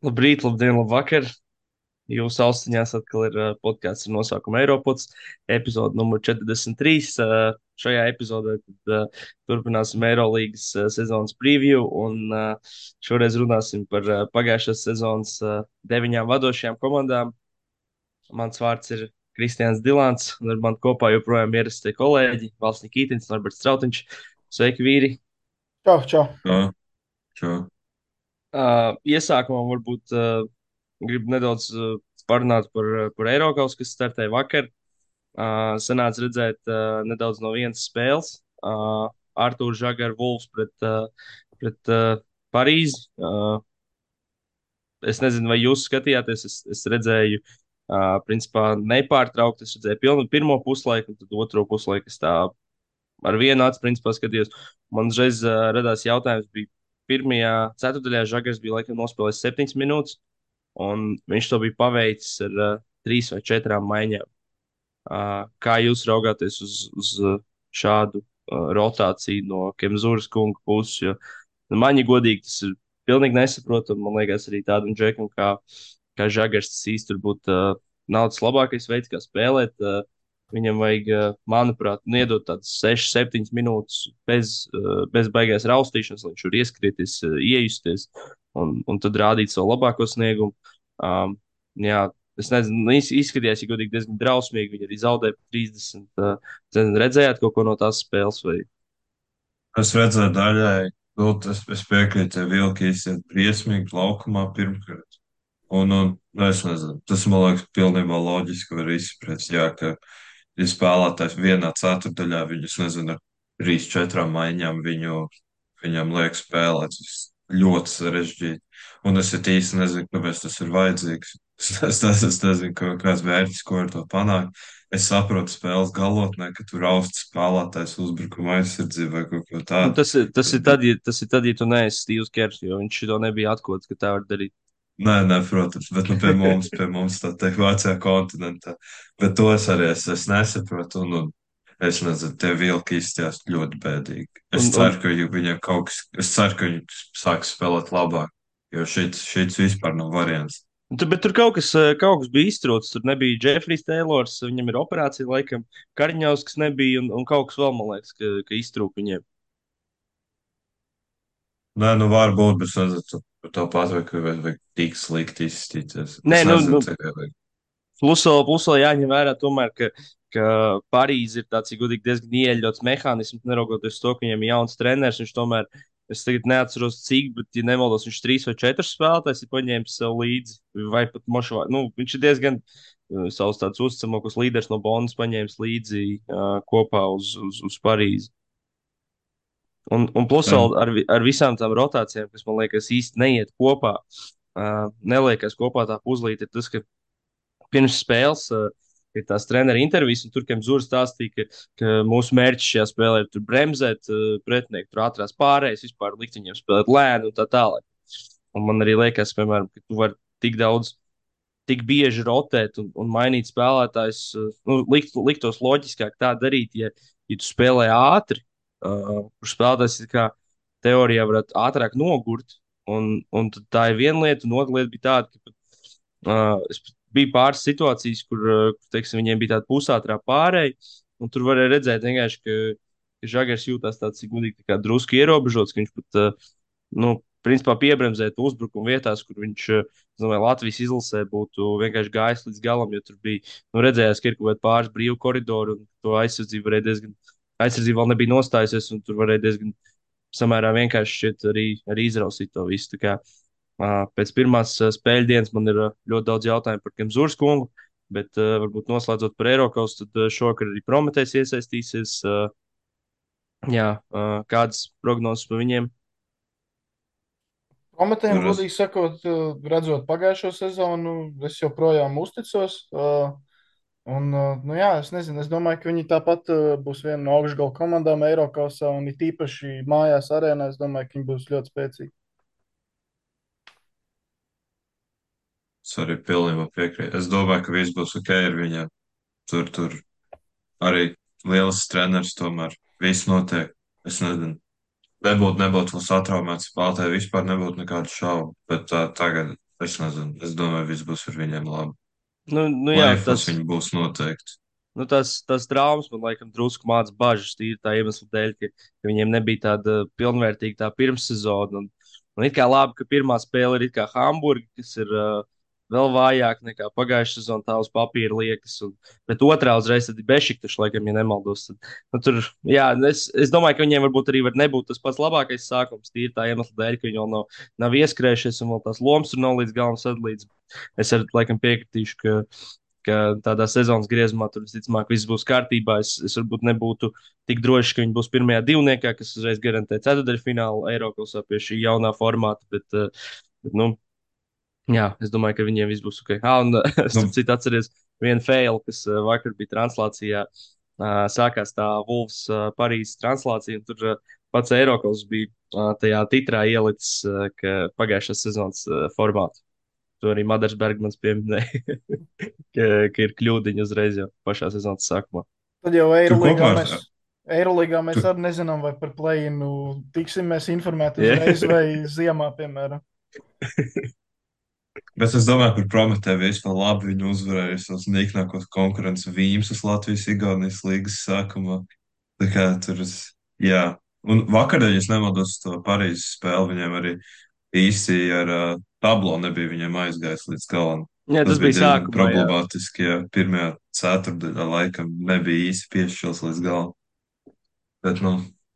Labrīt, labdien, labvakar! Jūsu austiņās atkal ir uh, podkāsts ar nosaukumu Eiropods, epizode numur 43. Uh, šajā epizodē tad, uh, turpināsim Eirolandes sezonas preview, un šoreiz runāsim par pagājušās sezonas deviņām vadošajām komandām. Mans vārds ir Kristians Dilants, un ar mani kopā joprojām ierastie kolēģi Valsts Nikītins un Alberts Strautiņš. Sveiki, vīri! Čau, čau. Čau, čau. Uh, iesākumā varbūt uh, gribu nedaudz uh, parunāt par, par Eiropas, kas startēja vakar. Uh, sanāca redzēt uh, nedaudz no vienas spēles. Uh, Arthurs Žagars Wolfs pret, uh, pret uh, Parīzi. Uh, es nezinu, vai jūs skatījāties, es, es redzēju, uh, principā nepārtraukti. Es redzēju pilnu pirmo puslaiku, un tad otro puslaiku es tā ar vienu acu, principā, skatījos. Man uzreiz uh, radās jautājums, bija pirmajā ceturtajā Žagars bija laikam nospēlējis septiņas minūtes, un viņš to bija paveicis ar uh, trīs vai četrām maiņām. Uh, kā jūs raugāties uz, uz šādu uh, rotāciju no Kemzūras kunga puses? Jo nu, man, ja godīgi, tas ir pilnīgi nesaprotami. Man liekas, arī tādam džekam kā, kā Žagars tas īsti turbūt uh, nav tas labākais veids, kā spēlēt. Uh, Viņam vajag, manuprāt, iedot tādas 6, 7 minūtes bez, bez baigās raustīšanas, lai viņš tur ieskrieties, iejusties un, un tad rādīt savu labāko sniegumu. Um, jā, es nezinu, nu, izskatījās, ja godīgi, diezgan drausmīgi. Viņi arī zaudēja 30. Uh, nezinu, redzējāt kaut ko no tās spēles? Vai? Es redzēju daļai, Būt, es, piekrītu, ka vilki izsiet briesmīgi laukumā pirmkārt. Un, un es nezinu, tas man liekas pilnībā loģiski var izprast, jā, ka ja spēlētājs vienā ceturdaļā viņus, nezinu, trīs, četrām maiņām viņu, viņam liek spēlēt. Tas ļoti sarežģīti. Un es īsti nezinu, kāpēc tas ir vajadzīgs. Es, es, es, es nezinu, kā, kāds mērķis, ko ar to panākt. Es saprotu spēles galotnē, ka tur austs spēlētājs uzbrukuma aizsardzība vai kaut ko Nu, tādu. tas, ir, tas, ir tad, ja, tas ir tad, ja tu neesi Steve's Kers, jo viņš to nebija atklāts, ka tā var darīt. Nē, nē, protams, bet nu, pie mums, pie mums tā teikt, Vācijā kontinentā. Bet to es arī es, es nesaprotu. Un, un es nezinu, tie vilki izstījās ļoti bēdīgi. Es Un, ceru, ka viņiem kaut kas, es ceru, ka viņi sāks spēlēt labāk, jo šits, šits vispār nav variants. tu, bet tur kaut kas, eh, kaut kas bija iztrūcis. Tur nebija Jeffrijs Taylors, viņam ir operācija laikam, Kariņaus, kas nebija, un, un kaut kas vēl, man liekas, ka, ka iztrūka viņiem. Nē, nu varbūt, bet es nezinu, patvērt, ka vai, vai tik slikti izstīties. Nē, Es nu, nezinu, nu, cik vajag. plus vēl, plus vēl jāņem vērā, tomēr, ka, ka Parīzē ir tāds, godīgi, diezgan ieļauts mehānisms, neraugoties to, ka viņam ir jauns treneris. Viņš tomēr, es tagad neatceros, cik, bet, ja nemaldos, viņš trīs vai četrus spēlētājus ir paņēmis sev līdzi. Vai pat mošā, nu, viņš ir diezgan uh, savs tāds uzticamākais līderis no Bonas paņēmis līdzi uh, kopā uz, uz, uz Parīzi. Un, un plus vēl ar, ar visām tām rotācijām, kas man liekas īsti neiet kopā, uh, neliekas kopā tā puzlīte, ir tas, ka pirms spēles uh, ir tās treneru intervijas, un tur Kemzūrs stāstīja, ka, ka mūsu mērķis šajā spēlē ir tur bremzēt uh, pretinieku, tur ātrās pārējas, vispār likt viņiem spēlēt lēni un tā tālāk. Un man arī liekas, piemēram, ka tu vari tik daudz, tik bieži rotēt un, un mainīt spēlētājus, uh, nu, likt, liktos loģiskāk tā darīt, ja, ja tu spēlē ātri, uh, kurš spēlētājs teorijā varētu ātrāk nogurt. Un, un tā ir viena lieta, un otra lieta bija tāda, ka Uh, es biju pāris situācijas, kur, uh, kur teiksim, viņiem bija tāda pusātrā pārēja, un tur varēja redzēt, vienkārši, ka, ka Žagars jūtas tāds gudīgi, tā kā drusku ierobežots, ka viņš pat, uh, nu, principā piebremzētu uzbrukumu vietās, kur viņš, uh, domāju, Latvijas izlasē būtu vienkārši gājis līdz galam, jo tur bija, nu, redzējās, ka ir kaut kāda pāris brīvu koridoru, un to aizsardzību varēja diezgan, aizsardzība vēl nebija nostājusies, un tur varēja diezgan samērā vienkārši šķiet arī, arī izrausīt to visu. Kā, Uh, Pēc pirmās uh, spēļu dienas man ir uh, ļoti daudz jautājumu par Kemzūras kungu, bet uh, varbūt noslēdzot par Eiropas, tad uh, šovakar arī Prometējs iesaistīsies. Uh, jā, uh, kādas prognozes par viņiem? Tur es, godīgi sakot, redzot pagājušo sezonu, es joprojām uzticos. eh, Un, eh, nu jā, es nezinu, es domāju, ka viņi tāpat eh, būs viena no augšgala komandām Eiropasā un it īpaši mājās arēnā. Es domāju, ka viņi būs ļoti spēcīgi. es arī pilnībā piekrītu. Es domāju, ka viss būs ok ar viņiem. Tur, tur arī lielas treneris tomēr. Viss notiek. Es nezinu. Nebūtu, nebūtu vēl satraumēts spēlētāji, vispār nebūtu nekādu šaubu. Bet tā, tagad Es nezinu, es domāju, viss būs ar viņiem labi. Nu, nu jā, Plēfos tas, viņi būs noteikti. nu, tas, tas traumas man laikam drusku māca bažas tīri tā iemesla dēļ, ka, ka viņiem nebija tāda pilnvērtīga tā pirmssezona. Un, un it kā labi, ka pirmā spēle ir Hamburga, kas ir uh, vēl vājāk nekā pagājušā sezona, tā uz papīra liekas. Un, bet otrā uzreiz ir Bešiktašs, laikam, ja nemaldos. Tad, nu, tur, jā, es, es domāju, ka viņiem varbūt arī var nebūt tas pats labākais sākums, tīri tā iemesla dēļ, ka viņi vēl nav, nav ieskrējušies un vēl tās lomas tur nav līdz galam sadalīts. Es arī laikam piekritīšu, ka, ka tādā sezonas griezumā tur visticamāk viss būs kārtībā. Es, es varbūt nebūtu tik drošs, ka viņi būs pirmajā divniekā, kas uzreiz garantē ceturdaļfinālu Eiropasā pie šī jaunā formāta. Bet, uh, bet, nu, Jā, es domāju, ka viņiem viss būs ok. Ah, un es Nu, citu atceros vienu failu, kas uh, vakar bija translācijā. Uh, sākās tā Wolves uh, Parīzes translācija, un tur pats Eiropas bija tajā titrā ielicis, ka pagājušās sezonas formātu. To arī Madars Bergmans pieminēja, ka, ka ir kļūdiņa uzreiz jau pašā sezonas sākumā. Tad jau kopā mēs, ar. Eirolīgā mēs Tu, arī nezinām, vai par plēnu tiksim mēs informēti Yeah. uzreiz vai ziemā, piemēram. bet es domāju, par Prometēju vispār labi viņi uzvarēja tos nīknākos konkurences vīmsus Latvijas-Igaunijas līgas sākumā. Tā kā tur, es- jā. Un vakar, ja nemaldos, to Parīzes spēli viņiem arī īsti ar uh, tablo nebija viņiem aizgājis līdz galam. Jā, Tas tas bija sākumā. Jā. problemātiski, ja pirmajā ceturdaļā laikam nebija īsti piešķils līdz galam. Bet, nu,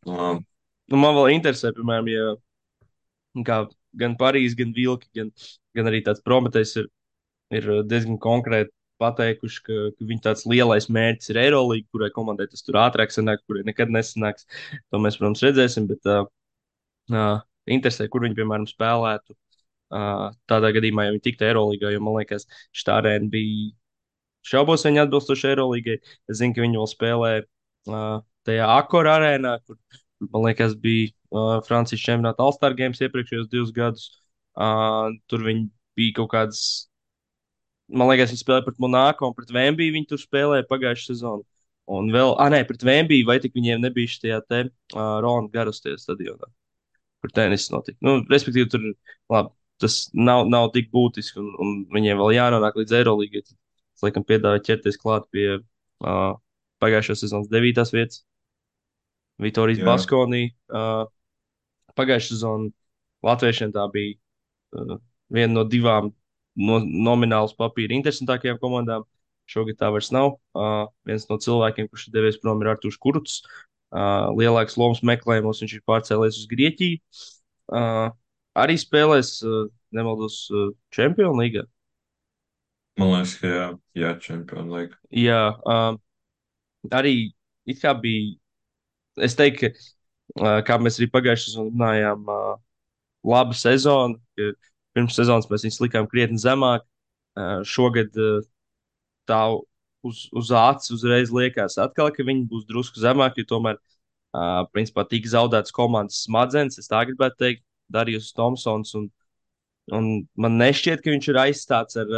labi. Nu, man vēl interesē, piemēram, ja kā gan Parīzes, gan Vilki, gan, gan arī tāds Prometējs ir, ir diezgan konkrēti pateikuši, ka, ka viņa tāds lielais mērķis ir Eirolandā, kurai komandai tas tur ātrāk sanāk, kurai nekad nesanāks. To mēs, protams, redzēsim. Bet uh, uh, interesē, kur viņi, piemēram, spēlētu. Uh, tādā gadījumā, ja viņi tiktu Eirolandā, jo man liekas, šī arēna bija šaubos, viņa atbilstoši Eirolandai. Es zinu, ka viņi vēl spēlē uh, tajā Akora arēnā, kur, man liekas, bija uh, Francijas čempionāta All-Star Games iepriekšējos divus gadus. Uh, tur viņi bija kaut kādas, man liekas, viņi spēlēja pret Monako un pret Vembiju. Viņi tur spēlēja pagājušā sezonā. Un vēl, ah, nē, pret Vembiju, vai tik viņiem nebija šajā te uh, Rona Garustie stadionā, kur tenis notika. Nu, respektīvi, tur, labi, tas nav, nav tik būtiski, un, un viņiem vēl jānonāk līdz Eirolangai. Es laikam piedāvāju ķerties klāt pie uh, pagājušās sezonas devītās vietas. Vitorijas. Baskonī. Uh, pagājušā sezona Latviešiem tā bija uh, viena no divām no, nominālas papīra interesantākajām komandām. Šogad tā vairs nav. Uh, viens no cilvēkiem, kurš ir devies prom, ir Artur Kurts. Uh, lielāks lomas meklējumos viņš ir pārcēlies uz Grieķiju. Uh, arī spēlēs, uh, nemaldos, uh, Champions League. Man liekas, ka jā, jā čempionu līga. Jā, um, arī it kā bija. Es teiktu, ka, uh, kā mēs arī pagājušajā sezonā runājām, laba sezona. Pirms sezonas mēs viņus likām krietni zemāk. Šogad tā uz, uz acis uzreiz liekas, atkal, ka viņi būs drusku zemāki, tomēr, principā, tika zaudētas komandas smadzenes. Es tā gribētu teikt, Darījus Thompsons. Un, un man nešķiet, ka viņš ir aizstāts ar,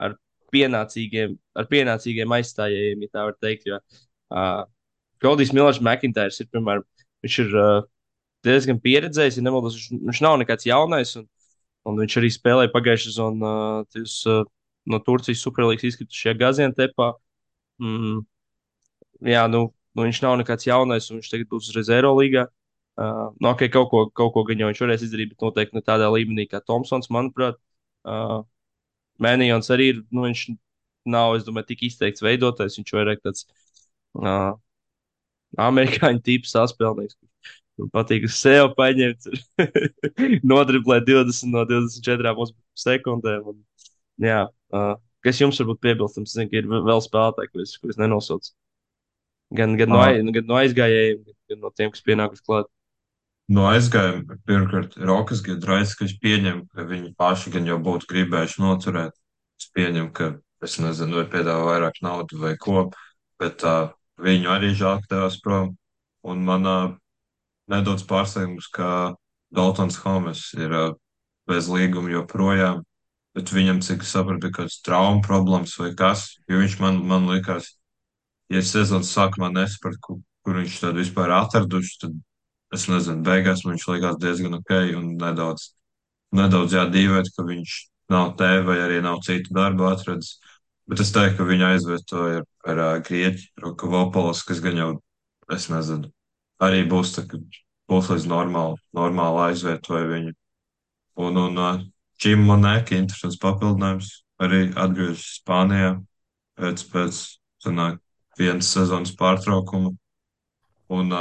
ar pienācīgiem, ar pienācīgiem aizstājējiem, ja tā var teikt. Jo, Gaudijs Millers McIntyre ir, piemēram, viņš ir uh, diezgan pieredzējis, ja nemaldos, viņš, viņš nav nekāds jaunais, un, un viņš arī spēlēja pagājušajā sezonā uh, uh, no Turcijas Superlīgas izkritušajā Gaziantepā. Mm, jā, nu, nu, viņš nav nekāds jaunais, un viņš tagad būs uzreiz Eirolandā. Uh, nu, okay, kaut ko, kaut ko gan jau viņš varēs izdarīt, bet noteikti ne tādā līmenī kā Thompsons, manuprāt. Uh, Mēnījons arī ir, nu, viņš nav, es domāju, tik izteikts veidotājs. Viņš vairāk tāds uh, amerikāņu tips saspēlnieks. Man patīk uz sevi paņemt, nodriblēt 20 no 24 sekundēm. Un, jā, uh, kas jums varbūt piebilstams? Zinu, ir vēl spēlētāji, kurus kur es nenosaucu. Gan, gan, no, aiz, gan no aizgājējiem, gan no tiem, kas pienākuši klāt. No aizgājuma pirmkārt Rokas Giedraits, ka es pieņemu, ka viņi paši gan jau būtu gribējuši noturēt. Es pieņemu, ka es nezinu, vai piedāvā vairāk naudu vai ko, bet uh, viņu arī devās prom. Un man uh, nedaudz pārsteigums, ka Daltons Homes ir bez līguma joprojām, bet viņam, cik es sapratu, bija kāds traumu problēmas vai kas, jo viņš man, man likās, ja sezonas sākumā nesapratu, kur, kur viņš tad vispār atraduši, tad es nezinu, beigās man viņš likās diezgan ok un nedaudz nedaudz jādīvēt, ka viņš nav te vai arī nav citu darbu atradis. Bet es teiktu, ka viņu aizvietoja ar, ar Grieķu Rokovopolis, kas gan jau, es nezinu, arī būs, tā, būs līdz normāli, normāli aizvietoja viņu. Un, un Čim Monēka interesants papildinājums arī atgriežas Spānijā pēc, pēc sanāk, vienas sezonas pārtraukuma. Un,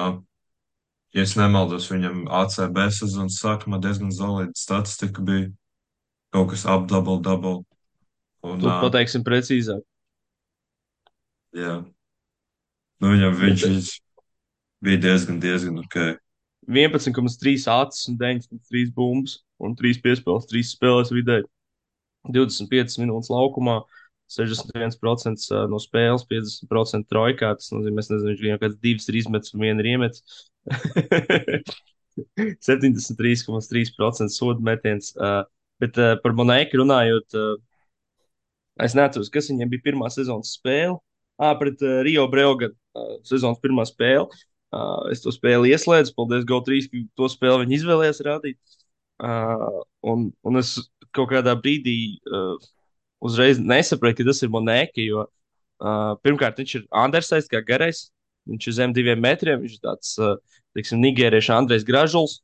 ja es nemaldos, viņam ACB sezonas sākumā diezgan solīda statistika bija kaut kas ap double double. Un, Tu pateiksim precīzāk. Jā. Nu, viņam viņš, viņš bija diezgan, diezgan ok. 11,3 acis un 9,3 bumbas un 3 piespēles, 3 spēles vidēji. 25 minūtes laukumā, 61% no spēles, 50% trojkā. Tas nozīmē, ka viņš viņam kāds divs ir izmetis un viena ir iemetis. 73,3% sodu metiens. Bet par Monēku runājot, es neatceros, kas viņam bija pirmā sezonas spēle. Pret Rio Breogan uh, sezonas pirmā spēle. Es to spēli ieslēdzu, paldies GO3, ka to spēli viņi izvēlējās rādīt. Un, un es kaut kādā brīdī uzreiz nesapratu, ka tas ir Monēka, jo pirmkārt viņš ir Andersais, kā garais. Viņš ir zem diviem metriem, viņš ir tāds, teiksim, nigēriešu Andrejs Gražuls.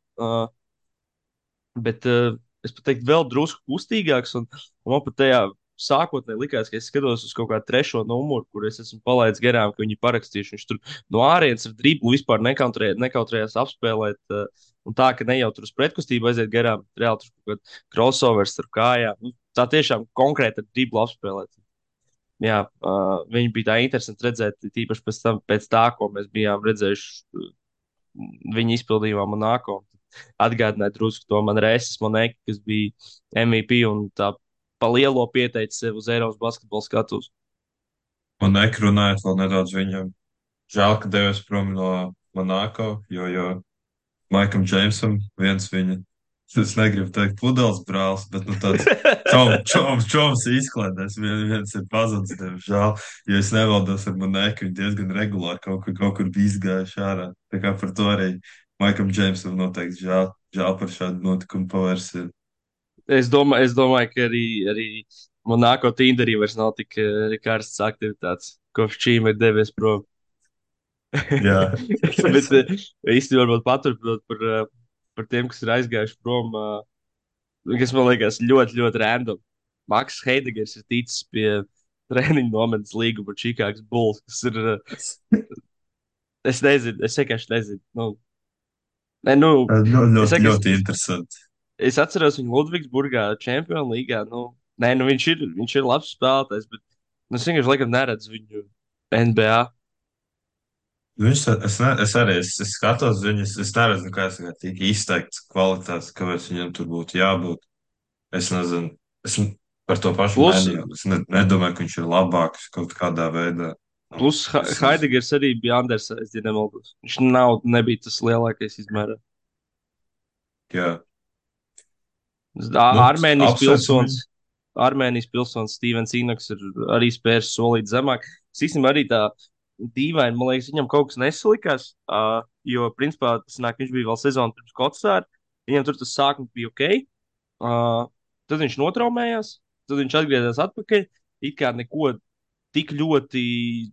Bet es pat teiktu, vēl drusku kustīgāks. Un, un pat tajā sākotnēji likās, ka es skatos uz kaut kādu trešo numuru, kur es esmu palaidis garām, ka viņi parakstījuši. Viņš tur no ārienes ar driblu vispār nekautrē, nekautrējās apspēlēt. Uh, un tā, ka ne jau tur uz pretkustību aiziet garām, reāli tur kaut kāda crossovers ar kājām. Nu, tā tiešām konkrēti ar driblu apspēlēt. Jā, uh, viņi bija tā interesanti redzēt, tīpaši pēc, tam, pēc tā, ko mēs bijām redzējuši viņa izpildījumā Monako. Atgādināja drusku to man Rēsis Monēku, kas bija MVP un tā pa lielo pieteicis sev uz Eiropas basketbola skatus. Un ekrunājot vēl nedaudz viņam. Žēl, ka devies prom no Monako, jo, jo Maikam Džeimsam viens viņa, es negribu teikt pudeles brālis, bet nu tāds čom, čom, čoms izklaidēs, vien, viens ir pazudis, diemžēl, jo es nevaldos ar Monēku, viņi diezgan regulāri kaut kur, kaut kur bija izgājuši ārā. Tā kā par to arī Maikam Džeimsam noteikti žēl, žēl par šādu notikumu pavērsienu. Es domāju, es domāju, ka arī, arī Monako Tinderī vairs nav tik uh, karstas aktivitātes, kopš Čīma ir devies prom. Jā. Bet uh, īstenībā varbūt paturpinot par, uh, par tiem, kas ir aizgājuši prom, kas man liekas ļoti, ļoti random. Maks Heidegers ir ticis pie treniņu nometnes līguma ar Čikāgas Bulls, kas ir. Es nezinu, es vienkārši nezinu. Nu, ne, nu, Ļoti, es, ļoti, interesanti. Es atceros viņu Ludvigsburgā, Champions līgā. Nu, nē, nu, viņš, ir, viņš ir labs spēlētājs, bet nu, es vienkārši laikam neredzu viņu NBA. Viņš, es, ne, es arī es, es skatos viņus, es neredzu, kā es tikai tik izteikts kvalitātes, kāpēc viņam tur būtu jābūt. Es nezinu, es par to pašu Plus- mēniju. Es ne, nedomāju, ka viņš ir labāks kaut kādā veidā. Plus Ha- Haidegers arī bija Andersons, ja nemaldos. Viņš nav, nebija tas lielākais izmērā. Jā, Nu, Armēnijas apsveicam pilsonis. Armēnijas pilsonis Stevens Inoks ir arī spērs solīt zemāk. Es īstenībā arī tā dīvaini, man liekas, viņam kaut kas nesalikās. Uh, jo, principā, tas nāk, viņš bija vēl sezonu pirms Kotsāra. Viņam tur tas sākums bija ok. Uh, tad viņš notraumējās, tad viņš atgriezās atpakaļ. It kā neko tik ļoti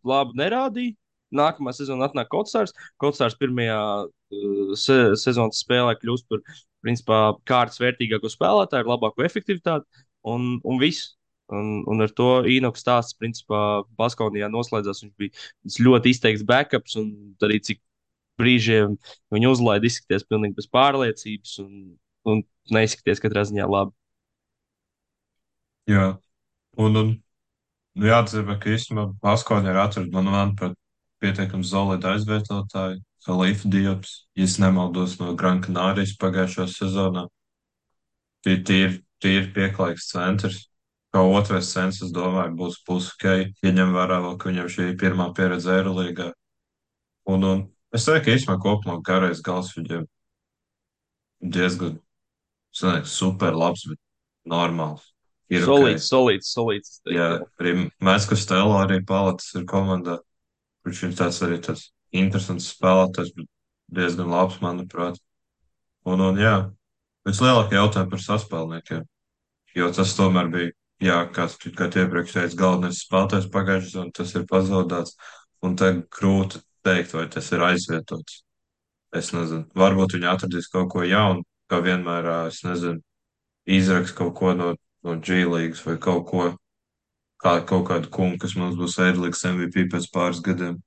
labu nerādīja. Nākamā sezona atnāk Kotsārs. Kotsārs pirmajā uh, se sezonas spēlē kļūst par principā, kārtas vērtīgāko spēlētāju, ar labāku efektivitāti un, un viss. Un, un ar to Inoks stāsts, principā, Baskonijā noslēdzās. Viņš bija ļoti izteikts backups un arī cik brīžiem viņu uzlaida izskaties pilnīgi bez pārliecības un, un neizskaties katrā ziņā labi. jā. Un, un jāatzīmē, ka īstenībā Baskoņa ir atrada man, manuprāt, pietiekami solidi aizvietotāji. Khalifa Diops, ja nemaldos no Gran Canārijas pagājušā sezonā. Tie ir tīri pieklājīgs centrs. Kā otrais centrs, es domāju, būs, ok, ja ņem vērā vēl, ka viņam šī ir pirmā pieredze Eirolīgā. Un, un es teiktu, ka īstenībā kopumā garais gals viņam diezgan, nezinu, super labs, bet normāls. Ir Solīts, ok. solīts, solīts. Jā, arī mēs, kas Stelo arī palatas ir komandā, kurš ir tāds arī tāds interesants spēlētājs, bet diezgan labs, manuprāt. Un, un jā, Vislielākie jautājumi par saspēlniekiem, jo tas tomēr bija, jā, kāds, kā tu iepriekš teici, galvenais spēlētājs pagājušajā sezonā, tas ir pazaudēts, un te grūti teikt, vai tas ir aizvietots. Es nezinu, varbūt viņi atradīs kaut ko jaunu, kā vienmēr, es nezinu, izraks kaut ko no, no G līgas vai kaut ko, kā kaut kādu kungu, kas mums būs ēdlīgs MVP pēc pāris gadiem.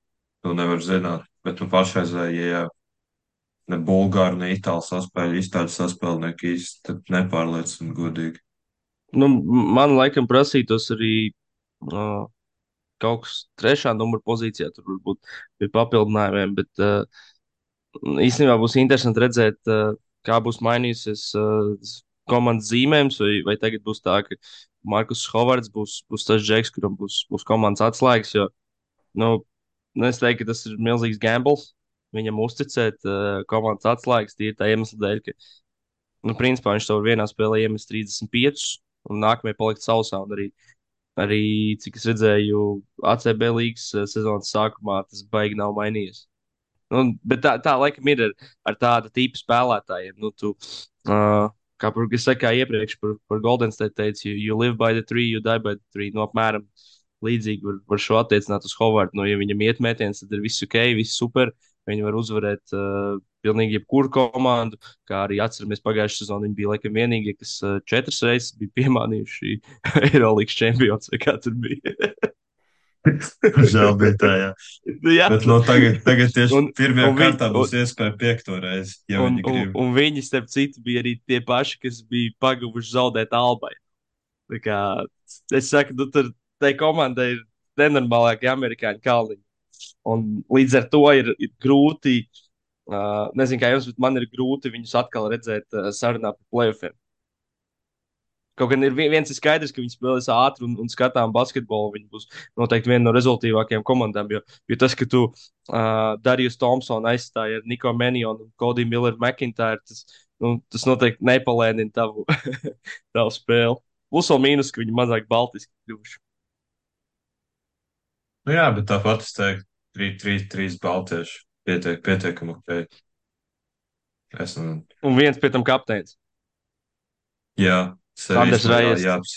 To nevar zināt, bet nu pašreizējie, ja ne Bulgāri, ne Itāļu saspēļu izstādes saspēlnieki īsti nepārliecina godīgi. Nu, man laikam prasītos arī uh, kaut kas trešā numura pozīcijā, tur varbūt pie papildinājumiem, bet uh, īstenībā būs interesanti redzēt, uh, kā būs mainījusies uh, komandas zīmējums, vai, vai tagad būs tā, ka Markus Hovards būs, būs tas džeks, kuram būs, būs komandas atslēgas, jo, nu, nu, es teiktu, ka tas ir milzīgs gambles. Viņam uzticēt uh, komandas atslēgas tīri tā iemesla dēļ, ka, nu, principā viņš var vienā spēlē iemest 35, un nākamajā palikt sausā. Un arī, arī, cik es redzēju, ACB līgas uh, sezonas sākumā tas baigi nav mainījies. Nu, bet tā, tā laikam ir ar, ar tādu tipu spēlētājiem. Nu, tu, uh, kā par, es saku, kā iepriekš par, par Golden State teicu, you, you live by the tree, you die by the tree. Nu, apmēram līdzīgi var, var šo attiecināt uz Hovardu. Nu, ja viņam iet mētījums, tad ir viss ok, viss super. Viņi var uzvarēt uh, pilnīgi jebkuru komandu. Kā arī atceramies, pagājušā sezonā viņi bija laikam vienīgie, kas uh, četras reizes bija piemānījuši Eirolandes čempions kā tur bija. Žēl bija tā, jā. Jā. Bet no tagad, tagad tieši Un- pirmajā un kārtā būs iespēja piekto reizi, ja un, viņi un, grib. un viņi, starp citu, bija arī tie paši, kas bija pagavuši zaudēt Albai. Tā Kā, es saku, nu, tur tai komandai ir nenormālākie amerikāņu kalniņi. Un līdz ar to ir, ir grūti, uh, nezinu, kā jums, bet man ir grūti viņus atkal redzēt uh, sarunā par playoffiem. Kaut gan ir vi- viens ir skaidrs, ka viņi spēlēs ātri un, un skatām basketbolu. Viņi būs noteikti viena no rezultātīvākajām komandām. Jo, jo tas, ka tu uh, Darījus Thompsonu aizstāji ar Niko Menionu un Kodiju Milleru McIntyre, tas, nu, tas noteikti nepalēnina tavu, tavu spēli. Plus vēl mīnus, ka viņi mazāk baltiski kļuvuši. Nu jā, bet tāpat es teiktu, trīs, trīs, trīs baltieši pietiek, pietiekami ok. Es nezinu. Un viens pie tam kapteinis. Jā, Sanders Rajas. Jāps.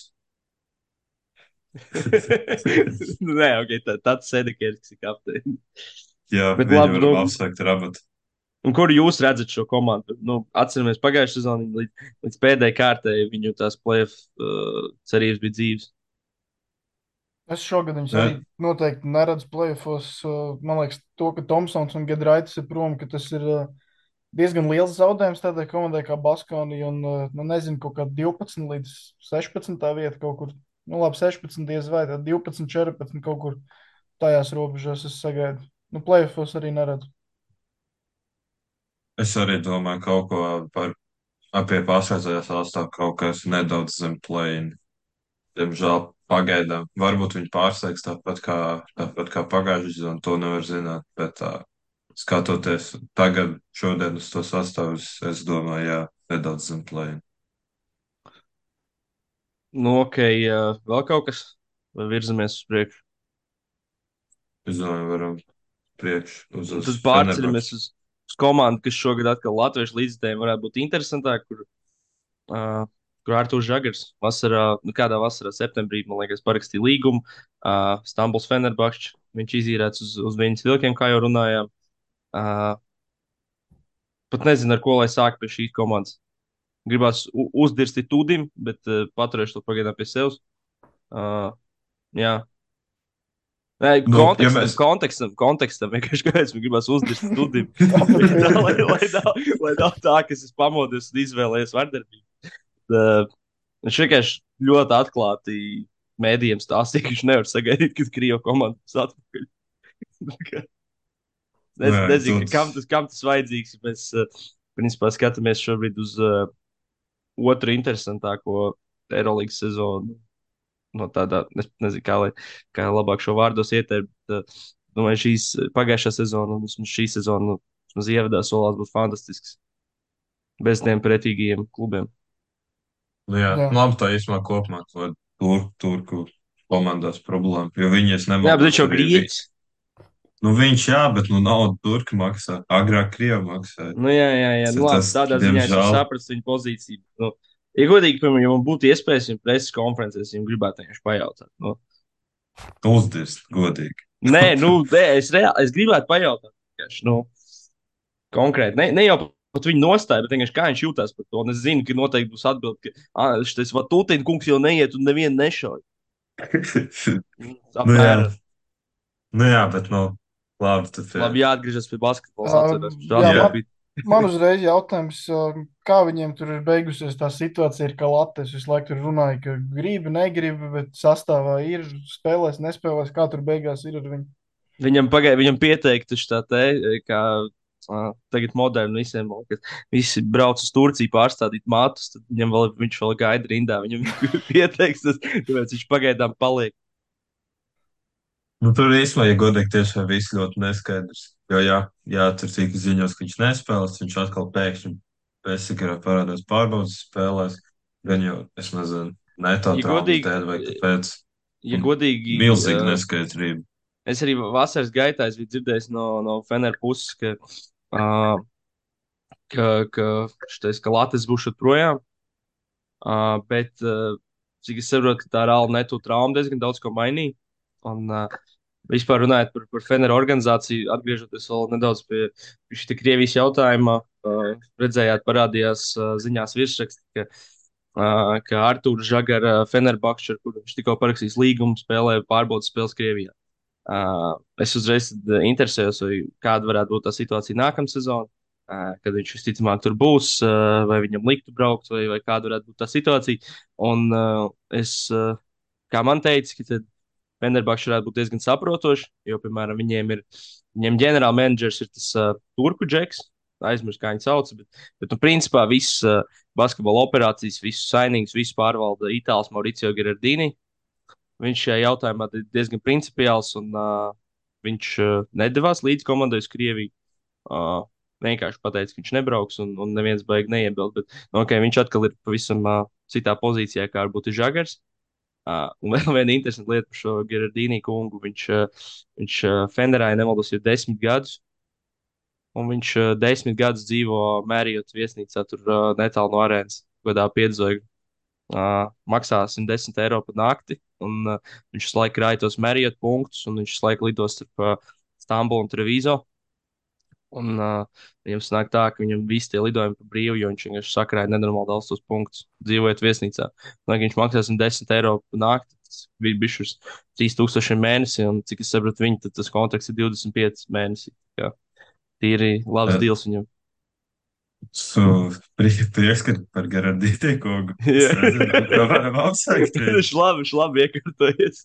Nē, ok, tā, tāds sedekērs, kas ir kapteinis. Jā, Bet labi, nu- apsveikt ar abatu. Un kur jūs redzat šo komandu? Nu, atceramies, pagājušā sezonā līdz, līdz pēdējai kārtai viņu tās playoff uh, cerības bija dzīves. Es šogad viņus Jā. arī noteikti neredzu playoffs. Uh, Man liekas, to, ka Tomsons un Gedraitis ir prom, ka tas ir uh, diezgan liels zaudējums tādai komandai kā Baskoni. Un, uh, nu, nezinu, kaut kā 12 līdz 16 vieta kaut kur. Nu, labi, 16 diez vai tā 12, 14 kaut kur tajās robežās es sagaidu. Nu, playoffs arī neredzu. Es arī domāju kaut ko par apie pašreizējā sastāvā kaut kas nedaudz zem plēna. Diemžēl pagaidām. Varbūt viņi pārsteigs tāpat kā, tāpat kā pagājušajā sezonā, to nevar zināt. Bet tā, skatoties tagad, šodien uz to sastāvu, es, domāju, jā, nedaudz zem plēna. Nu, ok, vēl kaut kas, vai virzamies uz priekšu. Es domāju, varam priekš uz uz Tad pārceļamies uz, uz komandu, kas šogad atkal Latviešu līdzekļiem varētu būt interesantāk, kur, uh, kur Arthurs Žagars vasarā, nu kādā vasarā, septembrī, man liekas, parakstīja līgumu. Uh, Stambuls Fenerbahčs, viņš izīrēts uz, uz viņas vilkiem, kā jau runājām. Uh, pat nezinu, ar ko lai sāk pie šīs komandas. Gribās uzdirsti tūdim, bet uh, paturēšu to pagaidām pie sevis. Uh, jā. Nē, Nu, kontekstam, ja mēs- kontekstam, kontekstam, vienkārši kāpēc man gribās uzdirst tūdim. Ir. lai, lai, nav, lai nav tā, ka es pamodies un izvēlējos vardarbību. Uh, viņš vienkārši ļoti atklāti mēdījiem stāstīja, ka viņš nevar sagaidīt, kad Krievijas komanda būs atpakaļ. es Nē, nezinu, tu- kam tas, kam tas vajadzīgs. Mēs, uh, principā, skatāmies šobrīd uz uh, otru interesantāko Eirolandes sezonu. No tādā, es nezinu, kā, lai, kā labāk šo vārdos ieteikt. Uh, domāju, šīs pagājušā sezona un šī sezona, vismaz ievadā solās būs fantastisks. Bez tiem pretīgajiem klubiem. Nu, jā, Jā. jā. labi, tā īstenībā kopumā to tur, turku komandās problēma. Jo viņi es Jā, nemanāšu. bet viņš jau grieķis. Nu, viņš jā, bet nu, naudu turki maksā. Agrāk Krievi maksāja. Nu, jā, jā, jā. Nu, labi, tādā ziņā es sapratu viņa pozīciju. Nu, ja godīgi, piemēram, ja man būtu iespējas viņa preses konferences, viņam gribētu vienkārši pajautāt. Nu, Uzdirst, godīgi. nē, nu, nē, es, reāli, es gribētu pajautāt. Vienkārši, nu, konkrēti. Ne, ne jau pat viņa nostāja, bet vienkārši kā viņš jutās par to. Un es zinu, ka noteikti būs atbilde, ka šis Vatūtīna kungs jau neiet un nevienu nešauj. nu, jā. Apmēram. nu jā, bet nu, labi. Tad, Labi, jāatgriežas pie basketbola. Jā, jā, man- bija- Man uzreiz jautājums, kā viņiem tur ir beigusies tā situācija, ir, ka Latvijas visu laiku tur runāja, ka gribi, negribi, bet sastāvā ir spēlēs, nespēlēs, kā tur beigās ir ar viņu. Viņam pagāja, viņam pieteikti tā te, kā uh, tagad moderni visiem, ka visi brauc uz Turciju pārstādīt matus, tad viņam vēl, viņš vēl gaida rindā, viņam ir pieteiks, tas, tāpēc viņš pagaidām paliek. Nu, tur īstenībā, ja godīgi, tiešām viss ļoti neskaidrs. Jo, jā, jā tur tika ziņos, ka viņš nespēlēs, viņš atkal pēkšņi pēcsakarā parādās pārbaudas spēlēs. Gan jau, es nezinu, ne tā Ja godīgi, dēļ, vai kāpēc. Ja godīgi, Milzīga ā, neskaidrība. es arī vasaras gaitā biju dzirdējis no, no Fener puses, ka, uh, ka, ka, šitais, ka Latvijas būs šeit projām. Uh, bet, uh, cik es saprotu, tā reāli netu trauma diezgan daudz ko mainīja. Un, vispār runājot par, par Feneru organizāciju, atgriežoties vēl nedaudz pie šī Krievijas jautājuma, redzējāt, parādījās ziņās virsraksts, ka, ka Artūrs Žagara Fenerbakšs, ar kuru viņš tikko parakstījis līgumu, spēlē pārbaudas spēles Krievijā. Es uzreiz interesējos, kāda varētu būt tā situācija nākamā sezonā, kad viņš visticamāk tur būs, vai viņam liktu braukt, vai, vai kāda varētu būt tā situācija. Un es, kā man teica, ka tad Fenerbakšs varētu būt diezgan saprotošs, jo, piemēram, viņiem ir, viņiem ģenerāla menedžers ir tas uh, turku džeks, aizmirst, kā viņu sauc, bet, bet nu, principā visas uh, basketbola operācijas, visus sainīgus, visu pārvalda Itālijas Mauricio Gerardini. Viņš šajā jautājumā ir diezgan principiāls un uh, viņš uh, nedavās līdz komandai uz Krieviju. Uh, vienkārši pateica, ka viņš nebrauks un, un neviens baigi neiebilst. Bet nu, okay, viņš atkal ir pavisam uh, citā pozīcijā, kā varbūt ir Žagars. Uh, un vēl viena interesanta lieta par šo Gerardīnu kungu. Viņš, uh, viņš uh, Fenderā, ja nemaldos, jau desmit gadus. Un viņš uh, desmit gadus dzīvo Mērijot viesnīcā, tur uh, netālu no arēnas, godā piedzoju. Uh, maksā 110 eiro par nakti, un uh, viņš visu laiku krāja tos Mērijot punktus, un viņš laiku lidos starp uh, Stambulu un Trevizo. Un uh, viņam sanāk tā, ka viņam visi tie lidojumi pa brīvu, jo viņš vienkārši sakrāja nenormāli daudz tos punktus, dzīvojot viesnīcā. Lai viņš maksā 110 eiro par nakti, tas bija bijis uz 3000 mēnesi, un cik es saprotu, viņi tad tas kontrakts ir 25 mēnesi. Tā ir labs Jā. deals viņam. Su prieks, ka par kungu. Es Jā. varam apsveikt. Viņš labi, viņš labi iekārtojies.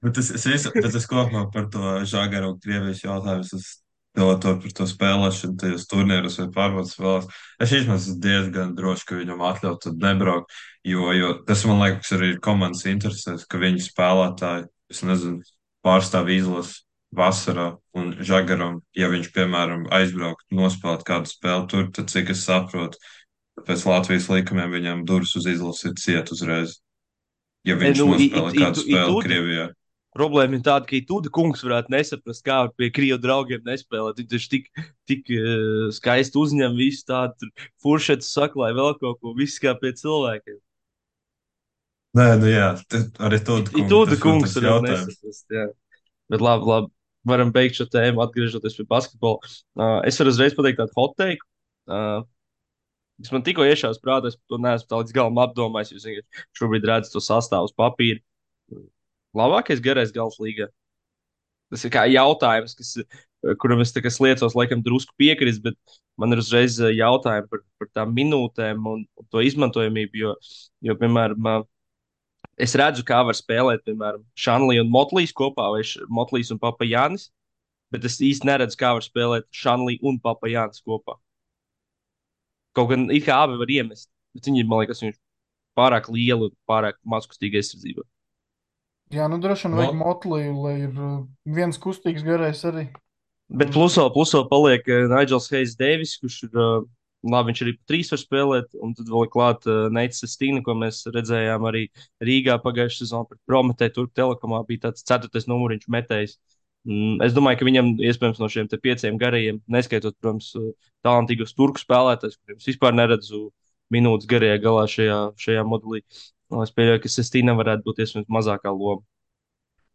Bet es, es, es, bet es kopumā par to žāgaru un krievijas jautājumu, to, to par to spēlēšanu, tajos turnīros vai pārbaudas spēlēs. Es īstenībā diezgan drošs, ka viņam atļaut tad nebraukt, jo, jo tas man liekas arī ir komandas interesēs, ka viņi spēlētāji, es nezinu, pārstāv izlases vasarā un žagaram, ja viņš, piemēram, aizbrauktu nospēlēt kādu spēli tur, tad cik es saprotu, pēc Latvijas likumiem viņam durvis uz izlasi ir ciet uzreiz. Ja viņš nu, i- nospēlē kādu i- i- spēli tu- Krievijā. Problēma ir tāda, ka Itūda kungs varētu nesaprast, kā pie krievu draugiem nespēlēt. Viņš taču tik, tik uh, skaisti uzņem visu tādu furšetu saklāju, vēl kaut ko, viss kā pie cilvēkiem. Nē, nu jā, arī Tūda kungs. Tas, kungs varētu jautājums. jā. Bet labi, labi, varam beigt šo tēmu, atgriežoties pie basketbola. Uh, es varu uzreiz pateikt tādu hot take. Uh, Es man tikko iešāvu prātā, es to neesmu tā līdz galam apdomājis. Es vienkārši šobrīd redzu to sastāvu uz papīra. Labākais garais gals līgā. Tas ir kā jautājums, kas, kuram es sliecos, laikam, drusku piekrist, bet man ir uzreiz eh, jautājumi par, par tām minūtēm un, un to izmantojamību. Jo, jo, piemēram, eh, es redzu, kā var spēlēt, piemēram, Šanlī un Motlīs kopā, vai Motlīs un Papa Jānis, bet es īsti neredzu, kā var spēlēt Šanlī un Papa Jānis kopā. Kaut gan it kā abi var iemest, bet viņi, man liekas, viņi ir pārāk lieli un pārāk mazkustīgi aizsardzībā. Jā, nu droši vien vajag motliju, lai ir uh, viens kustīgs garais arī. Bet plusā, plusā paliek uh, Nigels Heis Devis, kurš ir, uh, labi, viņš arī trīs var spēlēt, un tad vēl klāt Neits Stīna, ko mēs redzējām arī Rīgā pagājušajā sezonā pret Prometēju, tur telekomā bija tāds ceturtais numuriņš metējs. Mm, Es domāju, ka viņam iespējams no šiem pieciem garajiem, neskaitot, protams, talantīgus turku spēlētājus, kuriem vispār neredzu minūtes garajā galā šajā, šajā modelī. Nu, Es pieļauju, ka Sestīna varētu būt iespējams mazākā loma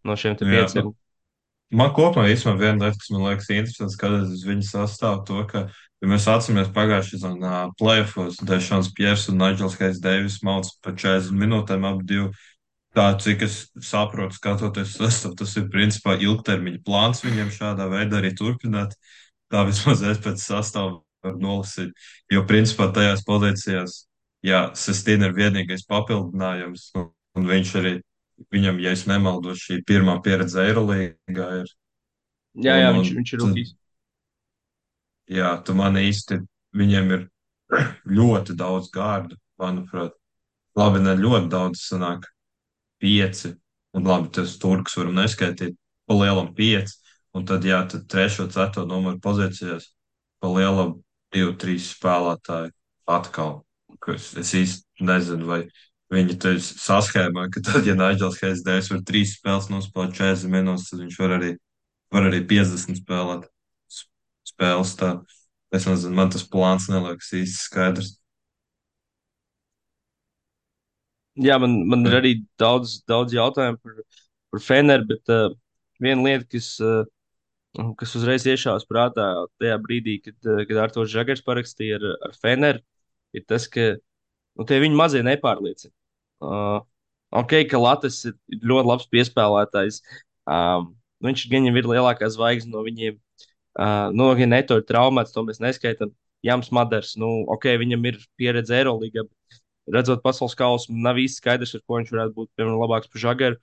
no šiem pieciem. Man kopumā īstenībā viena lieta, kas man liekas interesanta, skatoties uz viņu sastāvu, to, ka, ja mēs atceramies pagājušajā sezonā playoffs, Dešons Piers un Nigels Heis Deivis mauc pa 40 minūtēm ap divu. Tā, cik es saprotu, skatoties sastāvu, tas ir principā ilgtermiņa plāns viņiem šādā veidā arī turpināt. Tā vismaz es pēc sastāvu varu nolasīt. Jo principā tajās pozīcijās, jā, Sestīna ir vienīgais papildinājums, un, un viņš arī Viņam, ja es nemaldos, šī pirmā pieredze Eirolandā ir. Jā, jā, un viņš, viņš ir rookies. jā, tu man īsti, viņiem ir ļoti daudz gārdu, manuprāt. Labi, ne ļoti daudz, sanāk, pieci. Un labi, tas turks varam neskaitīt, pa lielam pieci. Un tad, jā, tad trešo, ceturto numuru pozīcijās pa lielam divi, trīs spēlētāji atkal. Kas es īsti nezinu, vai viņi te saskēmē, ka tad, ja Nigels Heisdēs var trīs spēles nospēlēt 40 minūtes, tad viņš var arī, var arī 50 spēlēt spēles. Tā. Es nezinu, man tas plāns neliekas īsti skaidrs. Jā, man, man ir arī daudz, daudz jautājumu par, par Feneru, bet uh, viena lieta, kas, uh, kas uzreiz iešāvās prātā tajā brīdī, kad, uh, kad Artoņš Žagars parakstīja ar, ar Feneru, ir tas, ka nu, tie viņi mazie nepārliecina. Uh, ok, ka Latvijas ir ļoti labs piespēlētājs. Um, nu, viņš gan jau ir lielākā zvaigzne no viņiem. Uh, nu, ja Neto ir traumēts, to mēs neskaitām. Jānis Madars, nu, ok, viņam ir pieredze Eirolandā, redzot pasaules kausu, nav īsti skaidrs, ar ko viņš varētu būt piemēram, labāks par žagaru.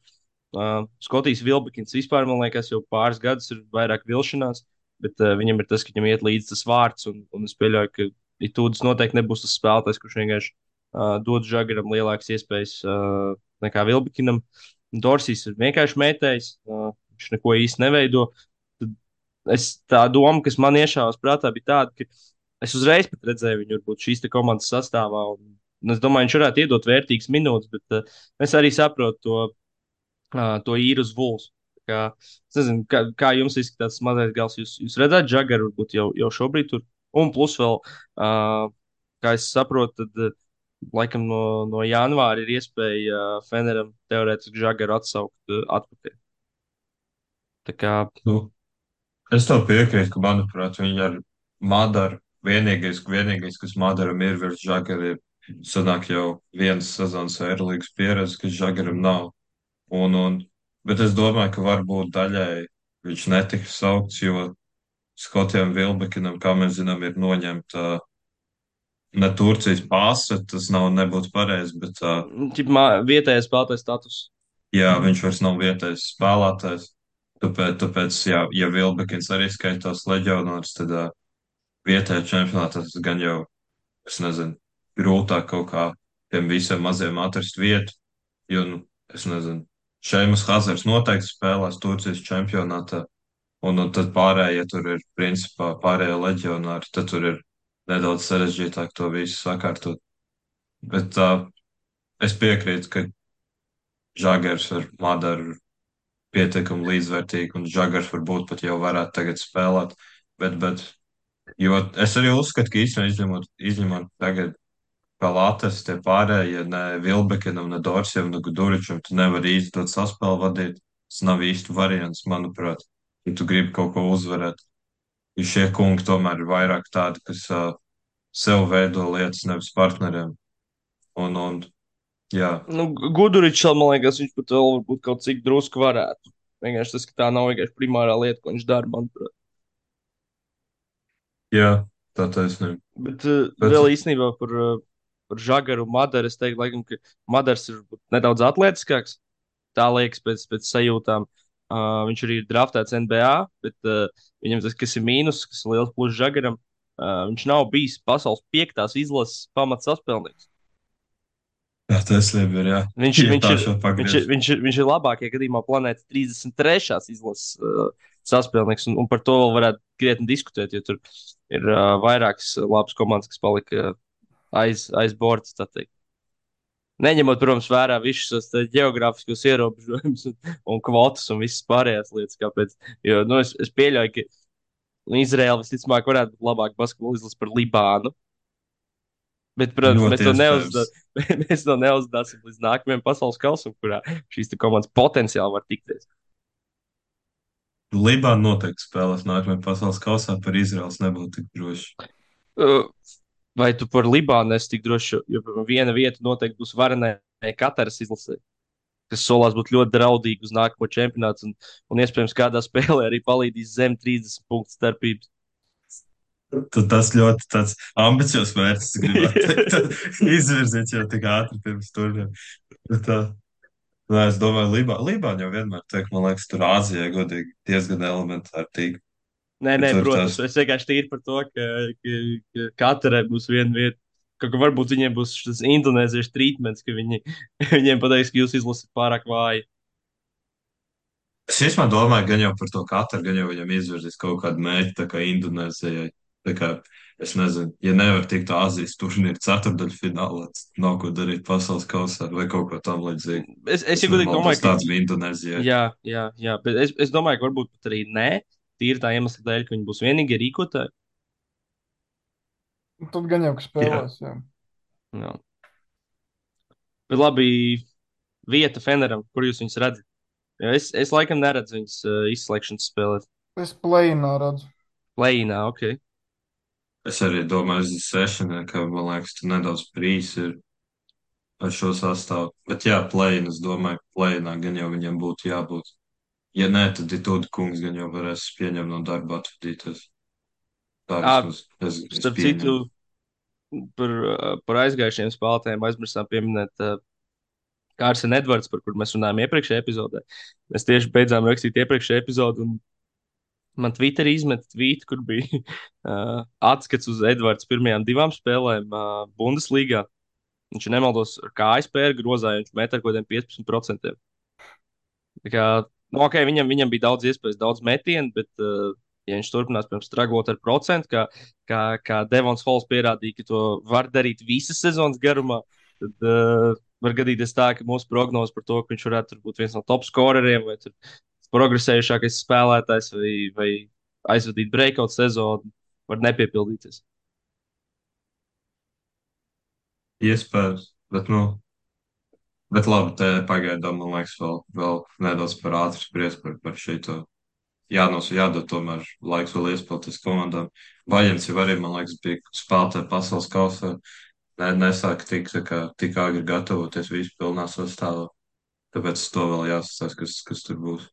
Uh, Skotijas Vilbekins vispār, man liekas, jau pāris gadus ir vairāk vilšanās, bet uh, viņam ir tas, ka viņam iet līdzi tas vārds, un, un es pieļauju, ka Itūdis noteikti nebūs tas spēlētājs, kurš vienkārši uh, dod žagaram lielākas iespējas uh, nekā Vilbekinam. Dorsijs ir vienkārši mētējs, uh, viņš neko īsti neveido. Tad es, tā doma, kas man iešāvās prātā, bija tāda, ka es uzreiz redzēju viņu varbūt šīs komandas sastāvā. Un, un es domāju, viņš varētu iedot vērtīgas minūtes, bet uh, es arī saprotu to, uh, to īru uz Vuls. Kā, nezinu, kā, kā jums izskatās mazais gals. Jūs, jūs redzat, Džagaru varbūt jau, jau šobrīd tur. Un plus vēl, uh, kā es saprotu, tad laikam no, no janvāra ir iespēja uh, Feneram teorētiski Džagaru atsaukt uh, atpakaļ. Tā kā nu, es tev piekrītu, ka, manuprāt, viņi ar Madaru vienīgais, vienīgais, kas Madaram ir virs Žagara, ir sanāk jau vienas sezonas Eirolandas pieredze, kas Žagaram nav. Un, un, bet es domāju, ka varbūt daļai viņš netika saukts, jo Skotijam Vilbekinam, kā mēs zinām, ir noņemta uh, ne Turcijas pāse, tas nav nebūtu pareizi, bet uh, ķipmā, vietējais spēlētājs status. jā, viņš vairs nav vietējais spēlētājs. Tāpēc, tāpēc jā, ja Vilbekins arī skaitās leģionārs, tad uh, vietējā čempionātā tas gan jau, es nezinu, grūtāk kaut kā tiem visiem maziem atrast vietu, jo, nu, es nezinu, Šeimas Hazars noteikti spēlēs Turcijas čempionātā, un, un tad pārējie tur ir, principā, pārējie leģionāri, tad tur ir nedaudz sarežģītāk to visu sakārtot. Bet uh, es piekrītu, ka Žagars ar Madaru ir pietiekami līdzvērtīgi, un Žagars varbūt pat jau varētu tagad spēlēt, bet, bet jo es arī uzskatu, ka īstenībā izņemot, izņemot tagad Latvijas tie pārējie, ne Vilbekinam, ne Dorsijam, ne Guduričam, tu nevari īsti dot saspēli vadīt. Tas nav īsti variants, manuprāt, ja tu gribi kaut ko uzvarēt. Jo šie kungi tomēr ir vairāk tādi, kas uh, sev veido lietas, nevis partneriem. Un, un jā, Nu, Guduričs, man liekas, viņš pat vēl varbūt kaut cik drusku varētu. Vienkārši tas, ka tā nav vienkārši primārā lieta, ko viņš dara, manuprāt. jā, tā taisnība. Bet uh, Bet, vēl īstenībā par, uh, par Žagaru Madaru es teiktu, laikam, ka Madars ir nedaudz atletiskāks. Tā liekas pēc, pēc sajūtām. Uh, viņš arī ir draftēts NBA, bet uh, viņam tas, kas ir mīnus, kas ir liels pluss Žagaram, uh, viņš nav bijis pasaules piektās izlases pamats saspēlnieks. jā, taisnība ir, jā. Viņš, Ja viņš, ir, viņš, ir, viņš, ir, viņš ir labākajā gadījumā planētas 33. izlases uh, saspēlnieks, un, un par to vēl varētu krietni diskutēt, jo tur ir uh, vairākas labas komandas, kas palika uh, aiz, aiz borta. Neņemot, protams, vērā visus tos geogrāfiskos ierobežojumus un, un kvotas un visas pārējās lietas, kāpēc. Jo, nu, es, es pieļauju, ka Izraela visticamāk varētu būt labāka basketbola izlase par Libānu. Bet, protams, mēs to, neuzdod, mēs to neuzdāsim līdz nākamajam pasaules kausam, kurā šīs komandas potenciāli var tikties. Libāna noteikti spēlēs nākamajā pasaules kausā, par Izraels nebūtu tik droši. Uh, vai tu par Libānu esi tik drošs, jo viena vieta noteikti būs varenē Kataras izlasē, kas solās būt ļoti draudīgi uz nākamo čempionātu un, un iespējams kādā spēlē arī palīdzīs zem 30 punktu starpības. Tu tas ļoti tāds ambiciozs mērķis, gribētu izvirzīt jau tik ātri pirms turnīra. Nē, es domāju, Libā, Libāņa jau vienmēr teikt, man liekas, tur Āzijā godīgi diezgan elementāri. Nē, nē, protams, tas... es vienkārši tīri par to, ka, ka, ka katrai būs viena vieta. Ka, ka varbūt viņiem būs šis indonēziešu trīsmens, ka viņi, viņiem pateiks, ka jūs izlasat pārāk vāji. Es īstenībā domāju, gan jau par to katru, gan jau viņam izvirzīs kaut kādu mērķi, tā kā Indonēzijai. Tā kā Es nezinu, ja nevar tikt Āzijas turnīra ceturdaļu finālā, tad nav ko darīt pasaules kausā vai kaut ko tam līdzīgu. Es, es, es domāju, ka tāds bija Indonēzijā. Jā, jā, jā, bet es, es domāju, ka varbūt pat arī nē, tīri tā iemesla dēļ, ka viņi būs vienīgie rīkotāji. Tad gan jau, ka spēlēs, jā. jā. jā. Bet labi, vieta Feneram, kur jūs viņus redzat? Es, es laikam neredzu viņas uh, izslēgšanas spēlēt. Es plēnā redzu. Plēnā, ok. Es arī domāju, uz sešanai, ka man liekas, tur nedaudz prīs ir ar šo sastāvu. Bet jā, plēnā, es domāju, plēnā gan jau viņam būtu jābūt. Ja nē, tad Ditūda kungs gan jau varēs pieņemt no darba atvadīties. Tā vismaz es, es Starp citu, par, par aizgājušiem spēlētājiem aizmirsām pieminēt uh, Kārsena Edvards, par kur mēs runājām iepriekšējā epizodē. Mēs tieši beidzām rakstīt iepriekšējā epizodē, un Man Twitterī izmet tvītu, kur bija uh, atskats uz Edvards pirmajām divām spēlēm uh, Bundeslīgā. Viņš nemaldos ar kājas pēru grozāju, viņš met ar kaut kādiem 15%. Tā kā, nu, okay, viņam, viņam bija daudz iespējas, daudz metienu, bet, uh, ja viņš turpinās, piemēram, straglot ar procentu, kā, kā, kā Devons Halls pierādīja, ka to var darīt visas sezonas garumā, tad uh, var gadīties tā, ka mūsu prognozes par to, ka viņš varētu būt viens no top scoreriem vai progresējušākais spēlētājs vai, vai aizvadīt breakout sezonu, var nepiepildīties. Iespējams, bet, nu, bet labi, te pagaidām, man liekas, vēl, vēl nedaudz par ātru spriest par, par šito. Jānos, jādod tomēr laiks vēl iespēlēties komandām. Bajens jau arī, man liekas, bija spēlētāji pasaules kausā. Ne, nesāka tik, kā, tik agri gatavoties visu pilnā sastāvā. Tāpēc to vēl jāsastāsta, kas, kas tur būs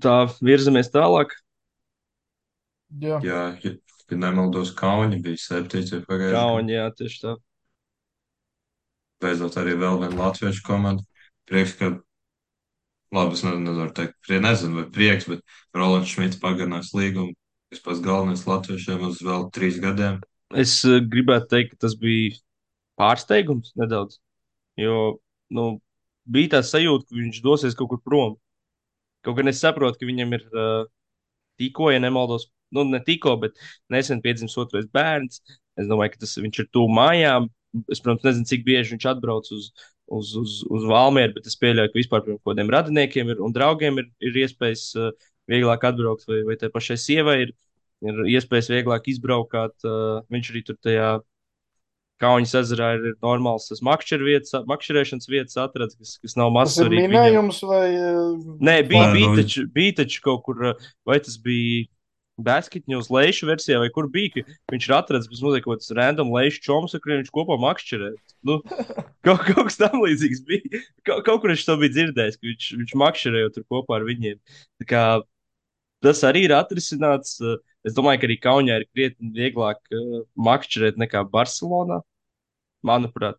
tā virzamies tālāk. Jā, jā ja, ja nemaldos, Kauni bija septītais pagājušajā gadā. Kauni, jā, tieši tā. Beidzot arī vēl viena latviešu komanda. Prieks, ka, labi, es nevaru teikt, prie, nezinu, vai prieks, bet Rolands Šmits pagarinās līgumu. Tas pats galvenais latviešiem uz vēl trīs gadiem. Es uh, gribētu teikt, ka tas bija pārsteigums nedaudz. Jo, nu, bija tā sajūta, ka viņš dosies kaut kur prom. Kaut gan es saprotu, ka viņam ir uh, tikko, ja nemaldos, nu, ne tikko, bet nesen piedzimis otrais bērns. Es domāju, ka tas viņš ir tuvu mājām. Es, protams, nezinu, cik bieži viņš atbrauc uz, uz, uz, uz Valmieru, bet es pieļauju, ka vispār kaut kādiem radiniekiem ir, un draugiem ir, ir iespējas uh, vieglāk atbraukt, vai, vai tai pašai sievai ir, ir iespējas vieglāk izbraukt. Uh, viņš arī tur tajā Kaunas ezerā ir normāls tas makšķerēšanas vietas atrads, kas, kas nav mazs. Tas ir minējums viņam. vai? Nē, bija, bija, taču, bija taču kaut kur, vai tas bija basketņu uz leju versijā, vai kur bija, viņš ir atradzis bez mazliet kaut kāds random leju čoms, ar kuriem viņš kopā makšķerē. Nu, kaut, kaut kas tam līdzīgs bija. Kaut, kaut kur viņš to bija dzirdējis, ka viņš, viņš makšķerēja tur kopā ar viņiem. Tā kā tas arī ir atrisināts. Es domāju, ka arī Kaunijā ir krietni vieglāk uh, makšķerēt nekā Barcelonā manuprāt.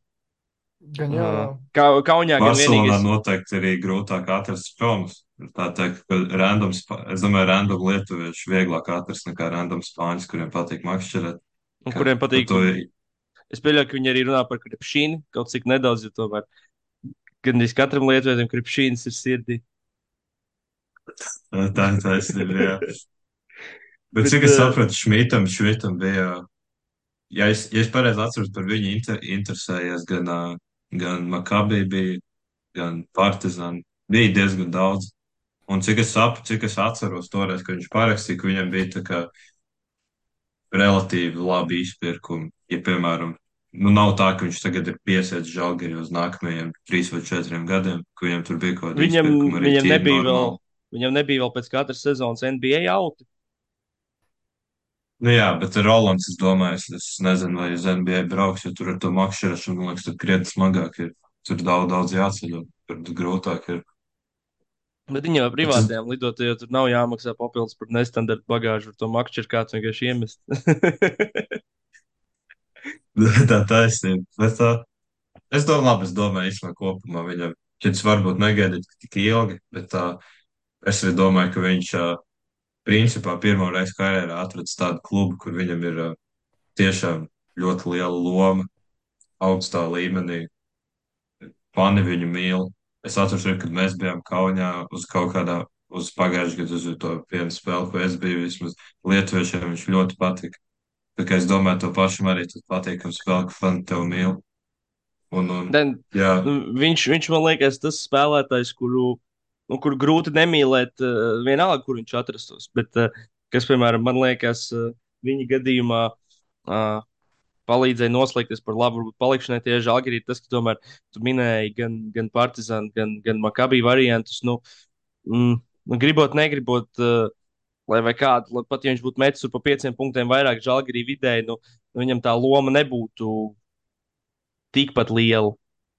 Gan jau. Ka, Kaunijā gan vienīgais. noteikti arī grūtāk atrast spēlus. Tā teikt, ka random, es domāju, random lietuvieši vieglāk atrast nekā random spāņus, kuriem patīk makšķerēt. Un kuriem patīk. To... Es pieļauju, ka viņi arī runā par kripšīnu kaut cik nedaudz, jo tomēr gan arī katram lietuvietim kripšīnas ir sirdī. Tā ir taisnība, jā. Bet, Bet cik es sapratu, Šmitam, Šmitam bija ja es, ja es pareizi atceros, par viņu inter, interesējies gan, ā, gan Makabī bija, gan Partizan. Bija diezgan daudz. Un cik es saprotu, cik es atceros toreiz, kad viņš parakstīja, ka viņam bija tā kā relatīvi labi izpirkumi. Ja, piemēram, nu nav tā, ka viņš tagad ir piesēdz žalgari uz nākamajiem trīs vai četriem gadiem, ka viņam tur bija kaut kāda Viņam, viņam, nebija vēl, normāli. viņam nebija vēl pēc katras sezonas NBA auti. Nu jā, bet Rolands es domāju, es, es nezinu, vai uz NBA brauks, jo tur ar to makšķerešanu, man liekas, tur krietni smagāk ir. Tur daudz, daudz jāceļo, tur grūtāk ir. Bet viņam jau privātajām lidotājiem tur nav jāmaksā papildus par nestandarta bagāžu, ar to makšķi ir kāds vienkārši iemest. tā taisnība. Bet tā, es domāju, labi, es domāju, īstenībā kopumā viņam, šis varbūt negaidīt tik ilgi, bet tā, es arī domāju, ka viņš, ā, principā, pirmo reizi karjerā atradis tādu klubu, kur viņam ir ā, tiešām ļoti liela loma augstā līmenī. Fani viņu mīl. Es atceros, kad mēs bijām Kaunijā uz kaut kādā, uz pagājušā gada uz to vienu spēli, ko es biju, vismaz lietuviešiem viņš ļoti patika. Tā kā es domāju, to pašam arī tas patīkam spēle, ka fani tev mīl. Un, un, Den, jā, nu, viņš, viņš man liekas, tas spēlētājs, kuru, nu, kuru grūti nemīlēt, uh, vienalga, kur viņš atrastos. Bet, uh, kas, piemēram, man liekas, uh, viņa gadījumā uh, palīdzēja noslēgties par labu varbūt palikšanai tieši Žalgirī. Tas, ka tomēr tu minēji gan, gan Partizānu, gan, gan Makabī variantus. Nu, mm, nu, gribot, negribot, uh, lai vai kādu, lai pat ja viņš būtu metis pa pieciem punktiem vairāk Žalgirī vidēji, nu, nu, viņam tā loma nebūtu tikpat liela.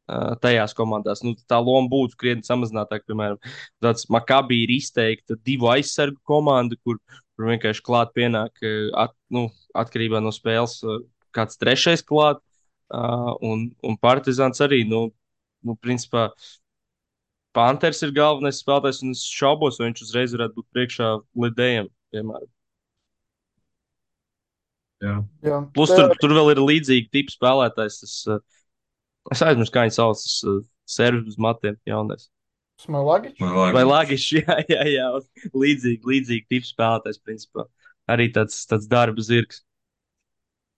Tajās komandās. Nu, tā loma būtu krietni samazinātāka. Piemēram, tāds Makabī ir izteikta divu aizsargu komanda, kur, kur vienkārši klāt pienāk at, nu, atkarībā no spēles kāds trešais klāt. Uh, un, un Partizāns arī, nu, nu principā, Panthers ir galvenais spēlētājs, un es šaubos, vai viņš uzreiz varētu būt priekšā lidējiem, piemēram. jā. Jā, Plus, tur, tur vēl ir līdzīgi tipi spēlētājs. Tas, uh, es aizmirsu, kā viņi sauc, uh, servis uz matiem jaunais. Smalagičs. Vai Lagišs, jā, jā, jā. Līdzīgi, līdzīgi tipi spēlētājs, principā. Arī tāds, tāds darba zirgs.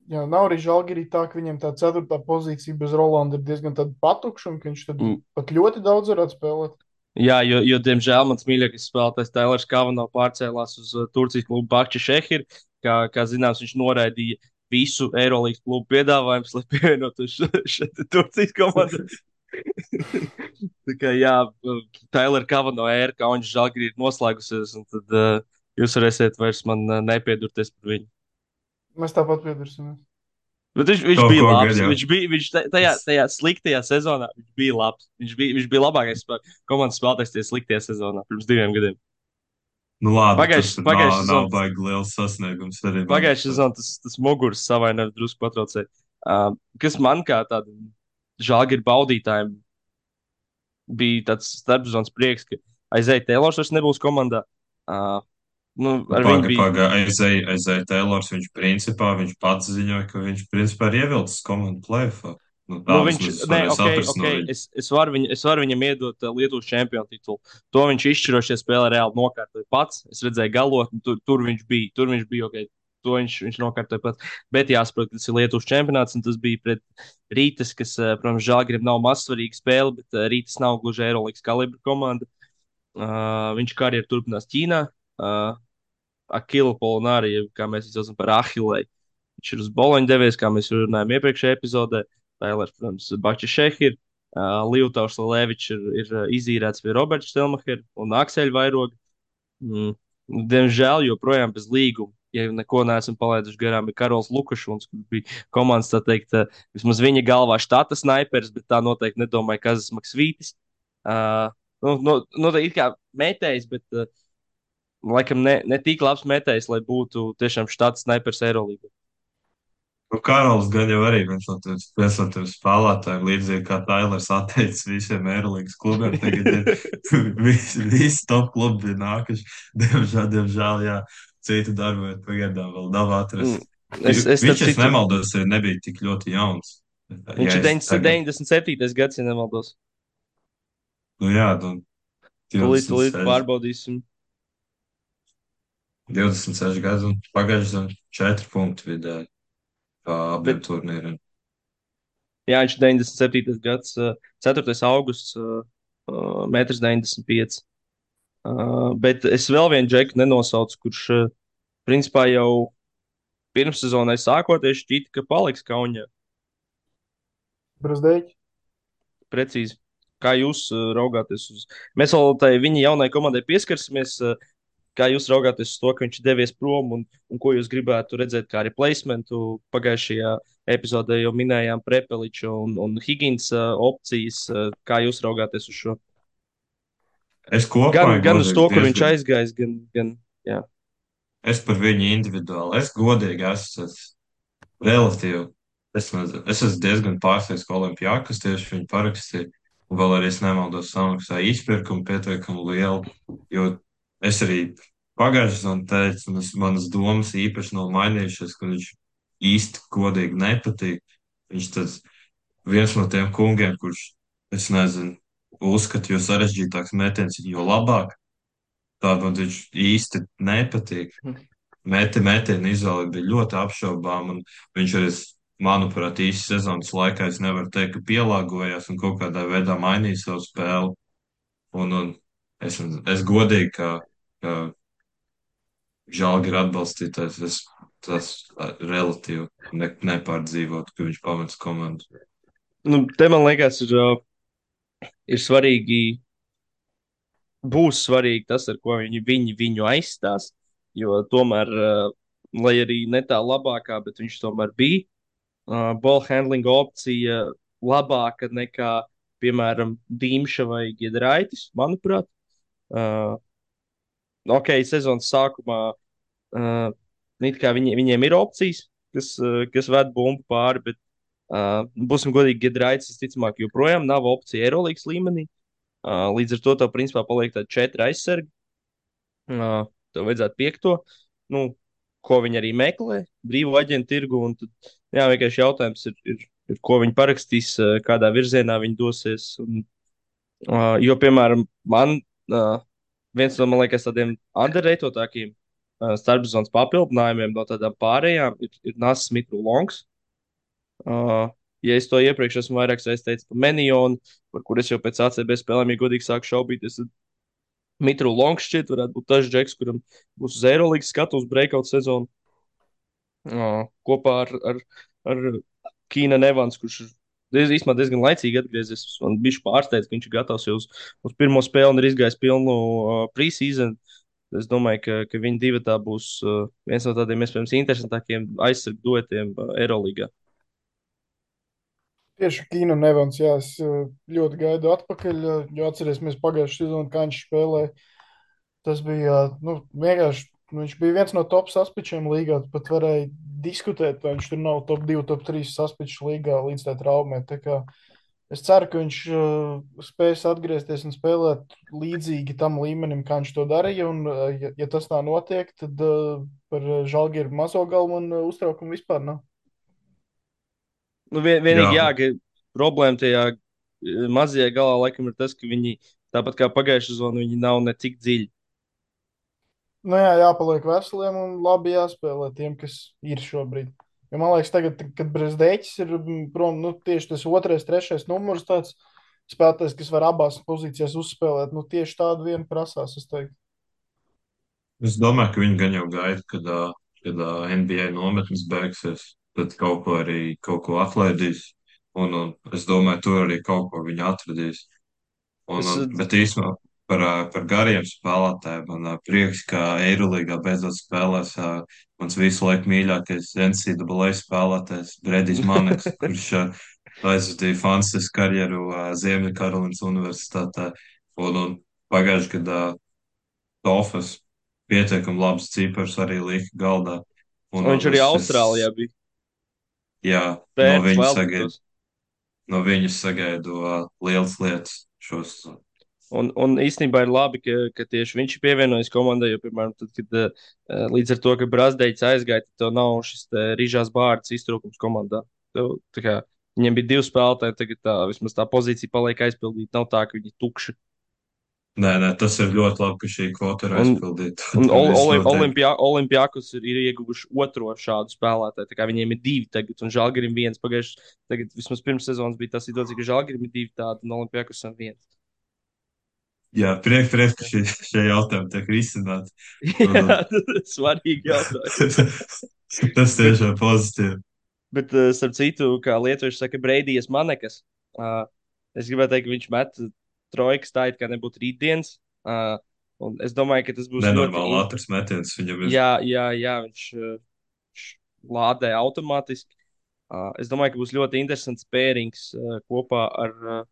Jā, nav arī žēlgirī tā, ka viņam tā ceturtā pozīcija bez Rolanda ir diezgan patukša, un viņš tad Mm. pat ļoti daudz varētu spēlēt. Jā, jo, jo diemžēl mans mīļākais spēlētājs Tailers Kavano pārcēlās uz uh, Turcijas klubu Bakči Šehir. Kā, kā zināms, viņš noraidīja visu Eirolandes klubu piedāvājumu, lai pievienotos šeit Turcijas komandai. Tā kā jā, Tailera Kavano ēra, kā viņš žēlgrī ir noslēgusies, un tad uh, jūs varēsiet vairs man uh, nepiedurties par viņu. Mēs tāpat piedursimies. Bet viņš, viņš Kaut bija labs. gan, jā. Viņš bija viņš ta- tajā, tajā sliktajā sezonā. Viņš bija labs. Viņš bija, viņš bija labākais komandas spēlētājs tajā sliktajā sezonā pirms diviem gadiem. Nu labi, Pagājuš- tas pagājušā nav, nav baigi liels sasniegums Pagājušajā sezonā tas, tas muguras savainojums drusku patraucēja. Uh, kas man kā tādam žāģiru baudītājam bija tāds starpzonas prieks, ka aizēja Taylors vairs nebūs komandā. Uh, nu, ar viņu Paga, bija. paga, aizēja, aizēja Taylors, viņš principā, viņš pats ziņoja, ka viņš principā ir ievilcis komandu plēfā. Nu, tā Nu, viņš, varēju okay, no okay, viņa. es, es, varu viņu, es varu viņam iedot uh, Lietuvas čempionu titulu. To viņš izšķirošie spēlē reāli nokārtoja pats. Es redzēju, galotni, tur, tur viņš bija. Tur viņš bija ok. To viņš, viņš nokārtoja pats. Bet jāsaprot, ka tas ir Lietuvas čempionāts, tas bija pret Rītas, kas, uh, protams, Žalgirim nav mazsvarīga spēle, bet uh, Rītas nav gluži Eirolandes kalibra komanda. Uh, viņš karjeru turpinās Ķīnā. Uh, Akila Polonārija, kā mēs saucam par Ahilēju. Viņš ir uz Boloņu devies, kā mēs runājām iepriekšējā epizodē. Tailers, protams, Bačs Šehir, uh, Lietuvs Levičs ir, ir izīrēts pie Roberta Stelmachera un Akseļa Vairoga. Mm. Diemžēl joprojām bez līguma. Ja neko neesam palaiduši garām, ir Karols Lukašs, kurš bija komandas, tā teikt, vismaz viņa galvā štata snipers, bet tā noteikti nedomāja Kazas Maksvītis. Uh, nu, no, noteikti kā metējs, bet uh, laikam ne, ne tik labs metējs, lai būtu tiešām štata snipers Eirolandā. Nu, Karols gan jau arī viens no tiem viens no tiem spēlētājiem, līdzīgi kā Tailers atteicis visiem Eirolandes klubiem. Tagad ir visi, visi top klubi nākuši. Diemžēl, diemžēl, jā, citu darbu vietu pagaidām vēl nav atrasts. Mm. Es, es, Viņš, starp es citu- nemaldos, nebija tik ļoti jauns. Viņš Ja ir tagad- 97. gads, ja nemaldos. Nu jā, nu, Tūlīt, tūlīt 26 pārbaudīsim. 26 gadus un pagājušajā gadā 4 punktu vidēji. Abiem Bet, turnīriem. jā, viņš ir 97. gads, uh, 4. augusts, uh, uh, 1,95 m. Bet es vēl vienu džeku nenosaucu, kurš principā jau pirmssezonai sākoties šķita, ka paliks Kaunijā. Brasdeļi. Precīzi. Kā jūs raugāties uz? Mēs vēl tai viņa jaunai komandai pieskarsimies. Kā jūs raugāties uz to, ka viņš devies prom un, un ko jūs gribētu redzēt kā replacementu? Pagājušajā epizodē jau minējām Prepeliču un, un Higgins uh, opcijas. Uh, kā jūs raugāties uz šo? Es kopumā Gan, gan uz to, kur diezgan- viņš aizgājis, gan, gan jā. Es par viņu individuāli. Es godīgi esmu es relatīvi. Es, nezinu, es esmu diezgan pārsteigts, ka Olimpijākas tieši viņu parakstīja. Vēl arī es nemaldos, samaksāja izpirkumu pietiekami lielu. Jo es arī pagājušajā sezonā teicu, un es, manas domas īpaši nav mainījušās, ka viņš īsti godīgi nepatīk. Viņš tas viens no tiem kungiem, kurš, es nezinu, uzskata, jo sarežģītāks metiens, jo labāk. Tā man viņš īsti nepatīk. Meti, metienu izvēle bija ļoti apšaubām, un viņš arī, manuprāt, īsi sezonas laikā es nevaru teikt, ka pielāgojās un kaut kādā veidā mainīja savu spēli. Un, un es, es godīgi, ka, ka žēlgi ir atbalstītājs, es tas relatīvi ne, nepārdzīvotu, ka viņš pamets komandu. Nu, te man liekas, ir, ir svarīgi, būs svarīgi tas, ar ko viņi, viņi viņu aizstās. Jo tomēr, lai arī ne tā labākā, bet viņš tomēr bija ball handling opcija labāka nekā, piemēram, Dīmša vai Giedraitis, manuprāt. Uh, ok, sezonas sākumā uh, viņi, viņiem ir opcijas, kas, uh, kas ved bumbu pāri, bet uh, būsim godīgi, Giedraitis, visticamāk, joprojām nav opcija Eirolandes līmenī. Uh, līdz ar to tev, principā, paliek tādi četri aizsargi. Uh, tev vajadzētu piekto. Nu, ko viņi arī meklē, brīvu aģentu tirgu. Tad, jā, vienkārši jautājums ir, ir, ir, ko viņi parakstīs, uh, kādā virzienā viņi dosies. Un, uh, jo, piemēram, man uh, viens no, man liekas, tādiem underrated-otākiem uh, starpzonas papildinājumiem no tādām pārējām ir, ir Nācis Mitru Longs. Uh, ja es to iepriekš esmu vairāk saistīts ar Menionu, par kur es jau pēc ACB spēlēm, ja godīgi sāku šaubīties, tad Mitru Longs šķiet varētu būt tas džeks, kuram būs uz Eirolandes skatu uz breakout sezonu. Uh, kopā ar, ar, ar Kīna Nevans, kurš ir diez, īstenībā diezgan laicīgi atgriezies. Man bija pārsteigts, ka viņš ir gatavs jau uz, uz pirmo spēli un ir izgājis pilnu uh, preseason. Es domāju, ka, ka viņi divi tā būs uh, viens no tādiem iespējams interesantākiem aizsargu duetiem uh, Eirolandā. Tieši Kīna un Evans, jā, es uh, ļoti gaidu atpakaļ, uh, jo atcerēsimies pagājušā sezonā, kā viņš spēlēja. Tas bija, uh, nu, vienkārši, viņš bija viens no top saspičiem līgā, pat varēja diskutēt, vai viņš tur nav top 2, top 3 saspiču līgā līdz tā traumē. Tā es ceru, ka viņš uh, spēs atgriezties un spēlēt līdzīgi tam līmenim, kā viņš to darīja, un uh, ja, ja tas tā notiek, tad uh, par Žalgiru mazo galvu un uh, uztraukumu vispār nav. Nu, vien, vienīgi, jā. Jā. ka problēma tajā eh, mazajā galā laikam ir tas, ka viņi, tāpat kā pagājušā zona, viņi nav ne tik dziļi. Nu jā, jāpaliek veseliem un labi jāspēlē tiem, kas ir šobrīd. Jo man liekas, tagad, kad Brīsdēķis ir mm, prom, nu, tieši tas otrais, trešais numurs, tāds spēlētājs, kas var abās pozīcijās uzspēlēt, nu, tieši tādu vienu prasās, es teiktu. Es domāju, ka viņi gan jau gaida, kad, kad NBA nometnes beigsies, tad kaut ko arī kaut ko atlaidīs. Un, un es domāju, tur arī kaut ko viņi atradīs. Un, Es, un, eh, bet īstenībā par, par gariem spēlētājiem man prieks, ka Eirolandā beidzot spēlēs mans visu laiku mīļākais NCAA spēlētājs Bredijs Maneks, kurš aizvadīja fantastisku karjeru Ziemeļkarolīnas Universitātē. Un, un pagājušajā gadā Tofas pietiekami labs cipars arī lika galdā. Un, un viņš arī Austrālijā bija. Jā, no Pēc viņa Wildcats. sagaidu, no viņa sagaidu uh, lielas lietas šos. Un, un īstenībā ir labi, ka, ka tieši viņš ir pievienojies komandai. Jo, piemēram, tad, kad, uh, līdz ar to, ka Brāzdeņš aizgāja, tad nav šis rīžās bārds iztrūkums komandā. Tev, kā, viņiem bija divi spēlētāji, tagad tā, vismaz tā pozīcija paliek aizpildīta. Nav tā, ka viņi ir tukši. Nē, nē, tas ir ļoti labi, ka šī kvota ir Un, aizpildīta. un Tur Ol- viss Olim- notiek. Olimpijā, Olimpijākus ir, ir ieguvuši otro šādu spēlētāju. Viņiem ir divi tagad, un Žalgirim viens pagājuši. Tagad vismaz pirms sezonas bija situācija, ka Žalgirim ir divi tādi, un Olimpijākus ir viens. Jā, prieks, prieks, ka šie, šie jautājumi tiek risināti. Jā, svarīgi jautājumi. tas tiešām pozitīvi. Bet, uh, starp citu, kā lietuvieši saka, Breidijas manekas. Uh, es gribēju teikt, ka viņš met trojkas tā, it kā nebūtu rītdienas. Uh, un es domāju, ka tas būs Nenormāli ātrs metiens viņam ir. Jā, jā, jā viņš, uh, viņš lādē automātiski. Uh, es domāju, ka būs ļoti interesants pērings uh, kopā ar, uh,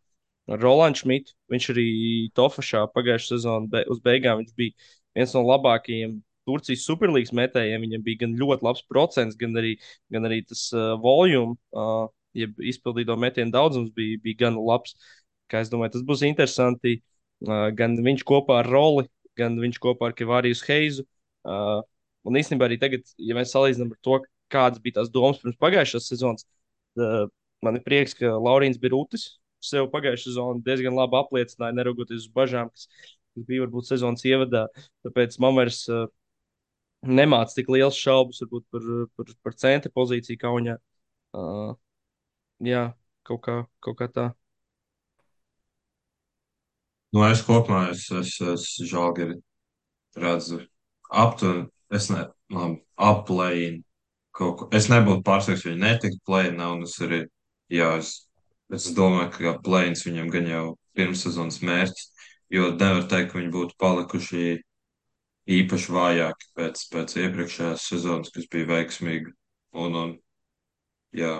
ar Rolandu Šmitu. Viņš arī Tofašā pagājušā sezonā be, uz beigām bija viens no labākajiem Turcijas superlīgas metējiem. Viņam bija gan ļoti labs procents, gan arī, gan arī tas uh, volume, uh, jeb izpildīto metienu daudzums bija, bija gan labs. Kā es domāju, tas būs interesanti. Uh, gan viņš kopā ar Roli, gan viņš kopā ar Kevāriju Heizu. Uh, un īstenībā arī tagad, ja mēs salīdzinām ar to, kādas bija tās domas pirms pagājušās sezonas, uh, man ir prieks, ka Laurīns Birūtis sev pagājušā sezonā diezgan labi apliecināja, neraugoties uz bažām, kas, bija varbūt sezonas ievadā. Tāpēc man vairs uh, nemāc tik liels šaubas varbūt, par, par, par centra pozīciju kaunijā. Uh, jā, kaut kā, kaut kā tā. Nu, es kopumā es, es, es žāgeri redzu aptuveni, es ne, labi, aplēju kaut ko. Es nebūtu pārsteigts, ja viņi netiktu plēnā, un es arī, jā, es, es domāju, ka plēns viņam gan jau pirmssezonas mērķis, jo nevar teikt, ka viņi būtu palikuši īpaši vājāki pēc, pēc iepriekšējās sezonas, kas bija veiksmīga. Un, un jā,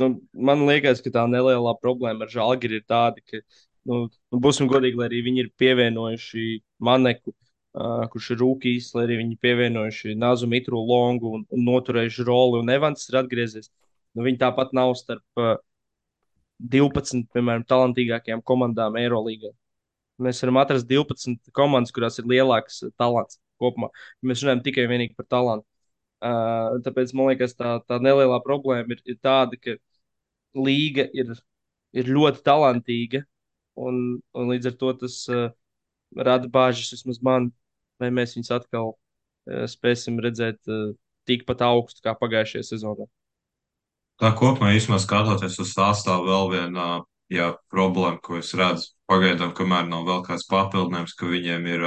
Nu, man liekas, ka tā nelielā problēma ar žāģi ir tāda, ka, nu, nu, būsim godīgi, lai arī viņi ir pievienojuši Maneku, uh, kurš ir rūkīs, lai arī viņi pievienojuši Nāzu Mitru Longu un, un noturējuši roli, un Evans ir atgriezies. Nu, viņi tāpat nav starp uh, 12, piemēram, talantīgākajām komandām Eirolandā. Mēs varam atrast 12 komandas, kurās ir lielāks talants kopumā. Mēs runājam tikai un vienīgi par talantu. Uh, tāpēc man liekas, tā, tā nelielā problēma ir, ir tāda, ka līga ir, ir ļoti talantīga, un, un līdz ar to tas uh, rada bāžas vismaz man, vai mēs viņus atkal uh, spēsim redzēt uh, tikpat augstu kā pagājušajā sezonā. Tā kopumā īstenībā skatoties uz sastāvu vēl viena jā, problēma, ko es redzu. Pagaidām, kamēr nav vēl kāds papildinājums, ka viņiem ir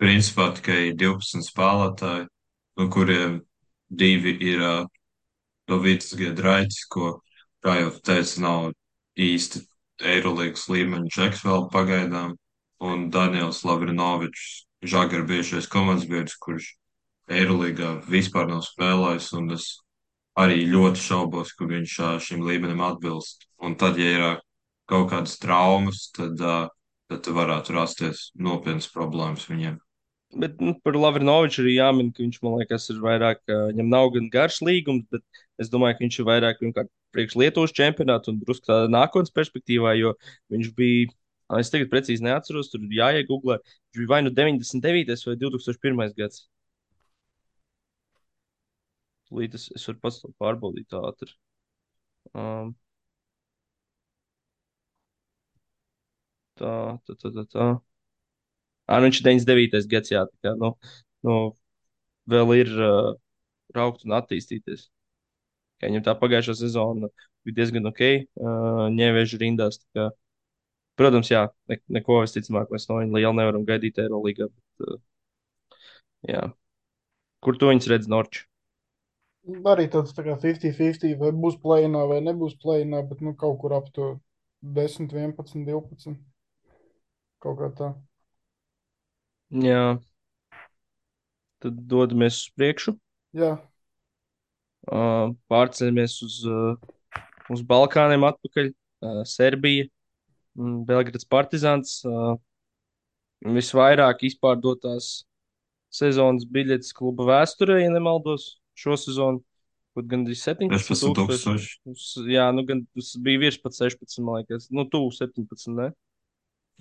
principā tikai 12 spēlētāji, no kuriem divi ir ā, Dovītas Giedraitis, ko, kā jau teicu, nav īsti Eirolandes līmeņa čeks vēl pagaidām, un Daniels Lavrinovičs, Žagar bijušais komandas biedrs, kurš Eirolandā vispār nav spēlējis, un es arī ļoti šaubos, ka viņš šim līmenim atbilst. Un tad, ja ir kaut kādas traumas, tad, tad varētu rasties nopietnas problēmas viņiem. Bet nu, par Lavrinoviču arī jāmin, ka viņš man liekas, ir vairāk, viņam nav gan garš līgums, bet es domāju, ka viņš ir vairāk priekš Lietuvas čempionāta un drusku tādā nākotnes perspektīvā, jo viņš bija. Es tagad precīzi neatceros, tur jāiegūglē. Viņš bija vai nu 99. vai 2001. gads. Līdz es, es varu pats to pārbaudīt ātri. Um, tā, tā, tā, tā. tā. À, nu viņš ir 99. gads, jā, tā kā, nu, nu, vēl ir uh, raukt un attīstīties. Kā viņam tā pagājušā sezona bija diezgan ok, uh, ņēvēžu rindās. Kā, protams, jā, ne, neko visticamāk mēs no viņa liela nevaram gaidīt Eirolandā. Uh, jā. Kur tu viņus redz Norču? Arī tāds tā kā 50-50, vai būs plēnā vai nebūs plēnā, bet nu kaut kur ap to 10, 11, 12. Kaut kā tā. Jā. Tad dodamies uz priekšu. Jā, Uh, pārceļamies uz, uh, uz Balkāniem atpakaļ. Uh, Serbija, mm, Belgrads Partizāns. Visvairāk izpārdotās sezonas biļetes kluba vēsturē, ja nemaldos, šo sezonu. Kaut gan 17 16 tūkstoši. Jā, nu gan bija virs pat 16, man liekas. Nu, tuvu 17, ne?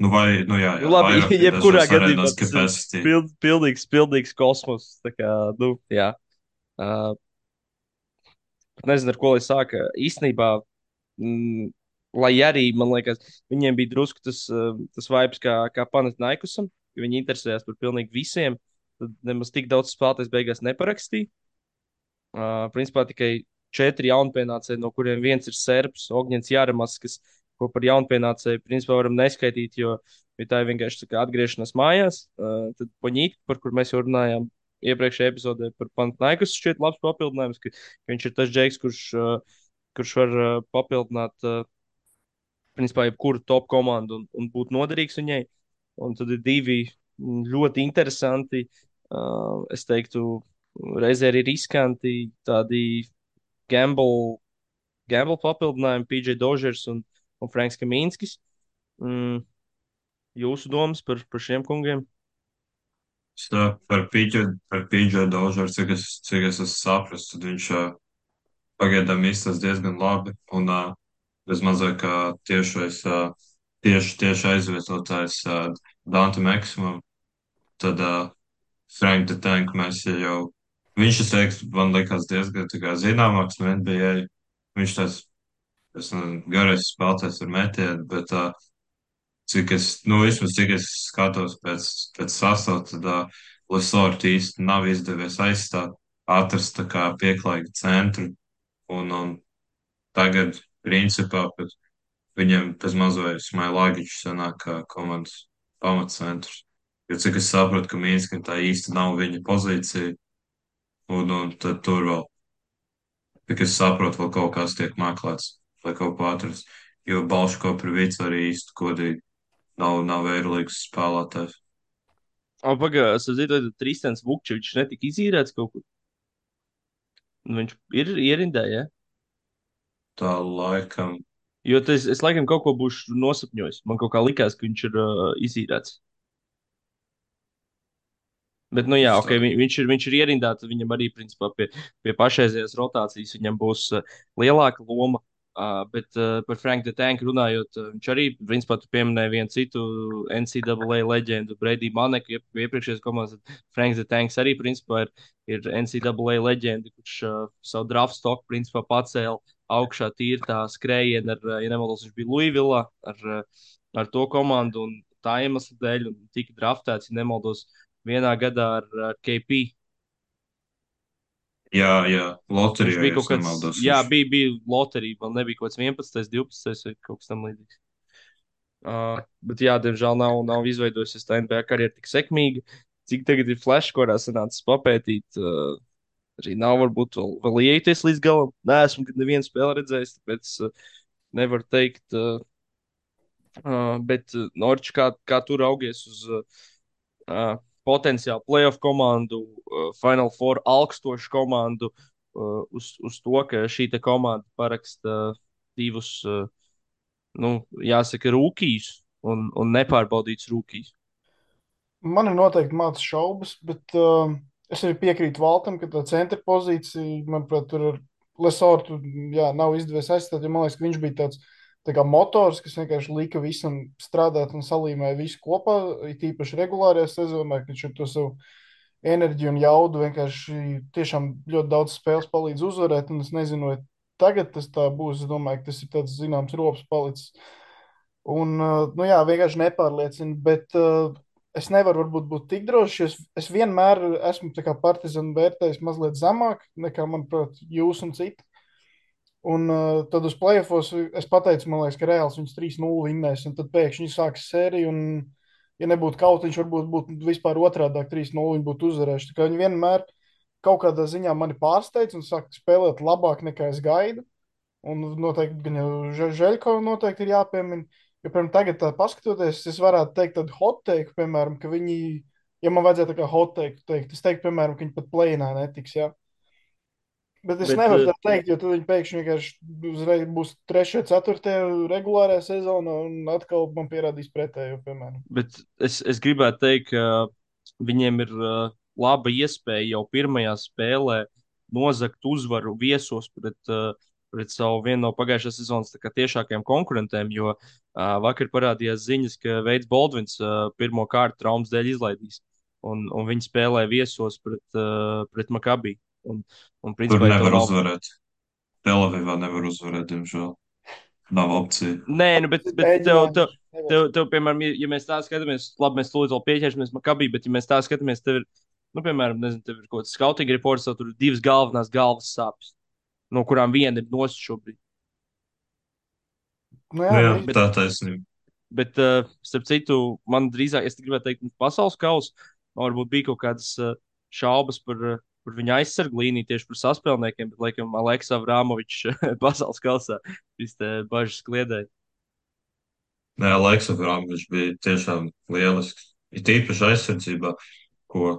Nu, vai, nu jā, jā Nu, labi, vairāk ir jebkurā gadījumā tas ir pild, pildīgs, pildīgs kosmos. Tā kā, nu, jā. Uh, nezinu, ar ko lai sāka. Īstenībā, mm, lai arī, man liekas, viņiem bija drusku tas, tas vibes kā, kā Panatnaikusam, ka viņi interesējās par pilnīgi visiem. Tad nemaz tik daudz spēlētājs beigās neparakstīja. Uh, principā tikai četri jaunpienācēji, no kuriem viens ir Serbs, Ogņins Jāramas, kas, ko par jaunpienācēju, principā varam neskaitīt, jo, jo tā ir vienkārši tā kā atgriešanās mājās. Uh, tad Poņīt, par kur mēs jau runājām iepriekšējā epizodē par Panatnaikus, šķiet labs papildinājums, ka, ka viņš ir tas džeks, kurš, uh, kurš var uh, papildināt, uh, principā, jebkuru top komandu un, un būt noderīgs viņai. Un tad ir divi ļoti interesanti, uh, es teiktu, reizē arī riskanti tādi gamble, gamble papildinājumi, PJ Dožers un, un Franks Kamīnskis. Mm, jūsu domas par, par šiem kungiem? Tā, par PJ Dožeru, cik es, cik es esmu sapratis, tad viņš pagaidām izsaka diezgan labi. Un mazliet kā tiešais, tieši, tieši aizvietotājs Dante Maksimam, tad uh, Frank the Tank mēs jau, viņš es teiktu, man liekas diezgan zināmāks no NBA. Viņš tāds, garais spēlētājs ar metienu, bet uh, cik es, nu vismaz cik es skatos pēc, pēc sastāvā, tad uh, Lesort īsti nav izdevies aizstāt, atrast tā kā pieklājīgu centru. Un, un tagad, principā, pat viņiem pēc mazliet Smailagičs sanāk kā komandas pamatcentrs. Jo cik es saprotu, ka Mīnskam tā īsti nav viņa pozīcija, un, un tad tur vēl, cik es saprotu, vēl kaut kas tiek meklēts, lai kaut ko atrastu. Jo Balško par vicu arī īsti godīgi nav, nav Eirolīgas spēlētājs. Pagaidām, es zinu, ka Tristans Vukčevičs netika izīrēts kaut kur. Viņš ir ierindē, ja? Tā laikam. Jo tas, es laikam kaut ko būšu nosapņojis. Man kaut kā likās, ka viņš ir uh, izīrēts. Bet, nu, jā, okay, viņš, ir, viņš ir ierindā, tad viņam arī, principā, pie, pie pašreizējās rotācijas viņam būs uh, lielāka loma. Uh, bet uh, par Franku Tanku runājot, uh, viņš arī, principā, tu pieminēji vienu citu NCAA leģendu, Brady Maneku, iep, iepriekšējais komandas. Franks Tanks arī, principā, ir, ir NCAA leģenda, kurš uh, savu draft stoku, principā, pacēla augšā tīri tā skrējienu, ar, ja nemaldos, viņš bija Louisville ar, ar to komandu un tā iemesla dēļ, un tika draftēts, ja nemaldos, uh, vienā gadā ar, ar KP. Jā, jā, loterijā bija kaut kāds. Nemaldos, jā, bija, bija loterija, man nebija kaut kāds 11, 12 vai kaut kas tam līdzīgs. Uh, bet, jā, diemžēl nav, nav izveidojusies tā NBA karjera tik sekmīga. Cik tagad ir flash, kurā sanācis papētīt, uh, arī nav varbūt vēl, vēl ieties līdz galam. Nē, esmu nevienu spēli redzējis, tāpēc uh, nevaru teikt. Uh, uh, bet, uh, Norčs, kā, kā tur augies uz uh, potenciāli playoff komandu, uh, Final Four augstošu komandu, uh, uz, uz to, ka šī komanda paraksta divus, uh, nu, jāsaka, rūkījus un, un nepārbaudītus rūkījus. Man ir noteikti mācīts šaubas, bet uh, es arī piekrītu Valtam, ka tā centra pozīcija, manuprāt, tur ar Lesortu jā, nav izdevies aizstāt. Ja man liekas, ka viņš bija tāds motors, kas vienkārši lika visam strādāt un salīmēja visu kopā, it īpaši regulārajā sezonā, kad viņš ar to savu enerģiju un jaudu vienkārši tiešām ļoti daudz spēles palīdz uzvarēt, un es nezinu, vai tagad tas tā būs, es domāju, ka tas ir tāds zināms rops palicis. Un, nu jā, vienkārši nepārliecina, bet uh, es nevaru varbūt būt tik drošs, es, es vienmēr esmu partizanu vērtējis mazliet zemāk nekā, manuprāt, jūs un citi. Un uh, tad uz playoffs es pateicu, man liekas, ka Reāls viņus 3-0 vinnēs, un tad pēkšņi sāks sēriju. Un, ja nebūtu kaut viņš varbūt būtu vispār otrādi 3-0, viņi būtu uzvarējuši. Tā kā viņi vienmēr kaut kādā ziņā mani pārsteidz un sāk spēlēt labāk nekā es gaidu. Un noteikti gan jau Žēļko noteikti ir jāpiemina. Jo, piemēram, tagad tā paskatoties, es varētu teikt tādu hot take, piemēram, ka viņi, ja man vajadzētu tā kā hot take teikt, es teiktu, piemēram, ka viņi pat plēnā netiks. Ja? Bet es bet, nevaru tā teikt, jo tad viņi pēkšņi vienkārši būs 3, 4 regulārā sezonā un atkal man pierādīs pretējo, piemēram. Bet es, es gribētu teikt, ka viņiem ir uh, laba iespēja jau pirmajā spēlē nozagt uzvaru viesos pret, uh, pret savu vienu no pagājušās sezonas tiešākajiem konkurentiem, jo vakar parādījās ziņas, ka Veids Baldvins pirmo kārtu traumas dēļ izlaidīs. Un, un viņi spēlē viesos pret, pret Makabiju. Un, un principā, Tur nevar nav... uzvarēt. Telavivā nevar uzvarēt, diemžēl. nav opcija. Nē, nu, bet, bet tev, tev, tev, tev, piemēram, ja mēs tā skatāmies, labi, mēs vēl pieķersimies Makabī, bet, ja mēs tā skatāmies, tev ir, nu, piemēram, nezinu, tev ir kaut kāds scouting reports, tur ir divas galvenās galvas sāpes, no kurām viena ir nost šobrīd. Nu, Nu, jā, jā, nu, tā taisnība. Bet, uh, starp citu, man drīzāk, es gribētu teikt, pasaules kausa, varbūt bija kaut kādas uh, šaubas par, uh, par viņa aizsargu līniju tieši par saspēlniekiem, bet, laikam, Aleksa Vrāmovičs pasaules kausā te bažas kliedēja. Nē, Aleksa Vrāmovičs bija tiešām lielisks. Ir tīpaši aizsardzībā, ko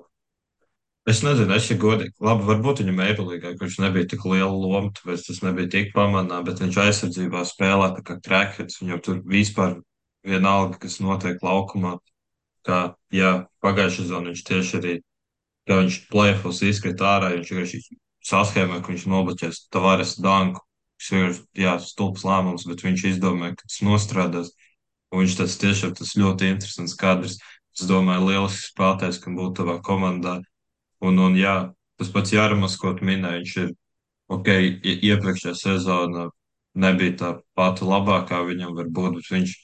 es nezinu, es jau godīgi, labi, varbūt viņam Eirolīgā, kurš nebija tik liela loma, tāpēc tas nebija tik pamanā, bet viņš aizsardzībā spēlē tā kā krekets, viņam tur vispār vienalga, kas notiek laukumā. Kā, jā, pagājušajā sezonā viņš tieši arī, kā viņš plēfos izkrita ārā, viņš vienkārši saskēmē, ka viņš nobloķēs Tavares Danku. Tas vienkārši, jā, stulbs lēmums, bet viņš izdomāja, ka tas nostrādās. Un viņš tas tiešām tas ļoti interesants kadrs. Es domāju, lielisks spēlētājs, kam būtu tavā komandā. Un, un jā, tas pats Jāramas, ko tu minēji, viņš ir, ok, ie- iepriekšējā sezona nebija tā pati labākā viņam varbūt, bet viņš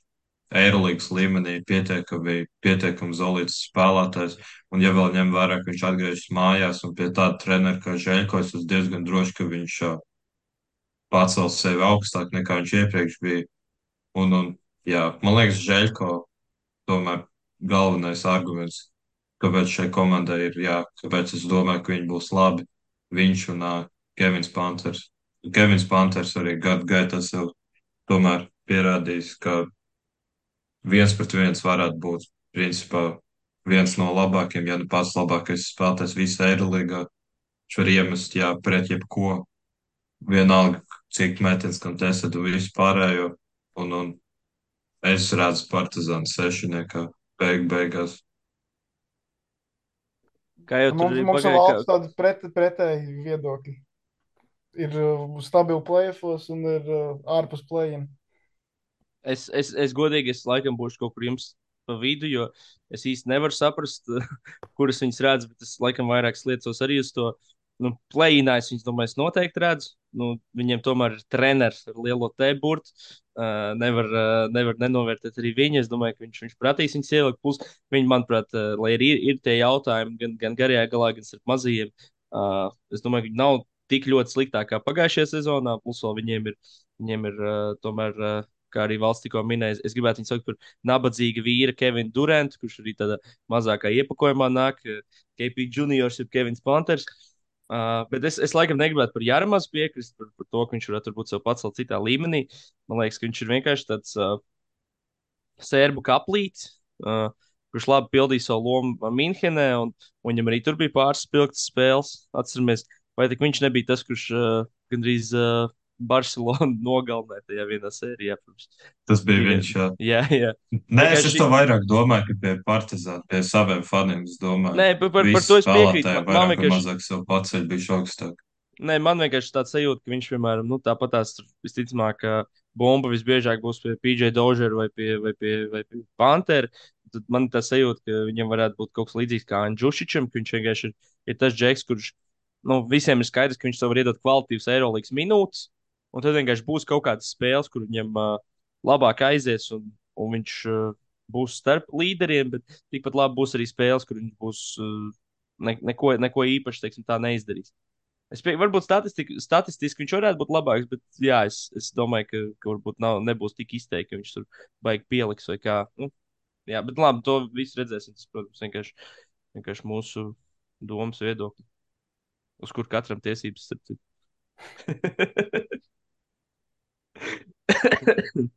Eirolandes līmenī pietiekami, pietiekami zolīts spēlētājs. Un, ja vēl ņem vērā, ka viņš atgriežas mājās un pie tāda trenera kā Žēļko, es diezgan drošs, ka viņš pacels sevi augstāk nekā viņš iepriekš bija. Un, un jā, man liekas, Žēļko tomēr galvenais arguments, kāpēc šai komandai ir, jā, kāpēc es domāju, ka viņi būs labi. Viņš un uh, Kevins Panters. Kevins Panters arī gadu gaitā sev tomēr pierādījis, ka viens pret viens varētu būt principā viens no labākajiem, ja ne pats labākais spēlētājs visā Eirolandā. Viņš var iemest, jā, pret jebko. Vienalga, cik metiens, kam tesēt un visu pārējo. Un, un es redzu partizānu sešiniekā beig beigās. Kā jau tur Mums, mums ir valsts tādi pret, pretēji viedokļi. Ir uh, stabili plēfos un ir uh, ārpus plējiņa. Es, es, es godīgi, es laikam būšu kaut kur jums pa vidu, jo es īsti nevaru saprast, kuras viņas redz, bet es laikam vairākas lietas arī uz to. Nu, Plēnā es viņus, domāju, es noteikti redzu. Nu, viņiem tomēr ir treneris ar lielo T-burtu. Uh, nevar, uh, nevar nenovērtēt arī viņu. Es domāju, ka viņš, viņš prasīs viņus ielikt. Plus, viņi, manuprāt, uh, lai ir, ir tie jautājumi, gan, gan garajā galā, gan starp mazajiem, uh, es domāju, ka viņi nav tik ļoti sliktāk kā pagājušajā sezonā. Plus, vēl viņiem ir, viņiem ir uh, tomēr. Uh, kā arī valsts tikko minēja, es gribētu viņu saukt par nabadzīgu vīru Kevinu Durantu, kurš arī tādā mazākā iepakojumā nāk. KP juniors ir Kevins Panters. Uh, bet es, es laikam negribētu par Jāramazu piekrist, par, par to, ka viņš varētu būt sev pacelt citā līmenī. Man liekas, ka viņš ir vienkārši tāds uh, sērbu kaplīts, uh, kurš labi pildīja savu lomu Minhenē, un, un viņam arī tur bija pāris spilgtas spēles. Atceramies, vai tik viņš nebija tas, kurš uh, gandrīz uh, Barcelonu nogalināja tajā vienā sērijā. Pirms. Tas bija viņš. Jā. Jā, jā. Nē, es, es to vairāk domāju, ka pie partizāna, pie saviem faniem. Es domāju, Nē, par, par, par to es piekrītu. Man, vienkārši mazāk sev paceļ bišķi augstāk. Nē, man vienkārši tāds sajūta, ka viņš, piemēram, nu, tāpat tās visticamāk, ka bumba visbiežāk būs pie PJ Dožera vai pie, vai pie, vai pie Pantera. Tad man tā sajūta, ka viņam varētu būt kaut kas līdzīgs kā Anģušičam, ka viņš vienkārši ir, ir tas džeks, kurš nu, visiem ir skaidrs, ka viņš sev var iedot kvalitīvas Eirolandes minūtes. Un tad vienkārši būs kaut kādas spēles, kur viņam uh, labāk aizies, un, un viņš uh, būs starp līderiem, bet tikpat labi būs arī spēles, kur viņš būs uh, ne, neko, neko īpaši teiksim, neizdarījis. Es pie, varbūt statistiski, statistiski viņš varētu būt labāks, bet jā, es, es domāju, ka, ka varbūt nav, nebūs tik izteikti, ka viņš tur baigi pieliks vai kā. Nu, jā, bet labi, to visu redzēsim. Tas, protams, vienkārši, vienkārši mūsu domas viedokļi, uz kur katram tiesības citu.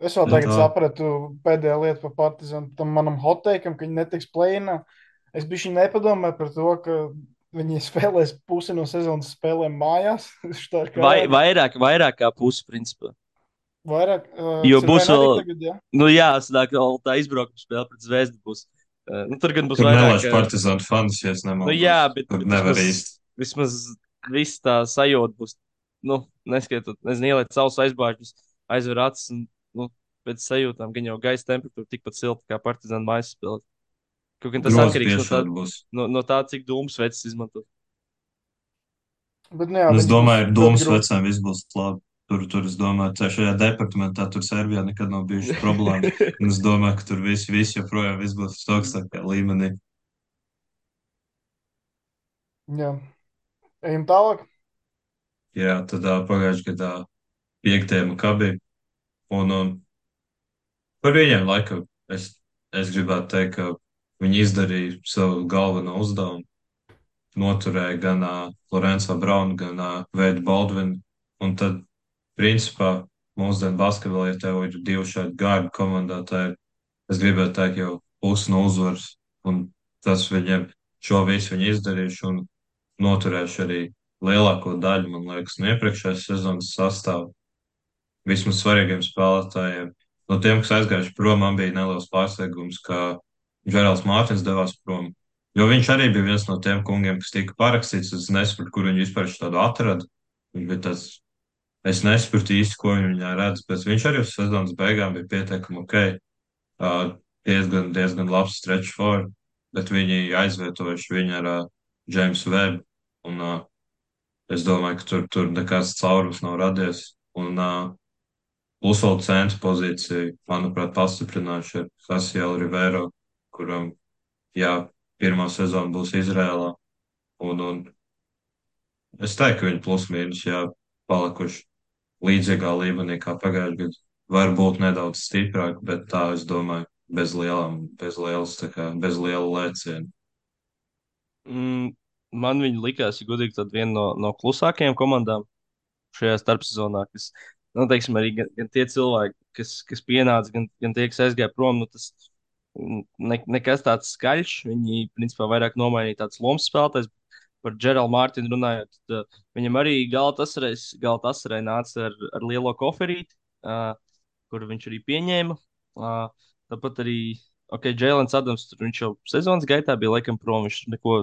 Es vēl Nu, tagad sapratu pēdējā lieta par Partizānu, tam manam hoteikam, ka viņi netiks plēnā. Es biju nepadomāju par to, ka viņi spēlēs pusi no sezonas spēlēm mājās. Vai, vairāk, vairāk kā pusi, principā. vairāk. Uh, Jo būs vēl- Tagad, ja? Nu, jā, sanāk, vēl tā izbraukuma spēle pret Zvezdu būs. Uh, nu, tur gan būs Tur vairāk. nelaiž partizānu fans, ja es Nu, nemaldos. jā, bet, Tur nevar vismaz, īsti. vismaz viss tā sajūta būs, nu, neskaitot, nezinu, ieliet savus aizbāžņus, aizver acis un, nu, pēc sajūtām, gan jau gaisa temperatūra tikpat silta kā partizāna mājas spēlē. Kaut gan tas Grozi atkarīgs no tā, būs. no, no tā, cik dūmus vecs izmanto. Bet, nu, jā, Es viņi domāju, ļoti grūti. vecām viss būs labi. Tur, tur es domāju, ka šajā departamentā tur Serbijā nekad nav bijušas problēmas. Es domāju, ka tur viss, viss joprojām viss būs uz augstākā līmenī. Jā. Ejam tālāk. Jā, tad pagājušajā gadā piektajā makabī. Un, un par viņiem laikam es, es gribētu teikt, ka viņi izdarīja savu galveno uzdevumu. Noturēja gan uh, Lorenzo Braunu, gan uh, Veidu Baldvinu. Un tad, principā, mūsdienu basketbolā, ja tev ir divi šādi gārdi komandā, tad es gribētu teikt jau pusi no uzvaras. Un tas viņiem šo visu viņi izdarījuši un noturējuši arī lielāko daļu, man liekas, no iepriekšējās sezonas sastāvā. Vismaz svarīgiem spēlētājiem. No tiem, kas aizgājuši prom, man bija neliels pārsteigums, ka Džerāls Mārtiņš devās prom. Jo viņš arī bija viens no tiem kungiem, kas tika parakstīts. Es nesaprotu, kur viņi vispār tādu atrada. Viņš bija tas, es nesaprotu īsti, ko viņi viņā redz, bet viņš arī uz sezonas beigām bija pietiekami ok. Uh, diezgan, diezgan labs stretch for, bet viņi aizvietojuši viņu ar uh, James Webb. Un, uh, Es domāju, ka tur, tur nekāds caurums nav radies. Un uh, plus vēl centra pozīciju, manuprāt, pastiprinājuši ar Hasielu Rivero, kuram, jā, pirmā sezona būs Izrēlā. Un, un es teiktu, ka viņi plus mīnus, jā, palikuši līdzīgā līmenī kā pagājušajā gadā. Varbūt nedaudz stiprāk, bet tā, es domāju, bez lielām, bez lielas, kā, bez liela lēciena. Mm, man viņa likās, ja godīgi, tad viena no, no klusākajām komandām šajā starpsezonā, kas, nu, teiksim, arī gan, gan tie cilvēki, kas, kas pienāca, gan, gan tie, kas aizgāja prom, nu, tas ne, nekas tāds skaļš. Viņi, principā, vairāk nomainīja tāds lomas spēlētājs. Par Džeralu Mārtiņu runājot, tad, uh, viņam arī Galtasarē nāca ar, ar lielo koferīti, uh, kur viņš arī pieņēma. Uh, tāpat arī, ok, Jēlens Adams, tur viņš jau sezonas gaitā bija laikam prom, viņš neko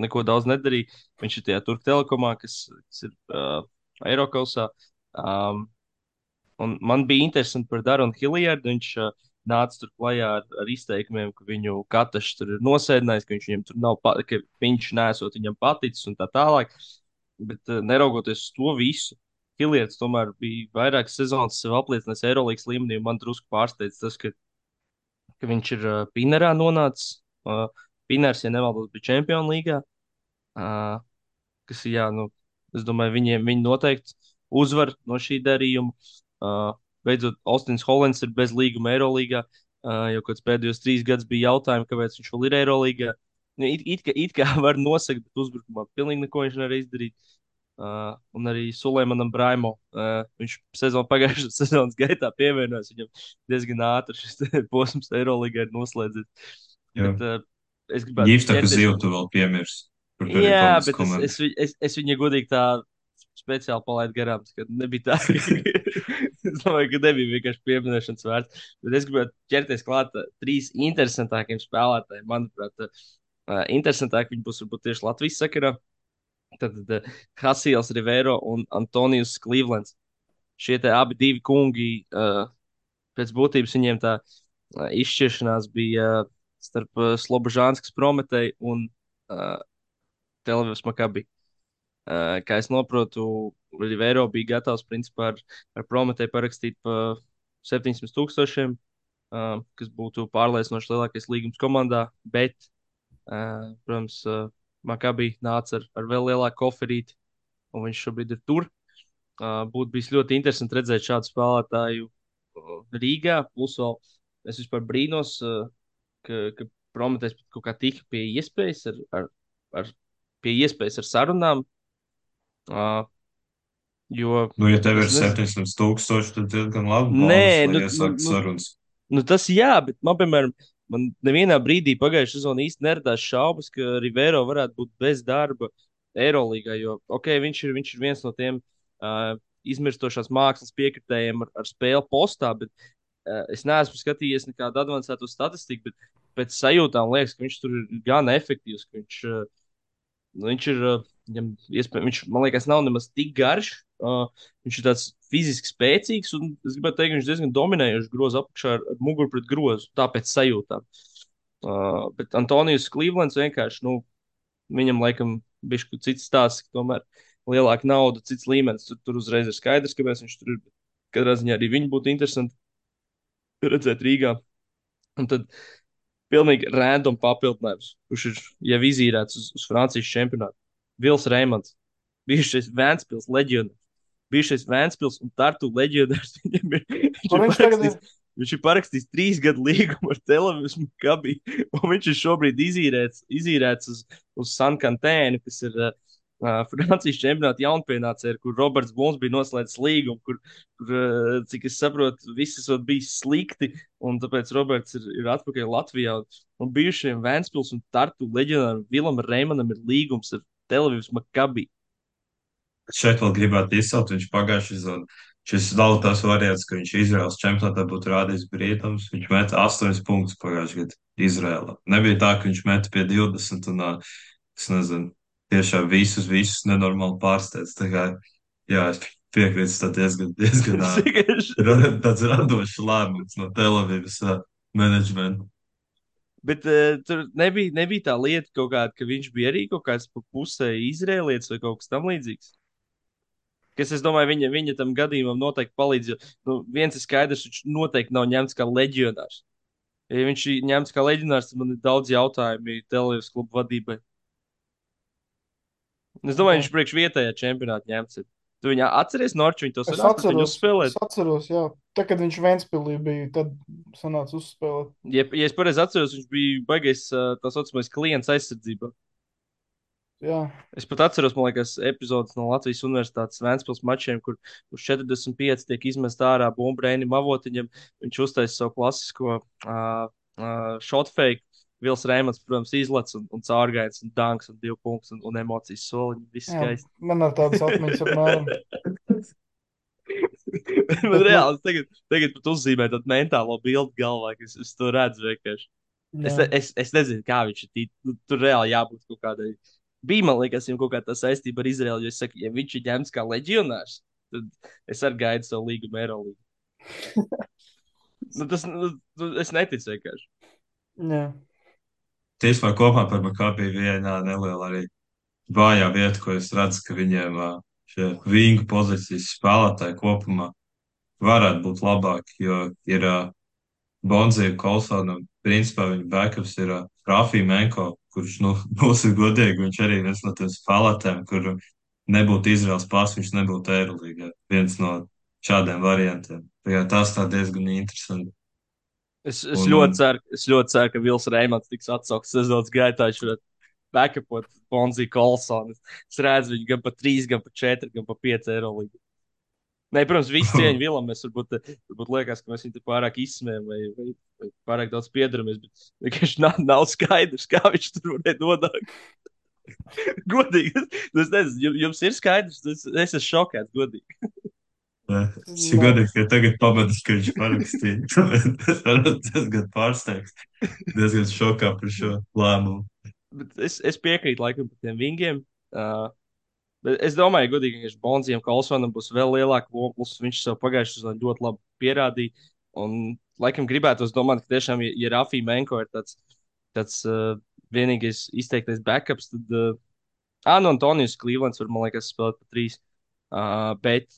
neko daudz nedarīja. Viņš ir tajā Turku telekomā, kas, kas ir uh, Eiropausā. Um, un man bija interesanti par Daronu Hiljardu. Viņš uh, nāca tur klajā ar, ar izteikumiem, ka viņu katrs tur ir nosēdinājis, ka viņš viņam tur nav, ka viņš nesot viņam paticis un tā tālāk. Bet uh, neraugoties uz to visu, Hiljards tomēr bija vairākas sezonas sev apliecinājis Eirolandes līmenī. Man drusku pārsteidz tas, ka, ka viņš ir uh, Pinerā nonācis. Uh, Pinērs, ja nemaldos, bija Champions līgā. Uh, kas jā, nu, es domāju, viņiem viņi noteikti uzvar no šī darījuma. Uh, beidzot, Austins Hollands ir bez līguma Eirolandā. Uh, jau kāds pēdējos trīs gadus bija jautājumi, kāpēc viņš vēl ir Eirolandā. Nu, it, it, it, it kā var nosakt, bet uzbrukumā pilnīgi neko viņš nevar izdarīt. Uh, un arī Sulēmanam Braimo. Uh, viņš sezonu pagājušā sezonas gaitā pievienojās. Viņam diezgan ātri šis posms Eirolandā ir noslēdzies. Bet, uh, es gribētu. Ģipta, ka zivtu vēl piemirst. Jā, bet es, es, es, es viņa godīgi tā speciāli palaidu garām, ka nebija tā. es domāju, ka nebija vienkārši pieminēšanas vērts. Bet es gribētu ķerties klāt trīs interesantākiem spēlētājiem. Manuprāt, uh, interesantāk viņi būs varbūt tieši Latvijas sakarā. Tad uh, Hasils Rivero un Antonijus Clevelands. Šie abi divi kungi, uh, pēc būtības viņiem tā uh, izšķiršanās bija. Starp uh, Slobožānskas Prometēju un uh, Televīzijas Makabi. Uh, kā es saprotu, Rivero bija gatavs principā ar, ar Prometēju parakstīt pa 700 tūkstošiem, uh, kas būtu pārliecinoši lielākais līgums komandā, bet, uh, protams, uh, Makabi nāca ar, ar vēl lielāku koferīti, un viņš šobrīd ir tur. Uh, būtu bijis ļoti interesanti redzēt šādu spēlētāju Rīgā. Plus, vēl es vispār brīnos, uh, ka, ka Prometējs kaut kā tika pie iespējas ar, ar, ar, pie iespējas ar sarunām. Uh, jo, nu, ja tev ir 700 tūkstoši, tad diezgan labi. Nē, balans, nu, iesākt nu, sarunas. Nu, tas jā, bet man, piemēram, man nevienā brīdī pagājušajā sezonā īsti neradās šaubas, ka Rivero varētu būt bez darba Eirolandā. Jo, ok, viņš ir, viņš ir viens no tiem uh, izmirstošās mākslas piekritējiem ar, ar spēli postā, bet es neesmu skatījies nekādu avansētu statistiku, bet pēc sajūtām liekas, ka viņš tur ir gan efektīvs. Viņš, eh, nu, viņš ir, eh, viņam, iespēj, viņš, man liekas, nav nemaz tik garš. Uh, viņš ir tāds fiziski spēcīgs, un es gribētu teikt, viņš diezgan dominējoši groza apakšā ar, ar muguru pret grozu. Tāpēc sajūtām. Uh, bet Antonijs Klīvlands vienkārši, nu, viņam laikam bija kaut cits stāsts, ka tomēr lielāka nauda, cits līmenis. Tur, tur uzreiz ir skaidrs, kāpēc viņš tur ir. Katrā ziņā arī viņi būtu interesanti redzēt Rīgā. Un tad pilnīgi random papildinājums, kurš ir jau izīrēts uz, uz Francijas čempionātu. Vils Reimans, bijušais Vēnspils leģionārs, bijušais Vēnspils un Tartu leģionārs. Viņam ir, viņš, ir viņš tagad ir? parakstījis, viņš ir parakstījis trīs gadu līgumu ar televīziju Makabī, un viņš ir šobrīd izīrēts, izīrēts uz, uz Sankantēnu, kas ir uh, Francijas čempionāta jaunpienācēji, kur Roberts Blūms bija noslēdzis līgumu, kur, kur cik es saprotu, viss esot bijis slikti, un tāpēc Roberts ir, ir atpakaļ Latvijā. Un, bijušajiem Vēnspils un Tartu leģionāram Vilam Reimanam ir līgums ar televīzijas Makabī. Šeit vēl gribētu izcelt, viņš pagājušajā sezonā. Šis nav tas variants, ka viņš Izraels čempionātā būtu rādījis brīvības. Viņš met 8 punktus pagājušajā gadā Izrēlā. Nebija tā, ka viņš met pie 20 un, es nezinu, tiešām visus, visus nenormāli pārsteidz. Tā kā, jā, es piekrītu, tas diezgan, diezgan tāds radošs lēmums no Telavivas menedžmenta. Bet uh, tur nebija, nebija tā lieta, kāda, ka viņš bija arī kaut kāds pusē izrēlietis vai kaut kas tam līdzīgs. Kas, es domāju, viņa, viņa tam gadījumam noteikti palīdz. Jo, nu, viens ir skaidrs, viņš noteikti nav ņemts kā leģionārs. Ja viņš ir ņemts kā leģionārs, tad man ir daudz jautājumu televīzijas klubu vadībai. Es domāju, viņš priekš vietējā čempionātā ņemts. Tu viņu atceries, Norčs, viņa to sanāca, ka viņu atceros, uzspēlēt. es atceros, jā. Tā, kad viņš Vēnspilī bija, tad sanāca uzspēlēt. Ja, ja es pareizi atceros, viņš bija baigais tā saucamais klients aizsardzībā. Jā, Es pat atceros, man liekas, epizodes no Latvijas Universitātes Vēncpils mačiem, kur uz 45 tiek izmest ārā bumbrēnim avotiņam. Viņš uztaisīja savu klasisko uh, uh, shot fake. Vils Rēmans, protams, izlaiž un, un caurgājis, un dunks, un divu punktus, un, un emocijas soliņi. Viss skaisti. Man ar tādas atmiņas apmēram. Man reāli es tagad, tagad pat uzzīmēju tādu mentālo bildi galvā, ka es, es to redzu vienkārši. Es, Jā. es, es nezinu, kā viņš ir. Nu, tur reāli jābūt kaut kādai. Bija, man liekas, viņam kaut kāda saistība ar Izraelu. Jo es saku, ja viņš ir ņemts kā leģionārs, tad es arī gaidu savu līgumu Eirolandā. nu, tas, nu, nu, es neticu vienkārši. Jā. Tiesībā kopumā par Makabī vienā neliela arī vājā vieta, ko es redzu, ka viņiem šie vingu pozīcijas spēlētāji kopumā varētu būt labāki, jo ir ā, Bonzīva Kolsona, un principā viņa backups ir Rafī Menko, kurš, nu, būsim godīgi, viņš arī viens no tiem spēlētājiem, kur nebūtu Izraels pās, viņš nebūtu Eirolīgā. Viens no šādiem variantiem. Tā Tas tā diezgan interesanti. Es, es, Un- ļoti ceru, es ļoti ceru, ka Vils Reimans tiks atsaukts sezonas gaitā. Viņš varētu backupot Bonziju Kolsonu. Es redzu viņu gan pa 3, gan pa 4, gan pa 5 eiro līgu. Nē, protams, visi cieņa Vilam. Mēs varbūt, varbūt liekas, ka mēs viņu pārāk izsmējam vai, vai, vai pārāk daudz piedaramies, bet vienkārši nav, nav skaidrs, kā viņš tur varēja nodākt. godīgi, es nezinu, jums- ir skaidrs, es esmu šokēts, godīgi. Godīgi, ka tagad pamanīju, ka viņš parakstīja. Es esmu diezgan pārsteigts, diezgan šokā par šo lēmumu. Bet es, es piekrītu laikam par tiem vingiem. Uh, bet es domāju, godīgi, ka Bonzijam Kalsonam būs vēl lielāka loma. Plus viņš sev pagājušajā sezonā ļoti labi pierādīja. Un laikam gribētu domāt, ka tiešām, ja, ja Rafija Menko ir tāds, tāds uh, vienīgais izteiktais backups, tad uh, Anu Antonijus Klīvlands var, man liekas, spēlēt pa trīs. Uh, bet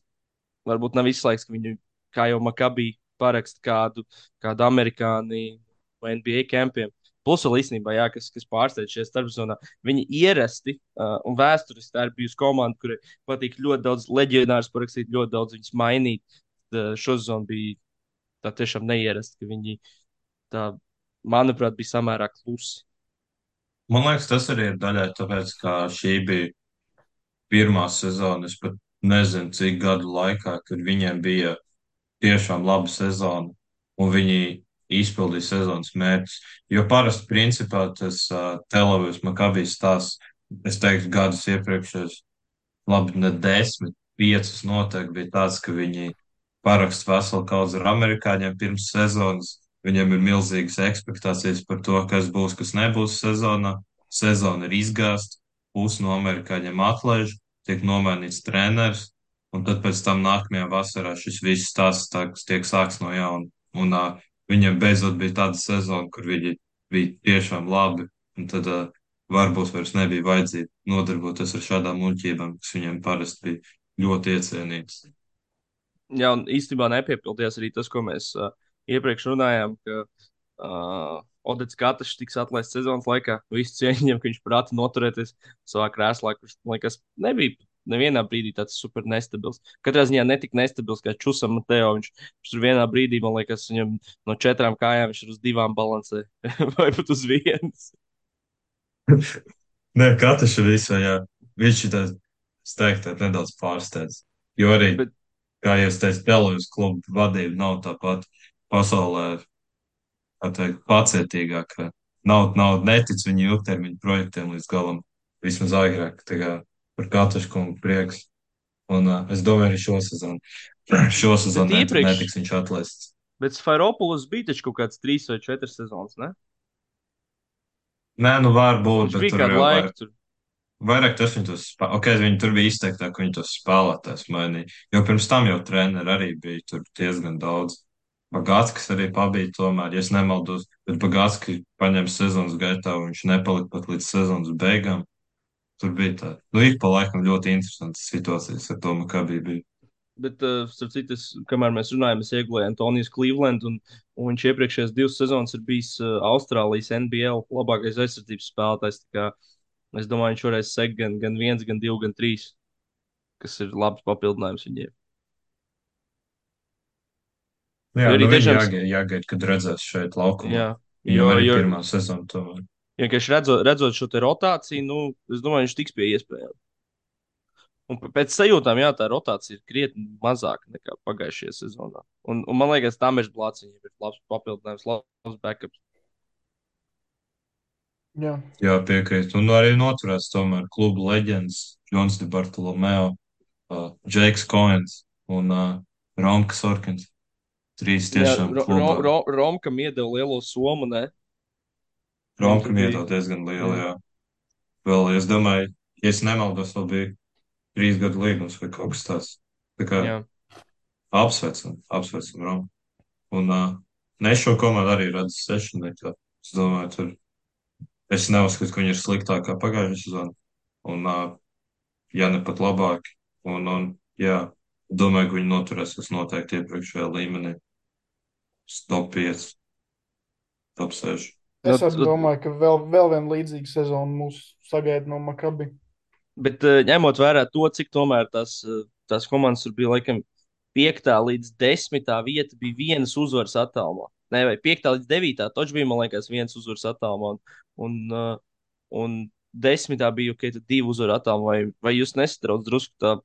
varbūt nav izslēgts, ka viņu, kā jau Makabī, parakst kādu, kādu amerikāni vai NBA kempiem. Plus, vēl īstenībā, jā, kas, kas pārsteidz šajā starpzonā, viņi ierasti uh, un vēsturiski tā ir bijusi komanda, kurai patīk ļoti daudz leģionārus parakstīt, ļoti daudz viņus mainīt. Tad šo sezonu bija tā tiešām neierasti, ka viņi tā, manuprāt, bija samērā klusi. Man liekas, tas arī ir daļai tāpēc, ka šī bija pirmā sezona. Es pat nezinu, cik gadu laikā, kad viņiem bija tiešām laba sezona, un viņi izpildīja sezonas mērķus. Jo parasti, principā, tas uh, televīzijas makabijas stāsts, es teiktu, gadus iepriekšējos, labi, ne desmit, piecus noteikti bija tāds, ka viņi paraksta veselu kaudzi ar amerikāņiem pirms sezonas. Viņiem ir milzīgas expectācijas par to, kas būs, kas nebūs sezonā. Sezona ir izgāzta, pusi no amerikāņiem atlaiž, tiek nomainīts treneris, un tad pēc tam nākamajā vasarā šis viss stāsts tā, tiek sāks no jauna. Un uh, viņiem beidzot bija tāda sezona, kur viņi bija tiešām labi. Un tad uh, varbūt vairs nebija vajadzība nodarboties ar šādām muļķībām, kas viņiem parasti bija ļoti iecienītas. Jā, un īstenībā nepiepildījās arī tas, ko mēs uh, iepriekš runājām, ka uh, Odets Katašs tiks atlaists sezonas laikā. Visu cieņu viņam, ka viņš prāta noturēties savā krēslā, kurš, man liekas, nebija nevienā brīdī tāds super nestabils. Katrā ziņā netik nestabils kā Čusam Mateo. Viņš, viņš tur vienā brīdī, man liekas, viņam no četrām kājām viņš ir uz divām balansē vai pat uz vienas. Nē, katrs ir visā, jā. Viņš ir tāds, es teiktu, nedaudz pārsteidz. Jo arī, Bet, kā jau es teicu, Pelējas klubu vadība nav tāpat pasaulē, teikt, pacietīgākā. Nav, nav netic viņu ilgtermiņu projektiem līdz galam, vismaz agrāk. Kā par katru kungu prieks. Un uh, es domāju, arī šo sezonu. Šo sezonu net, iepriekš- netiks viņš atlaists. bet Sfairopoulos bija taču kaut kāds trīs vai četras sezonas, ne? Nē, nu varbūt, Viņš bet bija kādu laiku. vairāk, Tur. vairāk tas viņi tos, spā- ok, viņi tur bija izteiktāk, ka viņi tos spēlētājs mainīja. Jo pirms tam jau treneri arī bija diezgan daudz. Bagātskis arī pabija tomēr, ja nemaldos, bet Bagātski paņem sezonas gaitā, un viņš nepalika pat līdz sezonas beigām. Tur bija tā, nu, ik pa laikam ļoti interesantas situācijas ar to, kā bija. Bet, uh, starp citu, kamēr mēs runājam, es iegulēju Antonijas Cleveland, un, un viņš iepriekšējās divas sezonas ir bijis uh, Austrālijas NBL labākais aizsardzības spēlētājs. Es domāju, viņš varēs sekt gan, gan viens, gan divi, gan trīs, kas ir labs papildinājums viņiem. Jā, Jo arī nu, tiešām- jāgaida, jāgaida, kad redzēs šeit laukumā. Jā, jo, arī jo, pirmā sezona tomēr. vienkārši redzot, redzot šo te rotāciju, nu, es domāju, viņš tiks pie iespējām. Un pēc sajūtām, jā, tā rotācija ir krietni mazāka nekā pagājušajā sezonā. Un, un man liekas, tā mēs blāciņiem ir labs papildinājums, labs backups. Jā. Jā, piekrīt. Un arī noturēts tomēr klubu leģendas Jons de Bartolomeo, uh, Džeiks Koens un uh, Romkas Orkins. Trīs Jā, tiešām klubā. Ro- Ro- Romkam iedeva lielo somu, ne? Romkam iedod diezgan liela, Jā. jā. Vēl, es domāju, ja es nemaldos, vēl bija trīs gadu līgums vai kaut kas tāds. Tā kā Jā. apsveicam, apsveicam Romu. Un uh, ne šo komandu arī redzu sešniekā. Es domāju, tur es neuzskatu, ka viņi ir sliktāki kā pagājušajā sezonā. Un, uh, ja ne pat labāki. Un, un jā, domāju, ka viņi noturēsies noteikti iepriekšējā līmenī. Top 5, top 6. Es arī domāju, ka vēl, vēl viena līdzīga sezona mūs sagaida no Makabi. Bet uh, ņemot vērā to, cik tomēr tās, uh, tās komandas tur bija laikam piektā līdz desmitā vieta, bija vienas uzvaras attālumā. Nē, vai piektā līdz devītā, taču bija, man liekas, viens uzvaras attālumā. Un, un, uh, un desmitā bija ok, tad divi uzvaru attālumā. Vai, vai jūs nesatrauc drusku tā,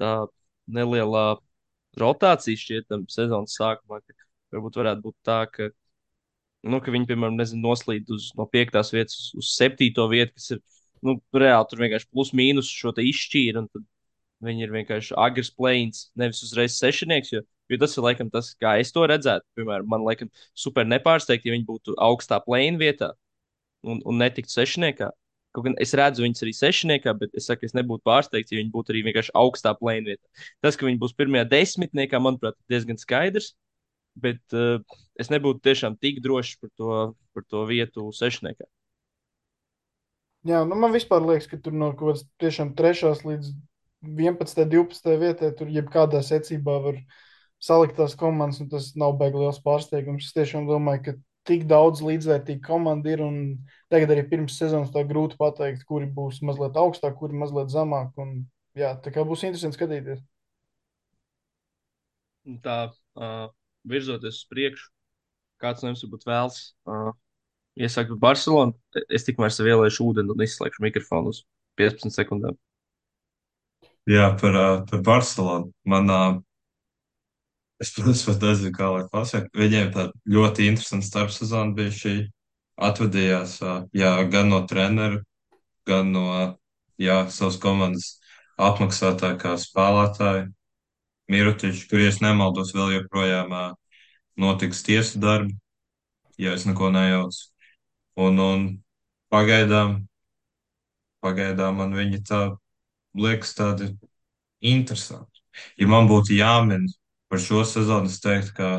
tā nelielā rotācija šķietam sezonas sākumā? Ka varbūt varētu būt tā, ka, nu, ka viņi, piemēram, nezinu, noslīd uz, no piektās vietas uz, septīto vietu, kas ir nu, reāli tur vienkārši plus mīnus šo izšķīru. Viņi ir vienkārši agrs plēns, nevis uzreiz sešnieks. Jo, jo tas ir laikam tas, kā es to redzētu. Piemēram, man liekas, super nepārsteigti, ja viņi būtu augstā plēna vietā un, un netiktu sešniekā. Kaut gan es redzu viņus arī sešniekā, bet es saku, es nebūtu pārsteigts, ja viņi būtu arī vienkārši augstā plēna vietā. Tas, ka viņi būs pirmajā desmitniekā, manuprāt, ir diezgan skaidrs. Bet uh, es nebūtu tiešām tik drošs par to, par to vietu sešniekā. Jā, nu man vispār liekas, ka tur no kaut kādas tiešām trešās līdz 11, 12 vietai tur jebkādā secībā var salikt tās komandas, un tas nav beigas liels pārsteigums. Es tiešām domāju, ka tik daudz līdzvērtīgu komandu ir, un tagad arī pirms sezonas tā grūti pateikt, kuri būs mazliet augstāk, kuri mazliet zemāk. Un, jā, tā kā būs interesanti skatīties. Un Tā uh, virzoties uz priekšu, kāds no jums varbūt vēlas uh, iesākt par Barcelonu. Es tikmēr sev ieliešu ūdeni un izslēgšu mikrofonu uz 15 sekundēm. Jā, par, ā, par Barcelonu. Manā, es, protams, pat nezinu, kā lai pasaka. Viņiem tā ļoti interesanta starpsezona bija šī. Atvadījās, ā, jā, gan no treneru, gan no, jā, savas komandas apmaksātāja spēlētāja. Mirutiņš, kur, ja nemaldos, vēl joprojām notiks tiesu darbi, ja es neko nejaucu. Un, un pagaidām, pagaidām man viņi tā liekas tādi interesanti. Ja man būtu jāmin par šo sezonu, es teiktu, ka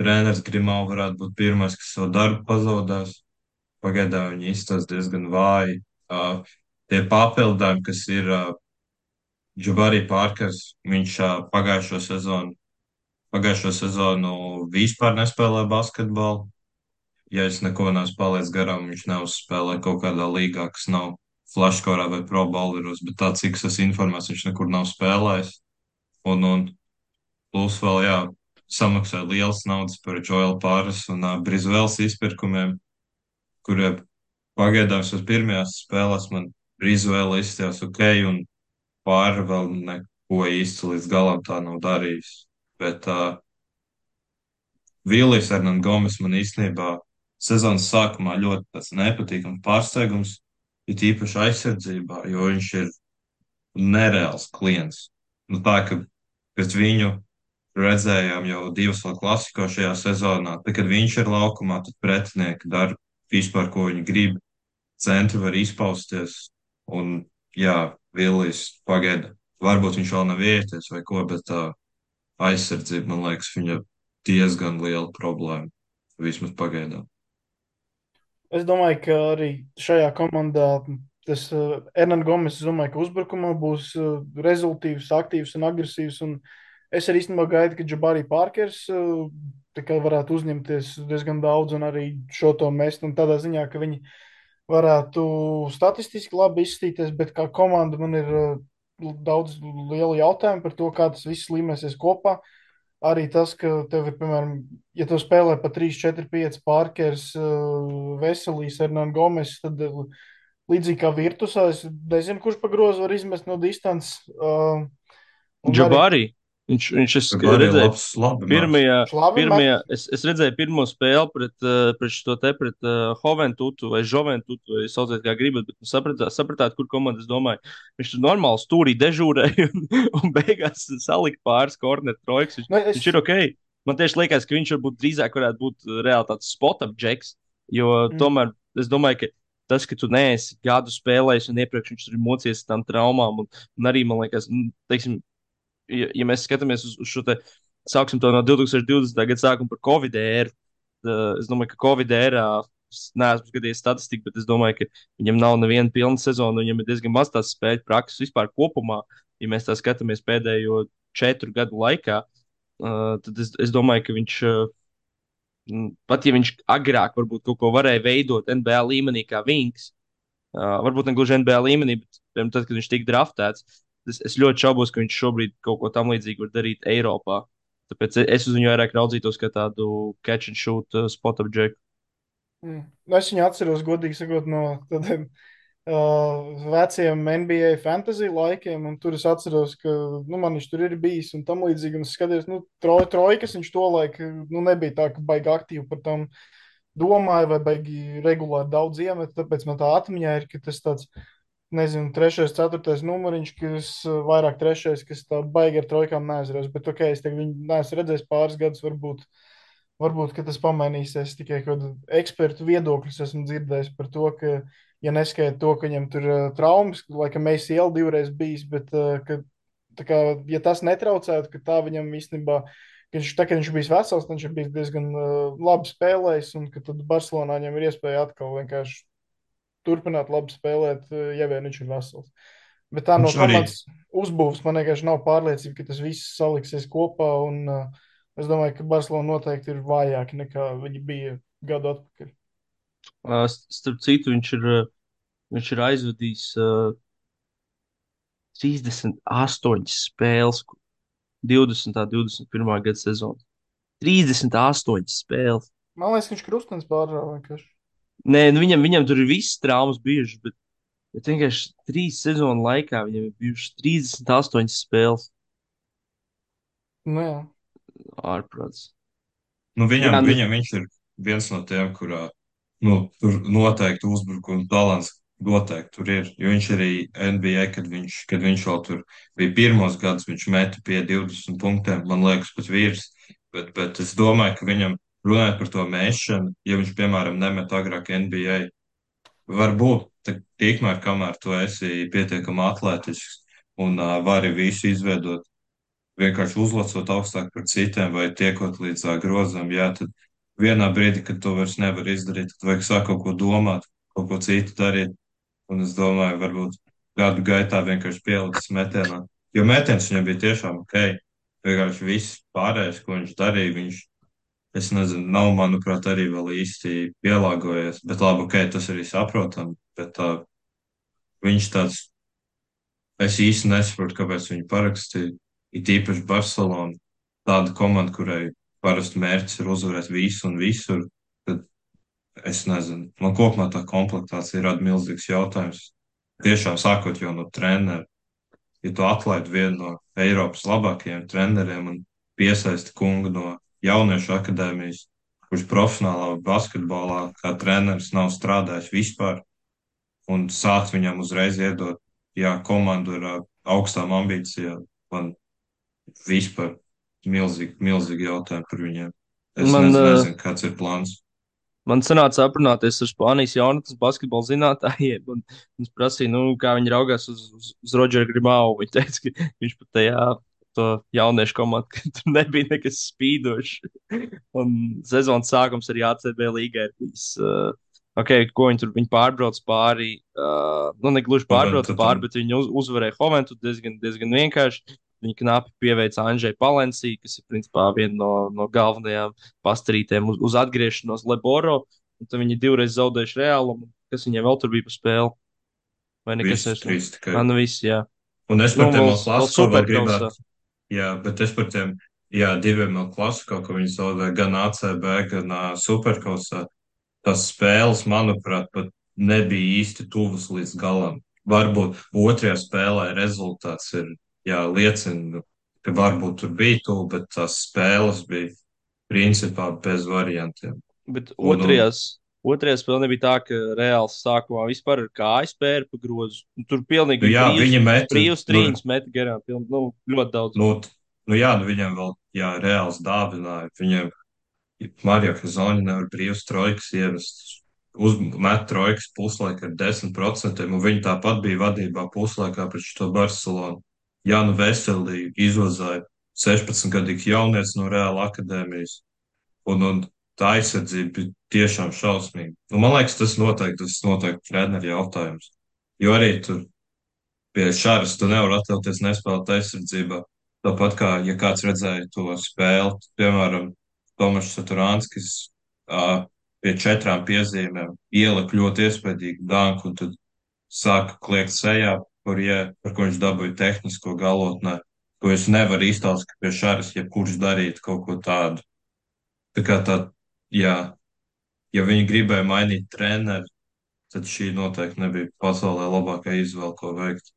treneris Grimau varētu būt pirmais, kas savu darbu pazaudās. Pagaidām viņi izstāsta diezgan vāji. Uh, tie papildinājumi, kas ir uh, Džabari Pārkers, viņš pagājušo sezonu, pagājušo sezonu vispār nespēlē basketbolu. Ja es neko neesmu palaidis garām, viņš neuzspēlē kaut kādā līgā, kas nav flashkorā vai pro bowleros, bet tā, cik es esmu informēts, viņš nekur nav spēlējis. Un, un plus vēl, jā, samaksāja liels naudas par Joelu Pāras un uh, Brizvēls izpirkumiem, kuriem pagaidām uz pirmajās spēlēs man Brizvēla izstājās ok, un Pāra vēl neko īsti līdz galam tā nav darījis. Bet uh, Vilnius Hernandez Gomes man īstenībā sezonas sākumā ļoti nepatīkams pārsteigums, it īpaši aizsardzībā, jo viņš ir nereāls klients. Nu, tā ka pēc viņu redzējām jau divas vēl klasiko šajā sezonā. Tad, kad viņš ir laukumā, tad pretinieki dara vispār, ko viņi grib. Centri var izpausties. Un, jā, Vilnius pagaida. Varbūt viņš vēl nav vieties vai ko, bet tā aizsardzība, man liekas, viņa diezgan liela problēma. Vismaz pagaidām. Es domāju, ka arī šajā komandā tas uh, Hernandez Gomes, es domāju, ka uzbrukumā būs uh, rezultīvs, aktīvs un agresīvs. Un es arī īstenībā gaidu, ka Jabari Parkers uh, varētu uzņemties diezgan daudz un arī šo to mest. Un tādā ziņā, ka viņi varētu statistiski labi izskatīties, bet kā komanda man ir uh, daudz lielu jautājumu par to, kā tas viss līmēsies kopā. Arī tas, ka tev ir, piemēram, ja tu spēlē pa 3, 4, 5 pārkers, veselīs Hernán Gomes, tad uh, līdzīgi kā virtusā, es nezinu, kurš pa grozu var izmest no distances. Arī Džabari. Viņš, viņš es redzēju, labs, labi. pirmajā, labi pirmajā es, es redzēju pirmo spēli pret, uh, pret šo te pret uh, Hoventutu vai Žoventutu, vai sauciet kā gribat, bet nu sapratāt, sapratāt, kur komanda, es domāju, viņš tur normāli stūrī dežūrēja un, un beigās salika pāris kornetu trojks. Viņš, Nu, es, viņš ir ok. Man tieši liekas, ka viņš varbūt drīzāk varētu būt uh, reāli tāds spot-up džeks, jo Mm. tomēr es domāju, ka tas, ka tu neesi gadu spēlējis un iepriekš viņš tur ir mocies ar tām traumām, un, un arī man liekas, nu, teiksim, ja, ja mēs skatāmies uz, uz šo te, sāksim to no 2020. gada sākuma par Covid ēru, tad es domāju, ka Covid ērā es neesmu skatījies statistiku, bet es domāju, ka viņam nav neviena pilna sezona, viņam ir diezgan maz tās spēļu prakses vispār kopumā. Ja mēs tā skatāmies pēdējo četru gadu laikā, uh, tad es, es domāju, ka viņš. Uh, Pat ja viņš agrāk varbūt kaut ko varēja veidot NBA līmenī, kā Vinks, uh, varbūt ne gluži NBA līmenī, bet tad, kad viņš tika draftēts, es, es ļoti šaubos, ka viņš šobrīd kaut ko tam līdzīgu var darīt Eiropā. Tāpēc es uz viņu vairāk raudzītos kā tādu catch and shoot uh, spot džeku. mm, es viņu atceros, godīgi sakot, no tādiem uh, veciem NBA fantasy laikiem. un Tur es atceros, ka nu, man viņš tur ir bijis un tam līdzīgi. un Es skatījos, nu, troj, trojkas viņš to laiku nu, nebija tā, ka baigi aktīvi par tam domāja vai baigi regulāri daudz iemet. Tāpēc man tā atmiņā ir, ka tas tāds. Nezinu, trešais, ceturtais numuriņš, kas uh, vairāk trešais, kas tā baigi ar trojkām neaizraujas. Bet, ok, es viņu neesmu redzējis pāris gadus, varbūt, varbūt tas pamainīsies. Tikai ekspertu viedokļus esmu dzirdējis par to, ka, ja neskaita to, ka viņam tur uh, traumas, laikam mēs ielu divreiz bijis, bet, uh, ka, kā, ja tas netraucētu, ka tā viņam īstenībā, viņš, tā, viņš bijis vesels, viņš bijis diezgan uh, labi spēlējis, un tad Barcelonā viņam ir iespēja atkal vienkārši turpināt labi spēlēt, uh, ja vien viņš ir vesels. Bet tā no komandas uzbūves man vienkārši nav pārliecība, ka tas viss saliksies kopā, un uh, es domāju, ka Barcelona noteikti ir vājāki nekā viņi bija gadu atpakaļ. Uh, starp citu, viņš ir, uh, viņš ir aizvadījis uh, 38 spēles, 20. un 21. gada sezonā. 38 spēles. Man liekas, ka viņš krustens pārrāva vienkārši. Nē, nu viņam, viņam tur ir visas traumas bijušas, bet, bet vienkārši trīs sezonu laikā viņam ir bijušas 38 spēles Nu, jā. ārprāts. Nu, viņam, Jā, nu- viņam viņš ir viens no tiem, kurā nu, tur noteikti uzbrukuma talants. Noteikti tur ir. Jo viņš arī NBA, kad viņš, kad viņš vēl tur bija pirmos gadus, viņš meta pie 20 punktiem, man liekas, pat virs. Bet, bet es domāju, ka viņam runājot par to mēšanu, ja viņš, piemēram, nemet agrāk NBA, varbūt tikmēr, kamēr tu esi pietiekami atletisks un uh, vari visu izveidot vienkārši uzlacot augstāk par citiem vai tiekot līdz uh, grozam, jā, tad vienā brīdī, kad to vairs nevar izdarīt, tad vajag sākt kaut ko domāt, kaut ko citu darīt. Un es domāju, varbūt gadu gaitā vienkārši pielicis metienā. Jo metiens viņam bija tiešām ok. Vienkārši viss pārējais, ko viņš darīja, viņš, es nezinu, nav, manuprāt, arī vēl īsti pielāgojies. Bet labi, ok, tas arī saprotam. Bet uh, viņš tāds, es īsti nesaprotu, kāpēc viņu parakstīja. It īpaši Barcelona, tāda komanda, kurai parasti mērķis ir uzvarēt visu un visur. Tad es nezinu, man kopumā tā komplektācija rada milzīgs jautājums. Tiešām sākot jau no treneru ja tu atlaidi vienu no Eiropas labākajiem treneriem un piesaisti kungu no jauniešu akadēmijas, kurš profesionālā basketbolā kā treneris nav strādājis vispār, un sāc viņam uzreiz iedot, jā, komandu ar augstām ambīcijām, man vispār milzīgi, milzīgi jautājumi par viņiem. Es Man, nezinu, kāds ir plāns. Man sanāca aprunāties ar Spānijas jaunatnes basketbola zinātājiem. un Viņš prasīja, nu, kā viņi raugās uz, uz, uz Rodžeru Grimau. Viņš teica, ka viņš pat tajā to jauniešu komandu, ka tur nebija nekas spīdošs. Un sezonas sākums arī ACB līgā ir bijis. Uh, okay, ko viņi tur viņi pārbrauc pāri? Uh, nu, ne gluži pārbrauc pāri, bet viņi uz, uzvarēja Hoventu diezgan, diezgan vienkārši. Viņi knapi pieveica Anžēju Palensiju, kas ir principā viena no, no galvenajām pastarītēm uz, uz atgriešanos Leboro. Tad viņi divreiz zaudējuši reālumu. Kas viņiem vēl tur bija pa spēli? Vai nekas Viss trīs tikai. Ah, nu viss, jā. Un es Nu, par tiem vēl- vēl gribētu. Jā, bet es par tiem, jā, diviem kaut ko viņi zaudēja, gan ACB, gan uh, Superkausā. Tas spēles, manuprāt, pat nebija īsti tuvas līdz galam. Varbūt otrajā spēlē rezultāts ir, jā, liecina, ka varbūt tur bija tuvu, bet tās spēles bija principā bez variantiem. Bet otrajās, otrajā spēlē nebija tā, ka reāls sākumā vispār ar kāju spēru pa grozu. Un Tur pilnīgi Nu, jā, brīvs- viņi meta. brīvs nu, trīņus meta garām. Piln, nu, ļoti daudz. Nu, nu jā, nu viņam vēl, jā, reāls dāvināja. Viņam Marija Hazoņa nevar brīvs trojkas ievest. Uzmet trojkas puslaika ar 10%, un viņi tāpat bija vadībā puslaikā pret šo Barcelonu. Jā, nu veselīgi izvazāja 16-gadīgs jaunietis no Reāla akadēmijas. Un, un tā aizsardzība bija tiešām šausmīga. Nu, man liekas, tas noteikti, tas noteikti treneru jautājums. Jo arī tur pie šāras tu nevari atļauties nespēlēt aizsardzībā. Tāpat kā, ja kāds redzēja to spēli, piemēram, Tomašs Saturānskis pie četrām piezīmēm ielika ļoti iespaidīgu danku un tad sāka kliegt sejā, par, ja, par ko viņš dabūja tehnisko galotnē, ko es nevaru iztaust, ka pie šāras jebkurš darītu kaut ko tādu. Tā kā tā, jā, ja viņi gribēja mainīt treneri, tad šī noteikti nebija pasaulē labākā izvēle, ko veikt.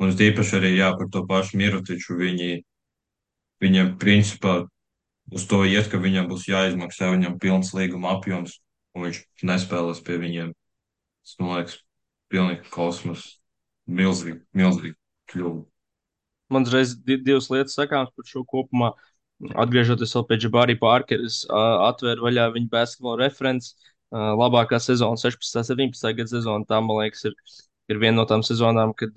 Un es īpaši arī jā, par to pašu Mirotiču. Viņi, viņam principā uz to iet, ka viņam būs jāizmaksā viņam pilns līguma apjoms, un viņš nespēlēs pie viņiem. Tas, man liekas, pilnīgi kosmos. Milzīgi, milzīgi kļūda. Man uzreiz di divas lietas sakāmas par šo kopumā. Atgriežoties pie Džabārī Parkeras, uh, atvēru vaļā viņa basketbola referents. Uh, labākā sezona, 16. un 17. gada sezona, tā man liekas, ir, ir viena no tām sezonām, kad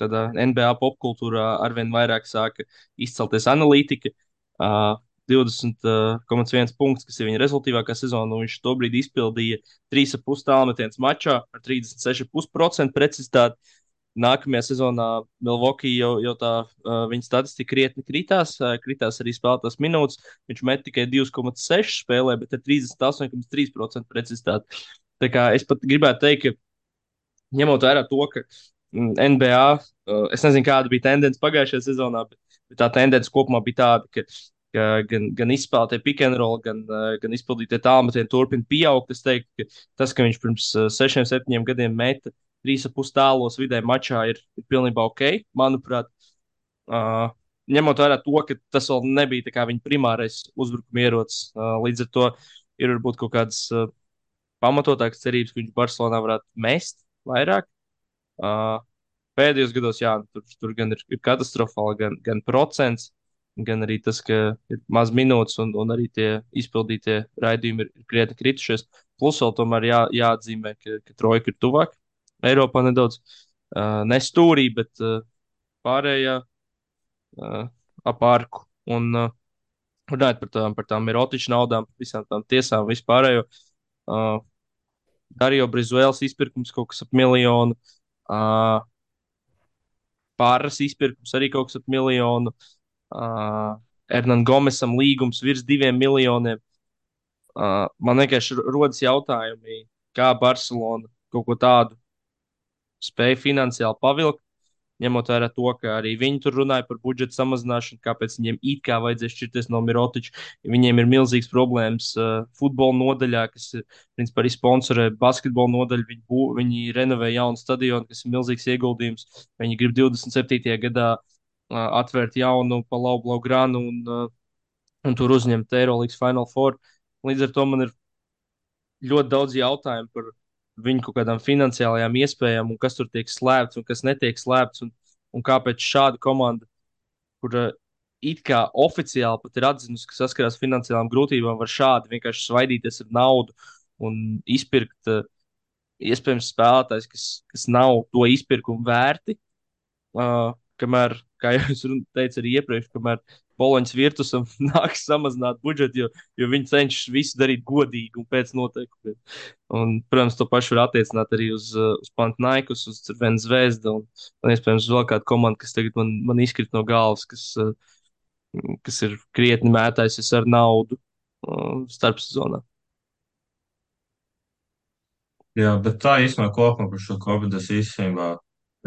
tādā NBA popkultūrā arvien vairāk sāka izcelties analītika. Uh, 20,1 punkts, kas ir viņa rezultātīvākā sezona, viņš tobrīd izpildīja 3,5 tālmetienus mačā ar 36,5% precizitāti. Nākamajā sezonā Milvokī jau, jau tā uh, viņa statistika krietni kritās, uh, kritās arī spēlētās minūtes. Viņš met tikai 2,6 spēlē, bet ar 38,3% precizitāti. Tā kā es pat gribētu teikt, ka ņemot vērā to, ka mm, NBA, uh, es nezinu, kāda bija tendence pagājušajā sezonā, bet, bet tā tendence kopumā bija tāda, ka, gan, gan izspēlētie roll, gan, gan izpildītie tālmetieni turpina pieaugt. Es teiktu, ka tas, ka viņš pirms sešiem, septiņiem gadiem meta trīs ap pus tālos vidē mačā, ir, ir pilnībā ok, manuprāt. Uh, ņemot vērā to, ka tas vēl nebija viņa primārais uzbrukuma ierocis, uh, līdz ar to ir varbūt kaut kādas uh, pamatotākas cerības, ka viņš Barcelonā varētu mest vairāk. Uh, pēdējos gados, jā, tur, tur gan ir, ir katastrofāli, gan, gan procents, gan arī tas, ka ir maz minūtes un, un arī tie izpildītie raidījumi ir krietni kritušies. Plus vēl tomēr jā, jāatzīmē, ka, ka trojka ir tuvāk Eiropā nedaudz uh, nestūrī, bet uh, pārējā uh, ap ārku. Un uh, runājot par tām, par tām erotiķu naudām, visām tām tiesām, vispārējo. Uh, Dario Brizuēls izpirkums kaut kas ap miljonu. Uh, Pārras izpirkums arī kaut kas ap miljonu. Uh, Hernan Gomesam līgums virs diviem miljoniem. Uh, man vienkārši rodas jautājumi, kā Barcelona kaut ko tādu spēja finansiāli pavilkt ņemot vērā to, ka arī viņi tur runāja par budžeta samazināšanu, kāpēc viņiem it kā vajadzēs šķirties no Mirotiča. Viņiem ir milzīgs problēmas uh, futbola nodaļā, kas principā arī sponsorē basketbola nodaļu. Viņi, bū, viņi renovē jaunu stadionu, kas ir milzīgs ieguldījums. Viņi grib 27. gadā uh, atvērt jaunu Palau Blaugrānu un, uh, un tur uzņemt Eirolandes Final Four. Līdz ar to man ir ļoti daudz jautājumu par viņu kaut kādām finansiālajām iespējām, un kas tur tiek slēpts un kas netiek slēpts, un, un kāpēc šāda komanda, kur uh, it kā oficiāli pat ir atzinusi, ka saskarās ar finansiālām grūtībām, var šādi vienkārši svaidīties ar naudu un izpirkt uh, iespējams spēlētājs, kas, kas nav to izpirkumu vērti. Uh, kamēr, kā jau es teicu arī iepriekš, kamēr Poloņas virtusam nāks samazināt budžetu, jo, jo viņi cenšas visu darīt godīgi un pēc noteikumiem. Un, protams, to pašu var attiecināt arī uz, uh, uz Pantnaikus, uz Venzvēzdu un, un iespējams vēl kādu komandu, kas tagad man, man izkrit no galvas, kas, uh, kas ir krietni mētājusies ar naudu uh, starpsezonā. Jā, bet tā īstenībā kopumā par šo Covid es īstenībā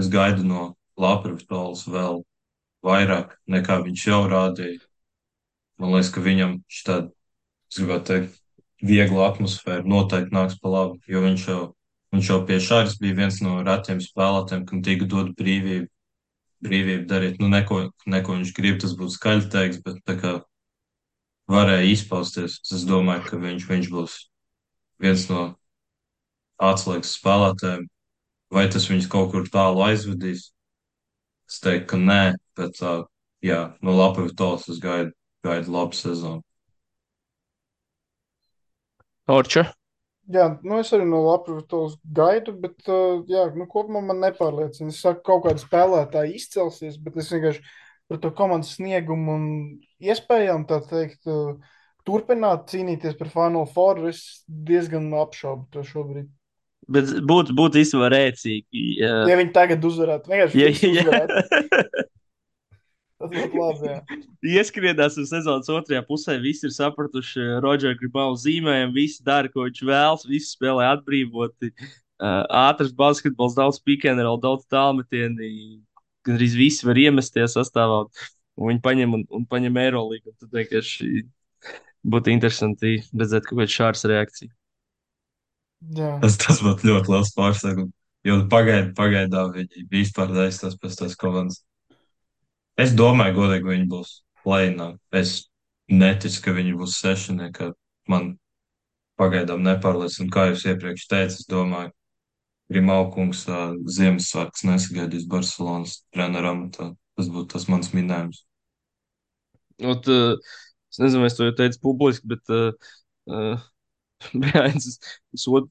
es gaidu no Latvijas vēl vairāk nekā viņš jau rādīja. Man liekas, ka viņam šī, es gribētu teikt, viegla atmosfēra noteikti nāks pa labu, jo viņš jau, viņš jau pie šādas bija viens no retiem spēlētājiem, kam tika dot brīvību, brīvību darīt. Nu, neko, neko viņš grib, tas būtu skaļi teiks, bet tā kā varēja izpausties, es domāju, ka viņš, viņš būs viens no atslēgas spēlētājiem. Vai tas viņus kaut kur tālu aizvedīs? Es teiktu, ka nē, bet uh, jā, no Latvijas tolas es gaidu, gaidu labu sezonu. Orča. Jā, nu es arī no Latvijas gaidu, bet uh, jā, nu, kopumā man nepārliecina. Es saku, kaut kāda spēlētāja izcelsies, bet es vienkārši par to komandas sniegumu un iespējām tā teikt. Uh, turpināt cīnīties par Final Four, es diezgan apšaubu to šobrīd. Bet būtu būt īstenībā rēcīgi. Ja, ja viņi tagad uzvarētu, vienkārši ja, ja, uzvarētu. Tas būtu labi. Jā. Ieskrienās uz sezonas otrajā pusē. Visi ir sapratuši, Rodžers Gribau zīmējumu, visi dara, ko viņš vēlas, visi spēlē atbrīvoti. Uh, ātrs basketbols, daudz pikantrol, daudz tālmetienu. Gan arī visi var iemesties sastāvā. Un viņi paņem un, un paņem Eirolīgu. Tad vienkārši būtu interesanti redzēt kaut kādu šādu reakciju. Jā. Tas, tas būtu ļoti liels pārsteigums. Jo pagaid, pagaidā viņi vispār aizstās pēc tās komandas. Es domāju, godīgi, ka viņi būs plēnā. Es neticu, ka viņi būs sešnieki. Man pagaidām nepārliecina, kā jūs iepriekš teicāt. Es domāju, Grimaukungs Ziemassvētkus nesagaidīs Barcelonas treneru amatā. Tas būtu tas mans minējums. Ot, uh, es nezinu, vai es to jau teicu publiski, bet uh, uh, es, es od,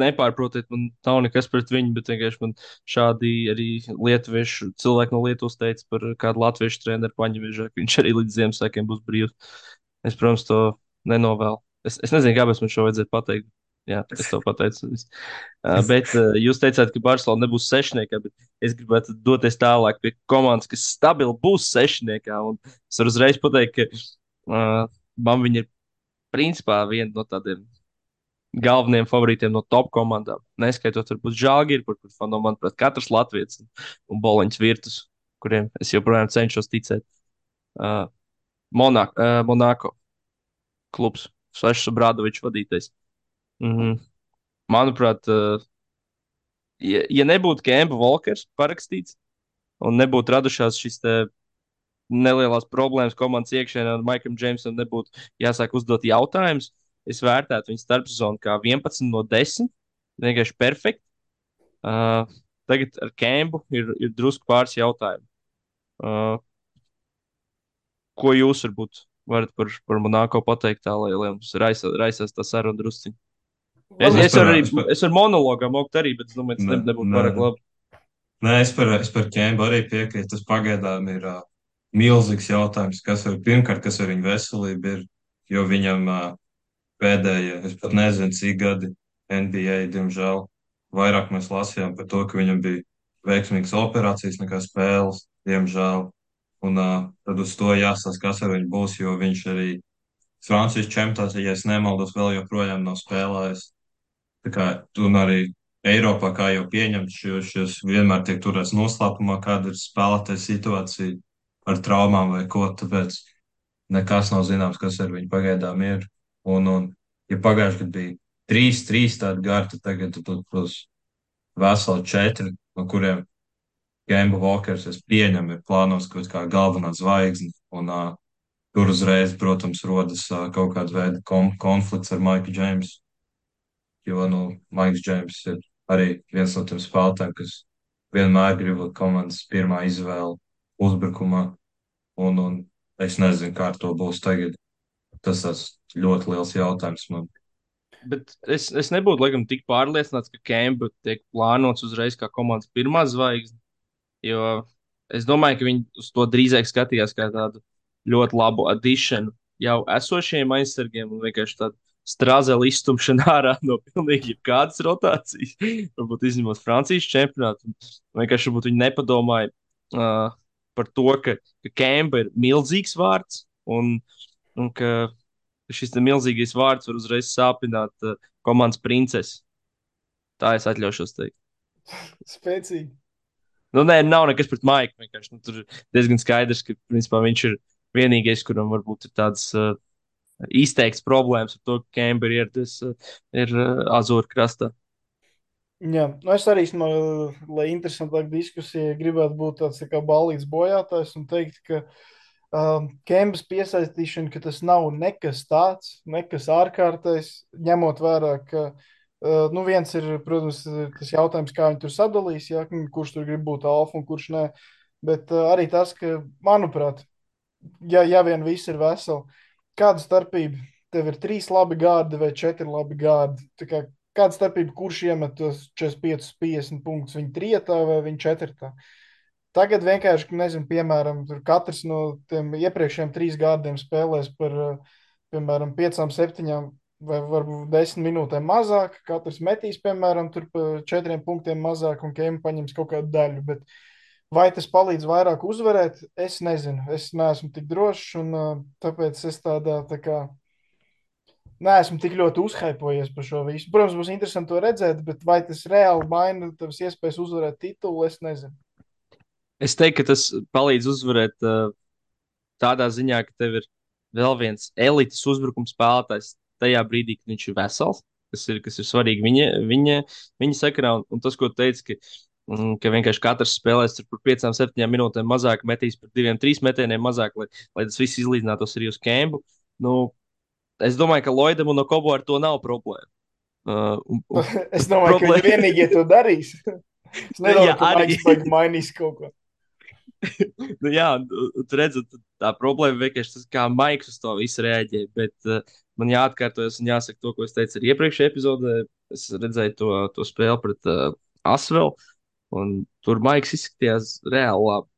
nepārprotiet, man nav nekas pret viņu, bet vienkārši man šādi arī lietuviešu cilvēki no Lietuvas teica par kādu latviešu treneru paņemiežā, ka viņš arī līdz Ziemassvētkiem būs brīvs. Es, protams, to nenovēlu. Es, es nezinu, kāpēc man šo vajadzēja pateikt. Jā, es to pateicu. Uh, bet uh, jūs teicāt, ka Barcelona nebūs sešniekā, bet es gribētu doties tālāk pie komandas, kas stabili būs sešniekā. Es varu uzreiz pateikt, ka uh, man viņa ir principā viena no tādiem galvenajiem favorītiem no top komandām. Neskaitot, varbūt Žāģiru, kur, kur fano, manuprāt, katrs Latvijas un, Boloņas virtus, kuriem es joprojām cenšos ticēt. Uh, Monako, uh, Monako klubs, Svešs Brādovičs vadītais. Mm -hmm. Manuprāt, uh, ja, ja nebūtu Kemba Walkers parakstīts un nebūtu radušās šis te nelielās problēmas komandas iekšēnē, un Maikam Džeimsam nebūtu jāsāk uzdot jautājumus, es vērtētu viņu starpsezonu kā 11 no 10. Vienkārši perfekti. Uh, tagad ar Kembu ir, ir drusku pāris jautājumu. Uh, ko jūs varbūt varat par, par Monako pateikt, tā, lai, lai mums raisa, raisās tā saruna drusciņi? Es, es, ar, arī, es ar monologām moku arī, bet es domāju, tas ne, nebūtu ne, pārāk labi. Nē, es par, es par ķēmu arī piekrītu. Tas pagaidām ir uh, milzīgs jautājums, kas var pirmkārt, kas ar viņu veselību ir, jo viņam pēdējie, es pat nezinu, cik gadi NBA, diemžēl. Vairāk mēs lasījām par to, ka viņam bija veiksmīgas operācijas nekā spēles, diemžēl. Un uh, tad uz to jāsaka, kas ar viņu būs, jo viņš arī Francijas čempionātā, ja es nemaldos, vēl joprojām nav spēlējis. Tā kā un arī Eiropā, kā jau pieņemts, šis vienmēr tiek turēts noslēpumā, kāda ir spēlētāja situācija ar traumām vai ko, tāpēc nekas nav zināms, kas ar viņu pagaidām ir. Un, un ja pagājušajā gadā bija trīs, trīs tādi gari, tad tagad būs veseli četri, no kuriem Gamba Walkers, es pieņemu, ir plānos kaut kā galvenā zvaigzne. Un, uh, tur uzreiz, protams, rodas uh, kaut kāda veida kom konflikts ar Maiku Džeimsu. Jo, nu, Maiks Džeims ir arī viens no tiem spēlētājiem, kas vienmēr grib būt komandas pirmā izvēle uzbrukumā. Un, un es nezinu, kā ar to būs tagad. Tas tas ļoti liels jautājums man. Bet es, es nebūtu laikam tik pārliecināts, ka Kemba tiek plānots uzreiz kā komandas pirmā zvaigzne. Jo es domāju, ka viņi uz to drīzāk skatījās kā tādu ļoti labu addišanu jau esošiem aizsargiem un vienkārši tādu strāzeli izstumšanu ārā no pilnīgi jebkādas rotācijas. Varbūt izņemot Francijas čempionātu. Vienkārši varbūt viņi nepadomāja uh, par to, ka, ka Kemba ir milzīgs vārds un, un ka šis milzīgais vārds var uzreiz sāpināt uh, komandas princesi. Tā es atļaušos teikt. Spēcīgi. Nu, nē, nav nekas pret Maiku. Vienkārši nu, tur diezgan skaidrs, ka principā, viņš ir vienīgais, kuram varbūt ir tādas uh, izteikts problēmas ar to, ka Kemba ir ieradies uh, ir, uh, Azūra krastā. Jā, nu es arī, no, lai interesantāka diskusija, gribētu būt tāds tā kā balīts bojātājs un teikt, ka um, Kembas piesaistīšana, ka tas nav nekas tāds, nekas ārkārtais, ņemot vērā, ka uh, nu, viens ir, protams, tas jautājums, kā viņi tur sadalīs, ja, kurš tur grib būt alfa un kurš nē. Bet uh, arī tas, ka, manuprāt, ja, ja vien viss ir veseli, kāda starpība? Tev ir trīs labi gārdi vai četri labi gārdi. Kā, kāda starpība, kurš iemet tos 45, 50 punktus? Viņa trietā vai viņa četrtā? Tagad vienkārši, nezinu, piemēram, katrs no tiem iepriekšējiem trīs gādiem spēlēs par, piemēram, piecām, septiņām vai varbūt desmit minūtēm mazāk. Katrs metīs, piemēram, tur pa četriem punktiem mazāk, un Kēma paņems kaut kādu daļu. Bet vai tas palīdz vairāk uzvarēt, es nezinu. Es neesmu tik drošs, un tāpēc es tādā tā kā. Nē, esmu tik ļoti uzhaipojies par šo visu. Protams, būs interesanti to redzēt, bet vai tas reāli maina tavas iespējas uzvarēt titulu, es nezinu. Es teiktu, ka tas palīdz uzvarēt uh, tādā ziņā, ka tev ir vēl viens elites uzbrukuma spēlētājs tajā brīdī, kad viņš ir vesels, kas ir, kas ir svarīgi viņa, viņa, viņa sakarā. Un, un tas, ko teica, ka, mm, ka vienkārši katrs spēlēs par 5, 7 minūtēm mazāk, metīs par 2, 3 metieniem mazāk, lai, lai tas viss izlīdzinātos arī uz kēmu. Nu, es domāju, ka Loidam un Kobo ar to nav problēma. Uh, un, un, es domāju, problēma... ka viņi vienīgie to darīs. Es nedomāju, jā, ka arī... viņi mainīs kaut ko. nu, jā, tur redzat, tā problēma vienkārši tas, kā Maiks uz to visu reaģē. Bet uh, man jāatkārtojas un jāsaka to, ko es teicu arī iepriekšējā epizodē. Es redzēju to, to spēli pret uh, Asvelu, un tur Maiks izskatījās reāli labi.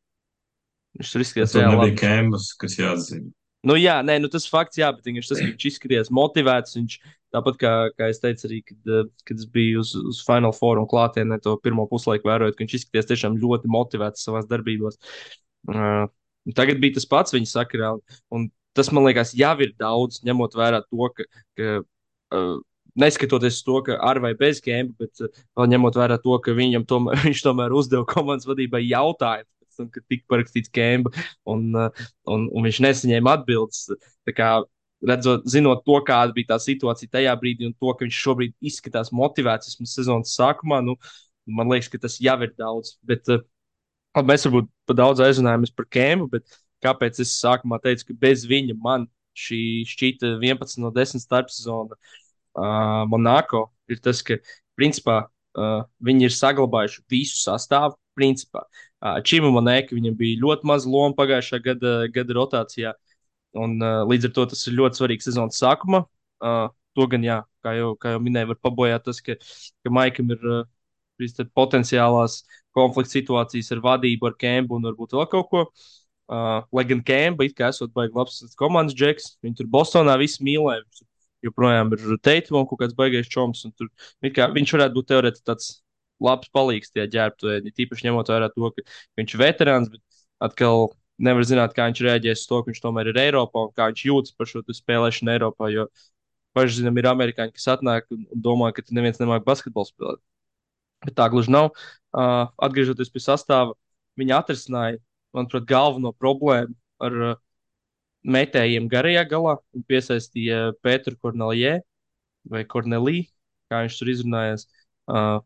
Viņš tur izskatījās reāli labi. Kēmas, kas jāatzina. Nu, jā, nē, nu, tas fakts, jā, bet viņš, tas, viņš izskatījās motivēts. Viņš, tāpat kā, kā es teicu, arī, kad, eh, kad es biju uz, uz Final Four un klātienē to pirmo puslaiku vērojot, ka viņš izskatījās tiešām ļoti motivēts savā darbībās. Uh, tagad bija tas pats viņa sakarā, un tas man liekas, jau ir daudz, ņemot vērā to, ka, ka uh, neskatoties to, ka ar vai bez gēma, bet vēl ņemot vērā to, ka viņam tomēr, viņš tomēr uzdeva komandas vadībai jautājumu. Un, kad tika parakstīts Kemba, un, uh, un, un viņš nesaņēma atbildes. Kā, redzot, zinot to, kāda bija tā situācija tajā brīdī, un to, ka viņš šobrīd izskatās motivēts vismaz sezonas sākumā, nu, man liekas, ka tas jau ir daudz. Bet, uh, mēs varbūt par daudz aizrunājamies par Kembu, bet kāpēc es sākumā teicu, ka bez viņa man šī šķita 11 no 10 starpsezona uh, Monako ir tas, ka principā uh, viņi ir saglabājuši visu sastāvu. Principā Čīma Monēka viņam bija ļoti maz loma pagājušā gada, gada rotācijā, un līdz ar to tas ir ļoti svarīgs sezonas sākuma. To gan, jā, kā jau, kā jau minēju, var pabojāt tas, ka, ka Maikam ir uh, potenciālās konflikts situācijas ar vadību, ar Kempu un varbūt vēl kaut ko. Uh, lai gan Kemba it kā esot baigi labs komandas džeks, viņi tur Bostonā visi mīlēja. joprojām ir Teitumam kaut kāds baigais čoms. Tur, kā, viņš varētu būt teorētiski tāds labs palīgs tajā ģērbtuvē. Tīpaši ņemot vērā to, ka viņš ir veterāns, bet atkal nevar zināt, kā viņš reaģēs uz to, ka viņš tomēr ir Eiropā un kā viņš jūtas par šo spēlēšanu Eiropā. Jo paši zinām, ir amerikāņi, kas atnāk un domā, ka neviens nemāķi basketbolu spēlēt. Bet tā gluži nav. Uh, atgriežoties pie sastāvā, viņi atrisināja, manuprāt, galveno problēmu ar uh, metējiem garajā galā un piesaistīja Pēteru Kornelijē vai Kornelī, kā viņš tur izrunājās. Uh,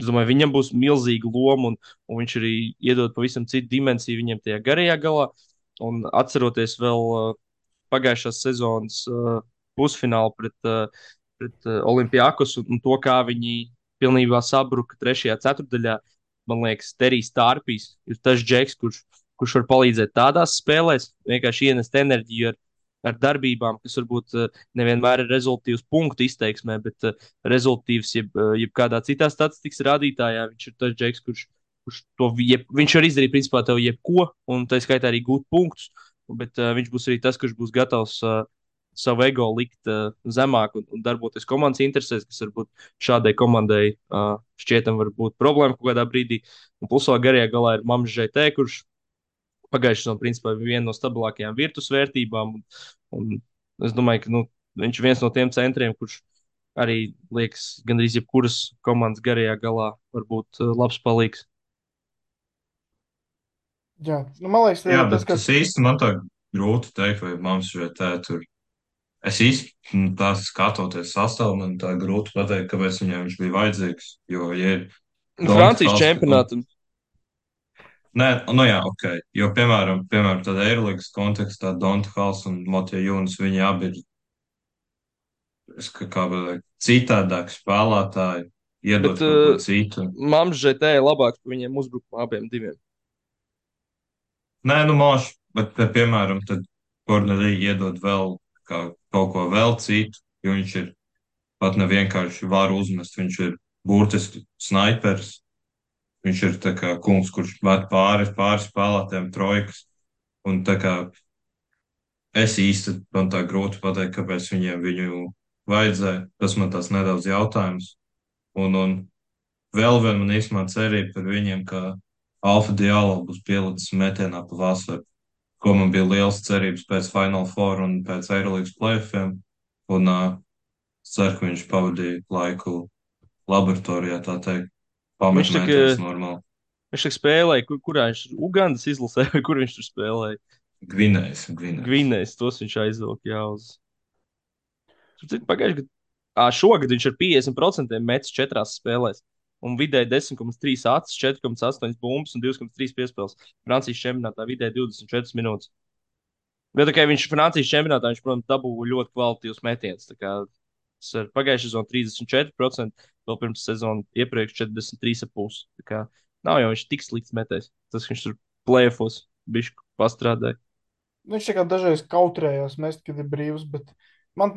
Es domāju, viņam būs milzīga loma, un, un viņš arī iedod pavisam citu dimensiju viņam tajā garajā galā. Un atceroties vēl uh, pagājušās sezonas uh, pusfinālu pret, uh, pret uh, Olimpijākos un, un to, kā viņi pilnībā sabruka trešajā ceturdaļā, man liekas, Terijs Tārpīs ir tas džeks, kurš, kurš var palīdzēt tādās spēlēs, vienkārši ienest enerģiju ar, ar darbībām, kas varbūt uh, nevienmēr ir rezultātīvs punktu izteiksmē, bet uh, rezultātīvs jeb, uh, jebkādā citā statistikas rādītājā. Viņš ir tas džeks, kurš, kurš to jeb, viņš var izdarīt principā tev jebko, un tā skaitā arī gūt punktus. Bet uh, viņš būs arī tas, kurš būs gatavs uh, savu ego likt uh, zemāk un, un darboties komandas interesēs, kas varbūt šādai komandai uh, šķietam var būt problēma kaut kādā brīdī. Un plusā garajā galā ir Mams Žētē, kurš pagājušajā sezonā principā viena no stabilākajām virtus vērtībām. Un, un es domāju, ka nu, viņš ir viens no tiem centriem, kurš arī liekas, gandrīz jebkuras komandas garajā galā var būt uh, labs palīgs. Jā, nu, man liekas, Jā, tas, bet ka tas īsti man tā grūti teikt, vai mums vai tā tur. Es īsti nu, tā skatoties sastāvā, man tā grūti pateikt, kāpēc viņam viņš bija vajadzīgs. Jo, ja Donta Francijas čempionātam. Nē, nu jā, ok. Jo, piemēram, piemēram tādā Eirolandes kontekstā Donta Hals un Motija Jūnas, viņi abi ir es kā, kā citādāki spēlētāji, iedot Bet, kaut ko uh, citu. Mams Žētē ir labāks par viņiem uzbrukumā abiem diviem. Nē, nu māš, bet, pie- piemēram, tad Kornelija iedod vēl kā, kaut ko vēl citu, jo viņš ir pat ne vienkārši var uzmest, viņš ir burtiski snaiperis. Viņš ir kā kungs, kurš met pāri, pāri spēlētēm trojkas. Un kā es īsti man tā grūti pateikt, kāpēc viņiem viņu vajadzēja. Tas man tas nedaudz jautājums. Un, un vēl viena man īstenībā cerība par viņiem, ka Alfa Dialo būs pielicis metienā pa vasaru, ko man bija liels cerības pēc Final Four un pēc Eirolandes playoffiem. Un uh, ceru, ka viņš pavadīja laiku laboratorijā, tā teikt. Viņš tā metienus normāli. Viņš tā spēlēja, kur, kurā viņš ir Ugandas izlasē, vai kur viņš tur spēlēja. Gvinējs, Gvinējs. Gvinējas, tos viņš aizvilka jā, uz. Pagājušajā gadā, šogad viņš ar 50% metis četrās spēlēs. Un vidēji 10,3 acis, 4,8 bumbas un 2,3 piespēles. Francijas čempionātā vidēji 24 minūtes. Bet kā viņš Francijas čempionātā, viņš, protams, dabūja ļoti kvalitīvus metienus. Ir pagājušā sezonā 34%, vēl pirms sezonas iepriekš 43,5%. Tā kā nav jau viņš tik slikts metējs. Tas, viņš tur plēfos, bišķi pastrādāja. viņš tā kā dažreiz kautrējās mest, kad ir brīvs, bet man,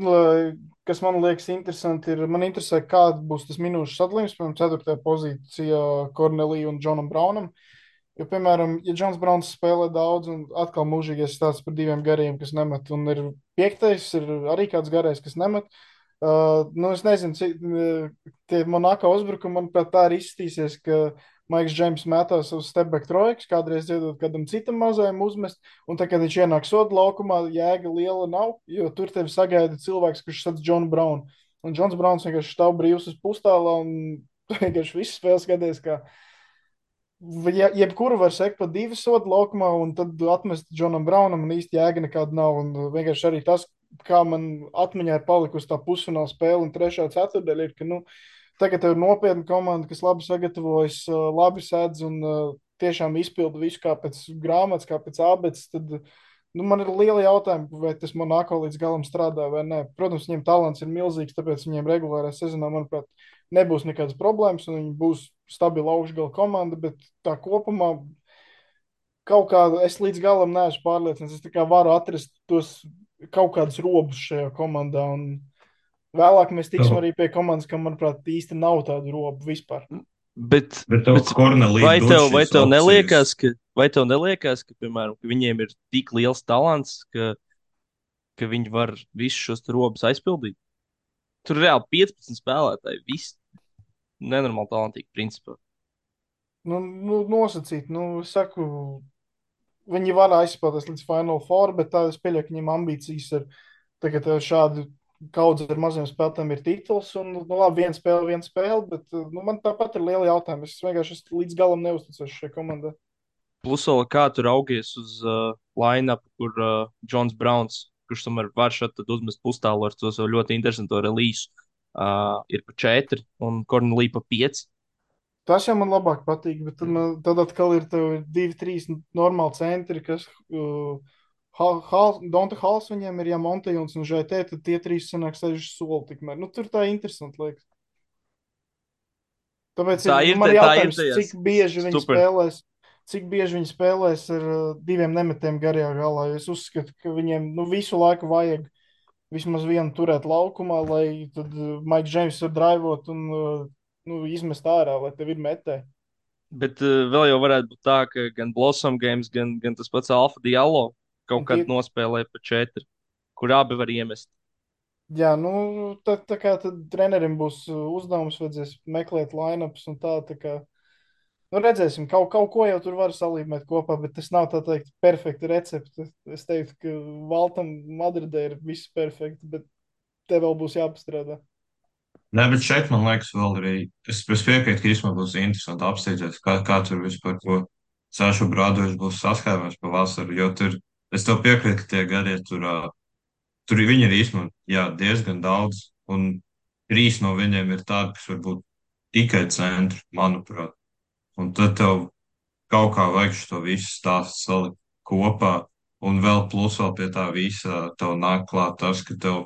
kas man liekas interesanti, ir, man interesē, kāda būs tas minūšu sadalījums, piemēram, ceturtajā pozīcijā Kornelija un Džonam Braunam. Jo, piemēram, ja Džons Browns spēlē daudz, un atkal mūžīgais stāsts par diviem gariem, kas nemet, un ir piektais, ir arī kāds garais, kas nemet. Uh, nu, es nezinu, cik uh, tie Monako uzbrukumi, manuprāt, tā arī izskatīsies, ka Maiks Džeims metā savus stepback trojkus, kādreiz iedod kādam citam mazajam uzmest, un tad, kad viņš ienāk soda laukumā, jēga liela nav, jo tur tevi sagaida cilvēks, kurš sadz Džonu Braunu. Un Džons Brauns vienkārši stāv brīvs uz pustālā, un vienkārši viss spēles skaties, kā ja, jebkuru var sekt pa divu sodu laukumā, un tad atmest Džonam Braunam, un īsti jēga nekāda nav. Un vienkārši arī tas, kā man atmiņā ir palikusi tā pusfināla spēle un trešā ceturdaļa, ir, ka, nu, tagad ir nopietna komanda, kas labi sagatavojas, labi sēdz un tiešām izpilda visu kā pēc grāmatas, kā pēc abecas. Tad, nu, man ir liela jautājuma, vai tas man nāko līdz galam strādā vai nē. Protams, viņiem talants ir milzīgs, tāpēc viņiem regulārā sezonā, manuprāt, nebūs nekādas problēmas, viņi būs stabila augšgala komanda, bet tā kopumā kaut kā es līdz galam neesmu pārliecināts. Es tikai varu atrast tos kaut kādus robus šajā komandā. Un vēlāk mēs tiksim arī pie komandas, kam, manuprāt, īsti nav tādu robu vispār. Bet, Bet bet vai, tev, vai, tev neliekas, ka, vai tev neliekas, ka, piemēram, ka viņiem ir tik liels talants, ka, ka viņi var visus šos robus aizpildīt? Tur ir reāli 15 spēlētāji. Viss nenormāli talantīgi, principā. Nu, nu, nosacīt, nu, saku, viņi var aizspēlēties līdz Final Four, bet tā es pieļauju, ka viņiem ambīcijas ir tagad eh, šādi kaudze ar maziem spēlētājiem ir tituls. Un, nu, labi, viena spēle, viena spēle, bet eh, nu, man tāpat ir liela jautājuma. Es vienkārši es līdz galam neusticos šai komandai. Plus, vēl kā tur augies uz uh, line-up, kur uh, Jons Browns, kurš tomēr var šeit uzmest pustālu ar to ļoti interesantu relīzu, uh, ir pa četri un Kornelī pa pieci. Tas jau man labāk patīk, bet tad, man, tad atkal ir divi, trīs normāli centri, kas. Uh, Hal, Donta Hals viņiem ir Jamontejons un Žaitē, tad tie trīs sanāk seši soli tikmēr. Nu, tur tā interesanti liekas. Tāpēc Tā ir, ir man ir jautājums, tajās cik bieži viņi super. spēlēs, cik bieži viņi spēlēs ar uh, diviem nemetiem garajā galā. Es uzskatu, ka viņiem nu, visu laiku vajag vismaz vienu turēt laukumā, lai tad uh, Mike James var drivot un uh, nu, izmest ārā, lai tev ir metē. Bet uh, vēl jau varētu būt tā, ka gan Blossom Games, gan, gan tas pats Alfa Diallo kaut kad tie- nospēlē pa četri, kur abi var iemest. Jā, nu, tā, tā kā tad trenerim būs uh, uzdevums, vajadzēs meklēt line-ups un tā, tā kā, nu, redzēsim, kaut, kaut ko jau tur var salīmēt kopā, bet tas nav tā teikt perfekta recepte. Es teiktu, ka Valtam Madridē ir viss perfekti, bet te vēl būs jāpastrādā. Nē, bet šeit man liekas, vēl arī. Es, es piekrītu, ka īstenībā būs interesanti apstīties, kā, kā tur vispār ko Sāšu Brādovičs būs saskāries pa vasaru. Jo tur, es tev piekrītu, ka tie gadie tur, tur viņi ir īstenībā jā, diezgan daudz. Un trīs no viņiem ir tādi, kas varbūt tikai centri, manuprāt. Un tad tev kaut kā vajag šo visu stāstu salikt kopā. Un vēl plus vēl pie tā visa tev nāk klāt tas, ka tev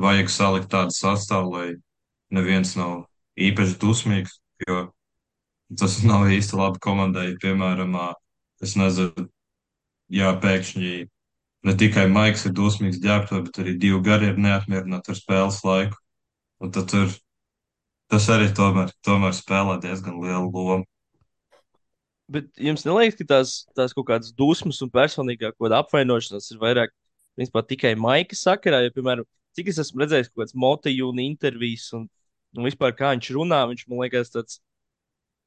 vajag salikt tādu sastāvu, lai neviens nav īpaši dusmīgs, jo tas nav īsti labi komandai. Piemēram, es nezinu, jā, pēkšņi ne tikai Maiks ir dusmīgs ģērbto, bet arī divi gari ir neapmierināti ar spēles laiku. Un tad tur tas arī tomēr, tomēr spēlē diezgan lielu lomu. Bet jums neliekas, ka tās, tās kaut kādas dusmas un personīgā apvainošanās ir vairāk principā, tikai Maika sakarā? Jo, piemēram, cik es esmu redzējis kaut kādas motīvas intervijas un, un vispār kā viņš runā, viņš man liekas tāds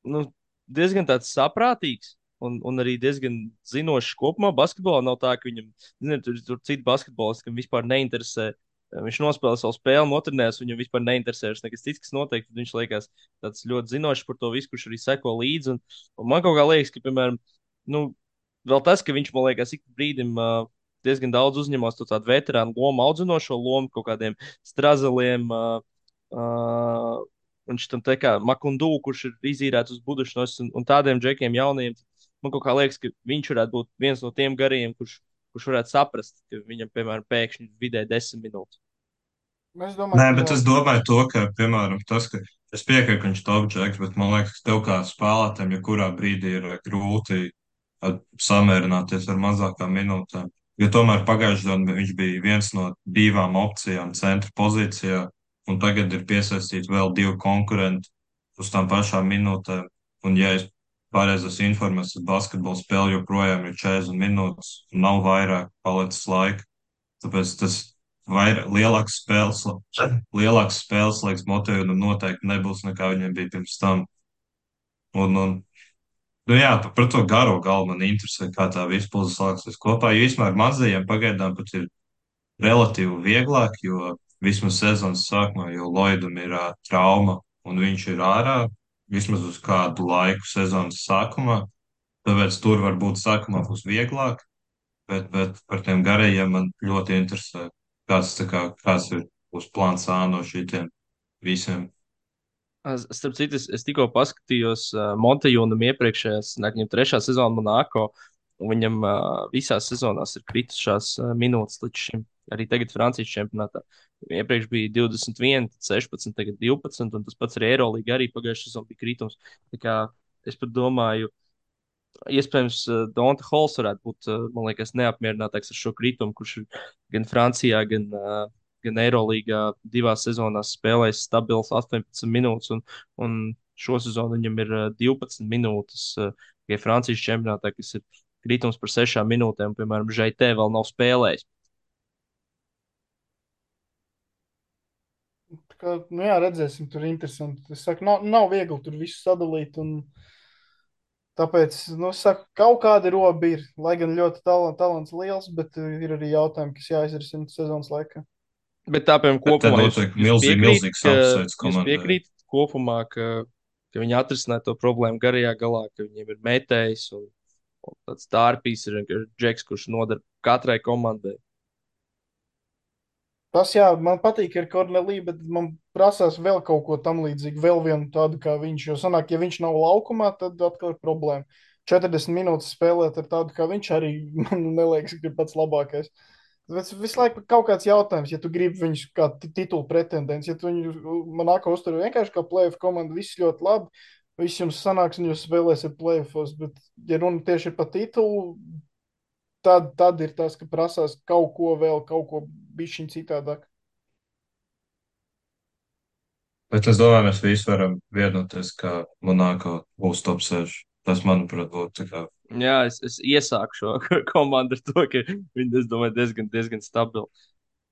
nu, diezgan tāds saprātīgs. Un, un arī diezgan zinošs kopumā. Basketbolā nav tā, ka viņam zini, tur, tur citi basketbolisti, kam vispār neinteresē. Viņš nospēlē savu spēli, notrenēs, viņam vispār neinteresē vairs nekas cits, kas notiek. Viņš liekas tāds ļoti zinošs par to visu, kurš arī seko līdzi. Un, un man kaut kā liekas, ka, piemēram, nu, vēl tas, ka viņš man liekas, ik brīdim uh, diezgan daudz uzņemas to tādu veterānu lomu, audzinošo lomu, kaut kādiem strazeliem. Uh, uh, Viņš tam tā kā Makundu, kurš ir izīrēts uz budušanos un, un tādiem džekiem jauniem. Man kaut kā liekas, ka viņš varētu būt viens no tiem garajiem, kurš, kurš varētu saprast, ka viņam, piemēram, pēkšņi vidē desmit minūtes. Es domāju, Nē, bet es domāju to, ka, piemēram, tas, ka es piekrītu, ka viņš ir top džeks, bet man liekas, ka tev kā spēlētājam, ja kurā brīdī ir eh, grūti eh, samierināties ar mazākām minūtēm. Jo tomēr pagājušajā gadā viņš bija viens no divām opcijām centra pozīcijā, un tagad ir piesaistīti vēl divi konkurenti uz tām pašām minūtēm. Un, ja es informēts, tad basketbola spēle joprojām ir 40 minūtes, un nav vairāk palicis laika. Tāpēc tas vairāk, lielāks spēles, lielāks spēles laiks motīvam noteikti nebūs nekā viņiem bija pirms tam. Un, un, nu jā, par, to garo galvu man interesē, kā tā vispār salāksies kopā. Jo vispār mazajiem pagaidām pat ir relatīvi vieglāk, jo vismaz sezonas sākumā jau Lloydam ir uh, trauma un viņš ir ārā vismaz uz kādu laiku sezonas sākumā. Tāpēc tur varbūt sākumā būs vieglāk, bet, bet par tiem garajiem man ļoti interesē, kāds, kā, kāds ir uz plāns A no šitiem visiem. Starp citu, es, es tikko paskatījos uh, Montejūnam iepriekšējās, ne, viņam trešā sezona Monako, un viņam uh, visās sezonās ir kritušās uh, minūtes līdz šim. Arī tagad Francijas čempionātā. Iepriekš bija 21, tad 16, tagad 12, un tas pats arī Eirolandā arī pagājušajā sezonā bija kritums. Tā kā es pat domāju, iespējams, uh, Donta Hols varētu būt, uh, man liekas, neapmierinātāks ar šo kritumu, kurš ir gan Francijā, gan, uh, gan Eirolandā divās sezonās spēlējis stabils 18 minūtes, un, un šo sezonu viņam ir uh, 12 minūtes tikai Francijas čempionātā, kas ir kritums par 6 minūtēm. Piemēram, Žaitē vēl nav spēlējis. Ka, nu jā, redzēsim, tur ir interesanti. Es saku, nav, nav viegli tur visu sadalīt. Un... Tāpēc, nu, saku, kaut kāda roba ir. Lai gan ļoti talants, talants liels, bet ir arī jautājumi, kas jāizrisina sezonas laikā. Bet tā, piemēram, kopumā jūs milzīgi, piekrīt, apsveic jūs komandai. piekrītat kopumā, ka, ka viņi atrisināja to problēmu garajā galā, ka viņiem ir metējs un, un tāds tārpīs ir vienkārši džeks, kurš nodara katrai komandai. Tas, jā, man patīk ar Korneliju, bet man prasās vēl kaut ko tam līdzīgu, vēl vienu tādu kā viņš. Jo sanāk, ja viņš nav laukumā, tad atkal ir problēma. 40 minūtes spēlēt ar tādu kā viņš arī man neliekas, ka ir pats labākais. Bet visu laiku kaut kāds jautājums, ja tu gribi viņus kā titulu pretendents, ja tu viņu manāko uztver vienkārši kā playoff komandu, viss ļoti labi, viss jums sanāks un jūs spēlēsiet playoffos, bet ja runa tieši par titulu, tad, tad ir tas, ka prasās kaut ko vēl, kaut ko bišķiņ citādāk. Bet es domāju, mēs visi varam vienoties, ka Monako būs top 6. Tas, manuprāt, būtu tā kā Jā, es, es iesāku šo komandu ar to, ka viņi, es domāju, diezgan, diezgan stabili.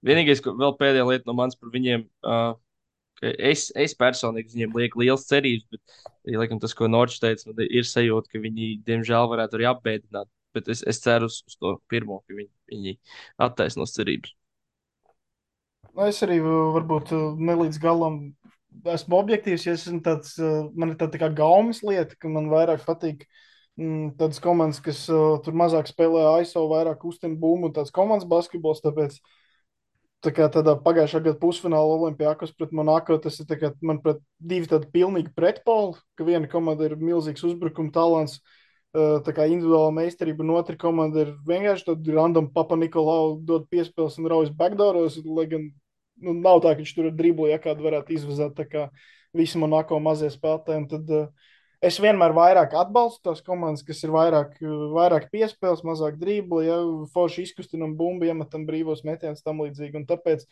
Vienīgais, ko vēl pēdējā lieta no manis par viņiem, uh, ka es, es personīgi viņiem lieku liels cerības, bet, ja, laikam, tas, ko Norčs teica, man ir sajūta, ka viņi, diemžēl, varētu arī apbēdināt. Bet es, es ceru uz, uz to pirmo, ka viņi, viņi attaisnos cerības. Nu, es arī varbūt ne līdz galam esmu objektīvs, ja esmu tāds, man ir tāda tā gaumas lieta, ka man vairāk patīk mm, tādas komandas, kas uh, tur mazāk spēlē ASO, vairāk kustina bumbu un tāds komandas basketbols, tāpēc tā kā tādā pagājušā gada pusfināla Olimpijākos pret Monako, tas ir, kā, manuprāt, divi tādi pilnīgi pretpoli, ka viena komanda ir milzīgs uzbrukuma talants, uh, kā individuāla meistarība, un otra komanda ir vienkārši tāda random papa Nikolau dod piespēles un raujas backdooros, lai gan nu, nav tā, ka viņš tur ir dribli, ja kādu varētu izvazāt, tā kā visi Monako mazie spēlētāji. Tad uh, es vienmēr vairāk atbalstu tās komandas, kas ir vairāk, vairāk piespēles, mazāk dribli, ja forši izkustinam bumbu, iemetam brīvos metienus tam līdzīgi. Un tāpēc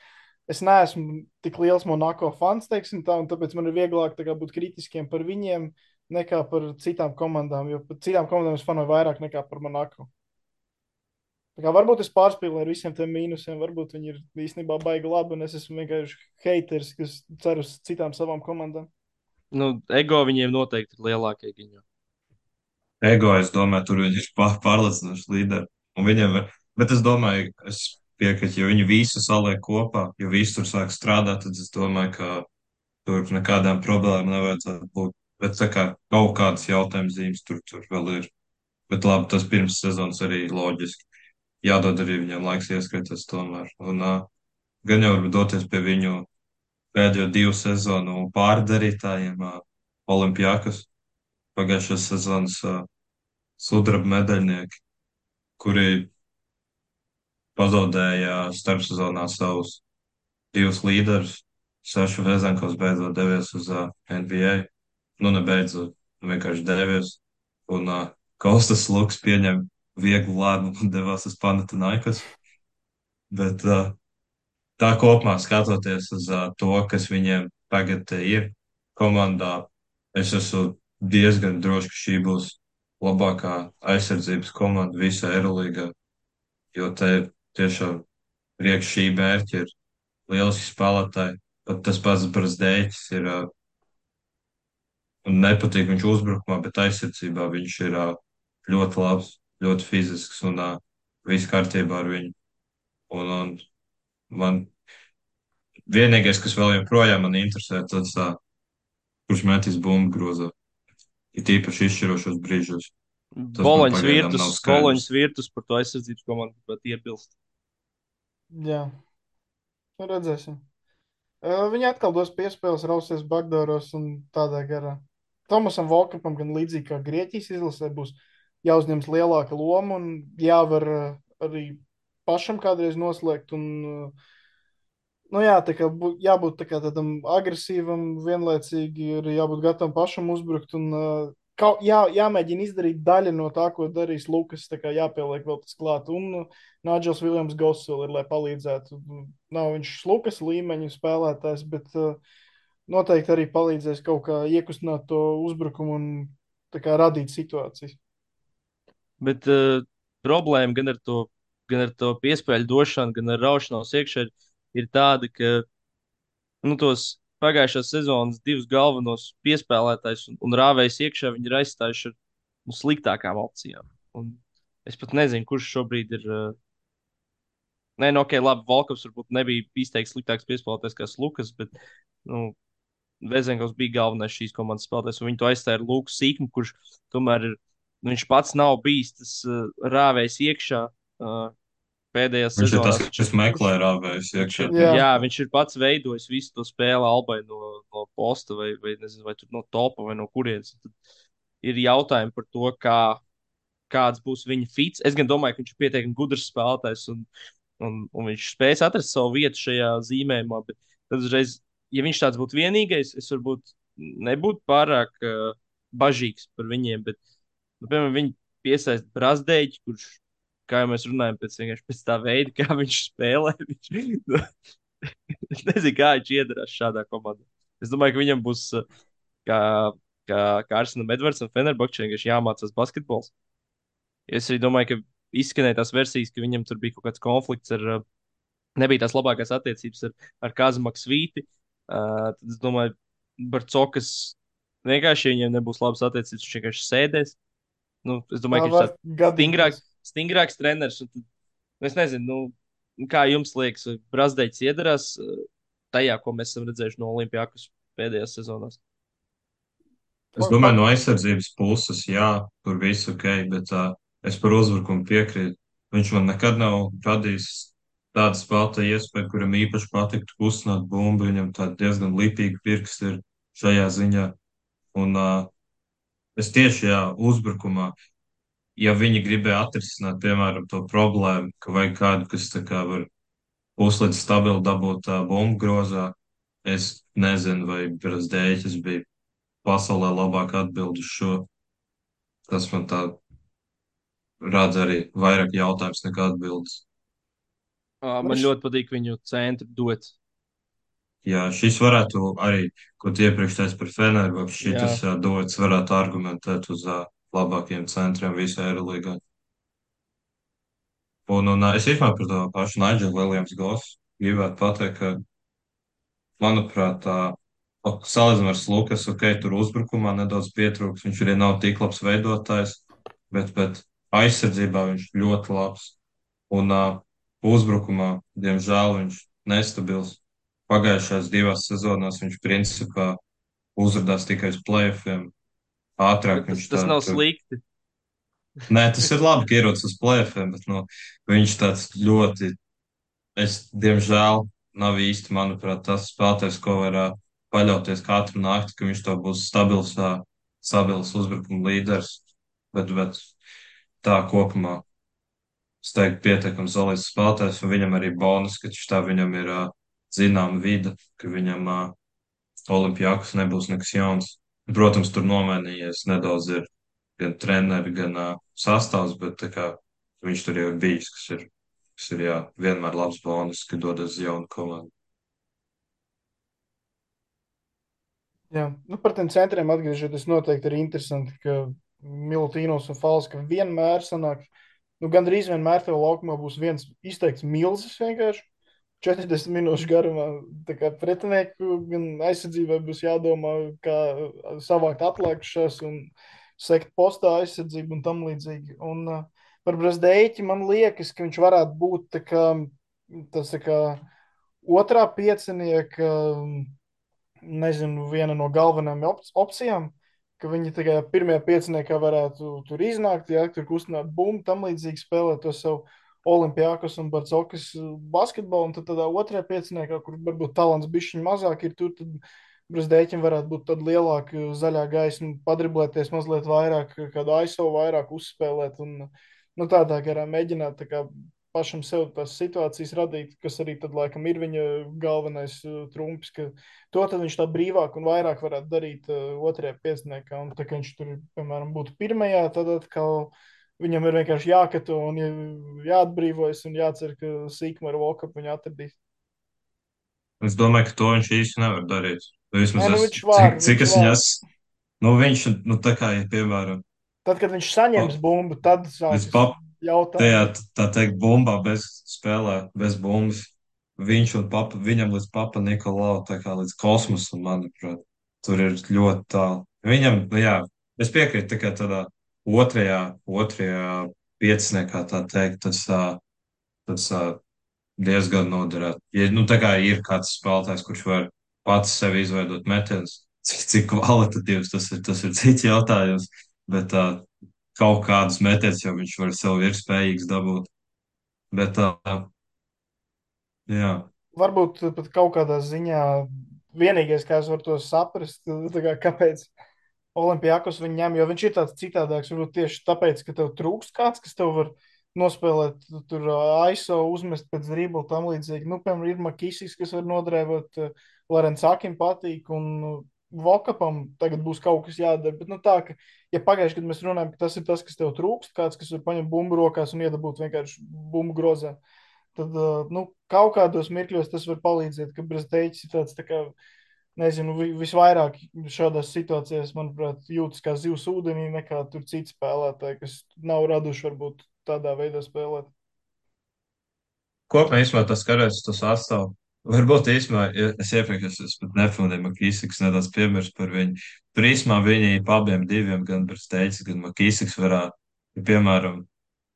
es neesmu tik liels Monako fans, teiksim tā, un tāpēc man ir vieglāk kā, būt kritiskiem par viņiem nekā par citām komandām, jo par citām komandām es fanoju vairāk nekā par Monako. Tā kā varbūt es pārspīlēju ar visiem tiem mīnusiem, varbūt viņi ir īstenībā baigi labi, un es esmu vienkārši haters, kas cer uz citām savām komandām. Nu, ego viņiem noteikti ir lielākie. Viņu. ego, es domāju, tur viņi ir pār, pārliecinoši līderi. Un viņiem, bet es domāju, es piekrītu, ja viņi visu saliek kopā, ja visi tur sāk strādāt, tad es domāju, ka tur nekādām problēmām nevajadzētu būt. Bet kā kaut kādas jautājums zīmes tur, tur vēl ir. Bet labi, tas pirms sezonas arī loģiski. Jādod arī viņam laiks ieskaities tomēr. Un uh, gan jau varbūt doties pie viņu pēdējo divu sezonu pārdarītājiem, uh, Olimpijākas pagājušās sezonas uh, sudraba medaļnieki, kuri pazaudēja starpsezonā savus divus līderus. Saša Vezenkovs beidzot devies uz uh, NBA. Nu, nebeidzot, vienkārši devies. Un uh, Kostas Luks pieņem vieglu lēmumu un devās uz Panathinaikos. Bet uh, tā kopumā skatoties uz uh, to, kas viņiem tagad ir komandā, es esmu diezgan drošs, ka šī būs labākā aizsardzības komanda visā Eirolandā. Jo te tiešām priekš šī mērķa ir lieliski spēlētāji. Pat tas pats Brazdēķis ir uh, un nepatīk viņš uzbrukumā, bet aizsardzībā viņš ir ļoti labs, ļoti fizisks un uh, viss kārtībā ar viņu. Un, un man vienīgais, kas vēl joprojām man interesē, tas, uh, kurš metīs bumbu grozā. Ir tīpaši izšķirošos brīžos. Boloņas virtus. Boloņas virtus par to aizsardzības komandu pat iebilst. Jā, nu, redzēsim. Viņi atkal dos piespēles, rausies Bagdāros un tādā garā. Tomasam Volkapam gan līdzīgi kā Grieķijas izlasē būs jāuzņems lielāka loma un jāvar uh, arī pašam kādreiz noslēgt. Un, uh, nu jā, tā kā bū, jābūt tā kā tādam agresīvam, vienlaicīgi ir jābūt gatavam pašam uzbrukt un uh, kaut, jā, jāmēģina izdarīt daļa no tā, ko darīs Lukas. Tā kā jāpieliek vēl tas klāt. Un Nāģels Viljams vēl ir, lai palīdzētu. Nav viņš Lukas līmeņa spēlētājs, bet uh, noteikti arī palīdzēs kaut kā iekustināt to uzbrukumu un kā radīt situācijas. Bet uh, problēma gan ar to, gan ar to piespēļu došanu, gan ar raušanos iekšā ir, tāda, ka nu, tos pagājušās sezonas divus galvenos piespēlētājus un, un rāvējs iekšā, viņi ir aizstājuši ar nu, sliktākām opcijām. Un es pat nezinu, kurš šobrīd ir. Uh, Nē, nu, ok, labi, Volkovs varbūt nebija izteikti sliktāks piespēlētājs kā Lukas, bet nu, Vezenkovs bija galvenais šīs komandas spēlētājs. Viņu to aizstāja Lukas Sīkmu, kurš tomēr ir, nu, viņš pats nav bijis tas uh, rāvējs iekšā. Uh, pēdējā Viņš ir sezonā. tas, kas meklē rāvējus iekšā. Jā. Jā, viņš ir pats veidojis visu to spēli Albai no, no posta vai, vai, nezinu, vai no topa vai no kurienes. Tad ir jautājumi par to, kā, kāds būs viņa fits. Es gan domāju, ka viņš ir pietiekami gudrs spēlētājs un, un, un viņš spēs atrast savu vietu šajā zīmējumā. Bet tad uzreiz, ja viņš tāds būtu vienīgais, es varbūt nebūtu pārāk uh, bažīgs par viņiem. Bet, nu, piemēram, viņi piesaista Brasdeļu, kurš kā jau mēs runājam, pēc, pēc tā veida, kā viņš spēlē. Viņš, es nezinu, kā viņš iedarās šādā komandā. Es domāju, ka viņam būs uh, kā, kā, kā Arsenal Edvards un viņš jāmācās basketbols. Es arī domāju, ka izskanēja tās versijas, ka viņam tur bija kaut kāds konflikts ar, uh, nebija tās labākās attiecības ar, ar Kazmaku Svīti. Uh, tad es domāju, Barcokas vienkārši, viņiem nebūs labas attiecības, viņš vienkārši sēdēs. Nu, es domāju, ka viņš tāds stingrāks, stingrāks treneris. Nu, es nezinu, nu, kā jums liekas, Brasdeļs iedarās uh, tajā, ko mēs esam redzējuši no Olimpijas pēdējās sezonās. Es domāju, no aizsardzības puses, jā, tur viss ok, bet uh, es par uzbrukumu piekrītu. Viņš man nekad nav radījis tādu spēlētāju iespēju, kuram īpaši patiktu kustināt bumbu. Viņam tāda diezgan lipīga pirksts ir šajā ziņā. Un uh, es tieši, jā, uzbrukumā ja viņi gribēja atrisināt, piemēram, to problēmu, ka vajag kādu, kas tā kā var puslīdz stabili dabūt tā bumbu grozā, es nezinu, vai Brazdēķis bija pasaulē labāk atbild uz šo. Tas man tā rada arī vairāk jautājums nekā atbildes. Man ļoti patīk viņu centru dot. Jā, šis varētu arī, ko tu iepriekš teici par Fenerbahču, šitas Jā. dots varētu argumentēt uz uh, labākiem centriem visā Eirolandā. Un, un es īstenībā par to pašu Nigelu Viljams Gosu gribētu pateikt, ka, manuprāt, tā, salīdzinot ar Lukas, ok, tur uzbrukumā nedaudz pietrūks, viņš arī nav tik labs veidotājs, bet, bet aizsardzībā viņš ļoti labs. Un uh, uzbrukumā, diemžēl, viņš nestabils. Pagājušajās divās sezonās viņš principā uzrādās tikai uz plēfiem. Ātrāk Tas, viņš tas tā nav tur slikti. Nē, tas ir labi, ka ierodas uz plēfiem, bet nu, viņš tāds ļoti, es diemžēl nav īsti, manuprāt, tas spēlētājs, ko var uh, paļauties katru nakti, ka viņš to būs stabils, uh, stabils uzbrukuma līderis. Bet, bet tā kopumā es teiktu, pietiekami solids spēlētājs, un viņam arī bonus, ka viņš tā viņam ir uh, zināma vide, ka viņam uh, Olimpijākus nebūs nekas jauns. Protams, tur nomainījies nedaudz ir gan treneri, gan uh, sastāvs, bet kā viņš tur jau ir bijis, kas ir, kas ir jā, vienmēr labs bonus, kad dodas uz jaunu komandu. Jā, nu, par tiem centriem atgriežoties, noteikti ir interesanti, ka Milutīnos un Falska vienmēr sanāk, nu, gandrīz vienmēr tev laukumā būs viens izteikts milzis vienkārši. 40 minūšu garumā. Pretinieku gan aizsardzībai būs jādomā, kā savākt atlikušās un sekt postā aizsardzību un tam līdzīgi. Un uh, par Brazdeiķi man liekas, ka viņš varētu būt kā, tas kā otrā piecinieka, nezinu, viena no galvenajām op opcijām, ka viņi tikai pirmajā pieciniekā varētu tur iznākt, ja tur kustināt bumbu, tam līdzīgi spēlēt to savu Olimpijākas un Barcokas basketbolu, un tad tādā otrajā pieciniekā, kur varbūt talants bišķiņ mazāk ir, tur tad Brazdēķim varētu būt tāda lielāka zaļā gaisma, padriblēties mazliet vairāk, kādu aiso vairāk uzspēlēt un nu, tādā garā mēģināt tā kā pašam sev tās situācijas radīt, kas arī tad laikam ir viņa galvenais uh, trumps, ka to tad viņš tā brīvāk un vairāk varētu darīt uh, otrajā pieciniekā, un tā kā viņš tur, piemēram, būtu pirmajā, tad atkal viņam ir vienkārši jākato un jāatbrīvojas un jācer, ka sīkuma ar Volkapu viņu atradīs. Es domāju, ka to viņš īsti nevar darīt. Vismaz Nē, nu, es, viņš var, cik, cik es esmu, nu viņš, nu tā kā, piemēram, Tad, kad viņš saņems bumbu, tad sākas pap- tajā, jautājums. tā teikt, bumbā bez spēlē, bez bumbas. viņš un papa, viņam līdz papa Nikolau, tā kā līdz kosmosam, manuprāt, tur ir ļoti tālu. Viņam, jā, es piekrītu tikai tādā otrajā, otrajā pieciniekā, tā teikt, tas, tas diezgan noderētu. Ja, nu, tā kā ir kāds spēlētājs, kurš var pats sev izveidot metienus, cik, cik kvalitatīvs tas ir, tas ir cits jautājums, bet uh, kaut kādus metienus jau viņš var sev ir spējīgs dabūt. Bet, uh, jā, Varbūt pat kaut kādā ziņā vienīgais, kā es varu to saprast, kā, kāpēc Olimpijākos viņu ņem, jo viņš ir tāds citādāks. Varbūt tieši tāpēc, ka tev trūkst kāds, kas tev var nospēlēt, tur AISO uzmest pēc dribla tam līdzīgi. Nu, piemēram, ir Makīsis, kas var nodrēvot, Lorenz Akim patīk, un Vokapam tagad būs kaut kas jādara. Bet, nu, tā, ka, ja pagājušajā gadā mēs runājam, ka tas ir tas, kas tev trūkst, kāds, kas var paņemt bumbu rokās un iedabūt vienkārši bumbu grozā, tad, nu, kaut kādos mirkļos tas var palīdzēt, ka Brezdeļs ir tāds tā kā nezinu, visvairāk šādās situācijās, manuprāt, jūtas kā zivs ūdenī, nekā tur citi spēlētāji, kas nav raduši varbūt tādā veidā spēlēt. kopumā īstenībā tas karēs, tas atstāv. Varbūt īstenībā, es iepriekš es, pat nefunēju Makīsiks, nedaudz piemirst par viņu. Tur īstenībā viņi pa abiem diviem, gan Brsteicis, gan Makīsiks varētu, ja, piemēram,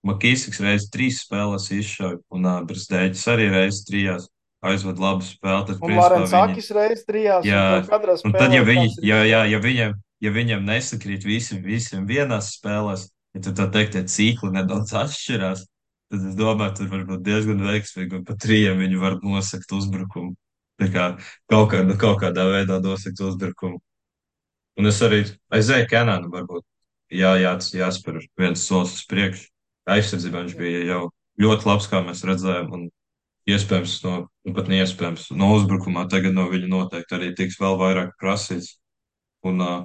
Makīsiks reiz trīs spēles izšauja, un uh, Brsteicis arī reiz trijās aizved labu spēli. Tad, Un viņi, Akis reizes trijās, Jā, un katrā un spēlē. tad, ja, viņi, ja, izšāvis. ja, viņiem, ja viņiem nesakrīt visi, visiem vienās spēlēs, ja tur tā teikt, tie cikli nedaudz atšķirās, tad es domāju, tur var būt diezgan veiksmīgi, un pat trījiem viņi var nosakt uzbrukumu. Tā kā kaut, kā, kaut kādā veidā nosakt uzbrukumu. Un es arī aizēju Kenānu, varbūt jā, jā, jāspēr viens solis uz priekšu. Aizsardzībā viņš bija jau ļoti labs, kā mēs redzējām, un iespējams, no, nu, pat neiespējams, no uzbrukumā tagad no viņa noteikti arī tiks vēl vairāk prasīts. Un uh,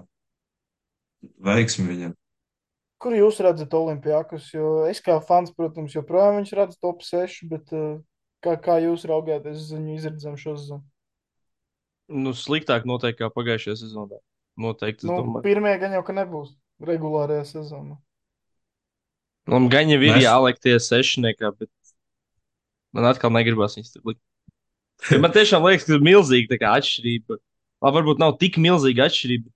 veiksmi viņam. Kur jūs redzat Olimpijākus? Jo es kā fans, protams, joprojām viņš redz top 6, bet uh, kā, kā jūs raugāties uz viņu izredzam šo sezonu? Nu, sliktāk noteikti kā pagājušajā sezonā. Noteikti, es Nu, pirmie gan jau, ka nebūs regulārajā sezonā. Nu, gan jau ir Mēs- jāliek tie sešniekā, bet man atkal negribas viņus tur likt. Man tiešām liekas, ka ir milzīga tā kā atšķirība. Labi, varbūt nav tik milzīga atšķirība.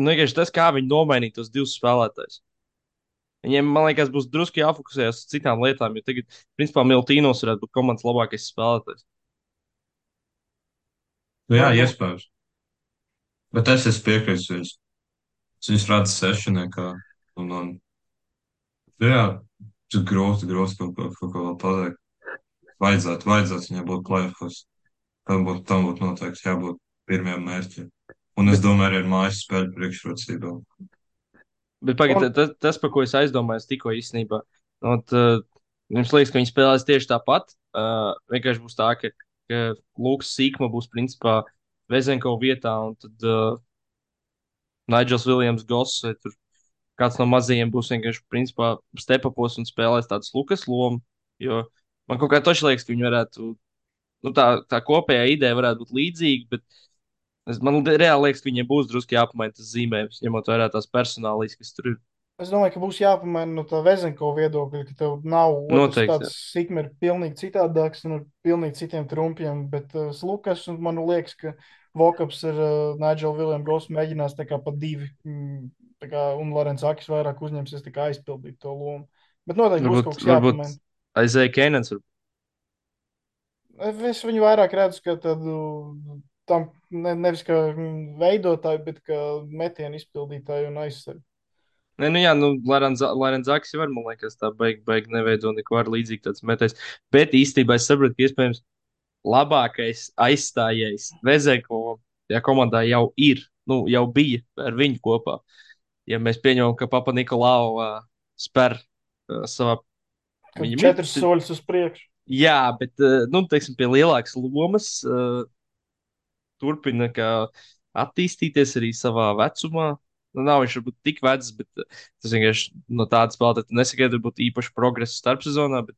Nu, tas, kā viņi nomainīja tos divus spēlētājus. Viņiem, man liekas, būs drusku jāfokusējas uz citām lietām, jo tagad, principā, Miltīnos varētu būt komandas labākais spēlētājs. Nu, jā, iespējams. Bet es esmu piekrītis viņus. Es viņus redzu sešniekā. Un, un, nu jā, tas grūti, grūti kaut ko, kaut ko vēl pateikt. Vajadzētu, vajadzētu viņai būt plēfos. Tam būtu, tam būtu noteikti jābūt pirmajam mērķim. Un es domāju, arī ar mājas spēļu priekšrocībām. Bet pagaidiet, tas, tas, par ko es aizdomājos tikko īstenībā, nu, tad, jums liekas, ka viņi spēlēs tieši tāpat. Uh, vienkārši būs tā, ka, ka Lūks Sīkma būs principā Vezenko vietā, un tad uh, Nigels Viljams Goss vai tur kāds no mazajiem būs vienkārši principā stepapos un spēlēs tādas Lukas lomu. Jo man kaut kā toši liekas, ka viņi varētu, nu tā, tā kopējā ideja varētu būt līdzīga, bet es, man reāli liekas, ka viņiem būs drusku jāpamaina tas zīmējums, ņemot vērā tās personālijas, kas tur ir. Es domāju, ka būs jāpamaina no tā Vezenko viedokļa, ka tev nav Noteikti, tāds sikme ir pilnīgi citādāks un ar pilnīgi citiem trumpiem, bet uh, Lukas, un man liekas, ka Vokaps ar uh, Nigel William Gosu mēģinās tā kā pa divi, mm, tā kā, un Lorenz Akis vairāk uzņemsies tā kā aizpildīt to lomu. Bet noteikti būs kaut Varbūt, kas varbūt jāpamaina. aizēja Keinens. Es viņu vairāk redzu kā tādu, tam ne, nevis kā veidotāju, bet kā metienu izpildītāju un aizsardzību. Nē, nu jā, nu, jau var, man liekas, tā beig, beig neveido neko ar līdzīgu tāds metais. Bet īstenībā es saprotu, ka iespējams labākais aizstājējs Vezeko tajā komandā jau ir, nu, jau bija ar viņu kopā. Ja mēs pieņemam, ka Papa Nikolau uh, spēr uh, savā. Viņam ir- Četras soļus uz priekšu. Jā, bet, uh, nu, teiksim, pie lielākas lomas uh, turpina kā attīstīties arī savā vecumā. Nu, nav viņš varbūt tik vecs, bet uh, tas vienkārši no tādas spēlētājas nesagaida, varbūt īpaši progresu starpsezonā. Bet,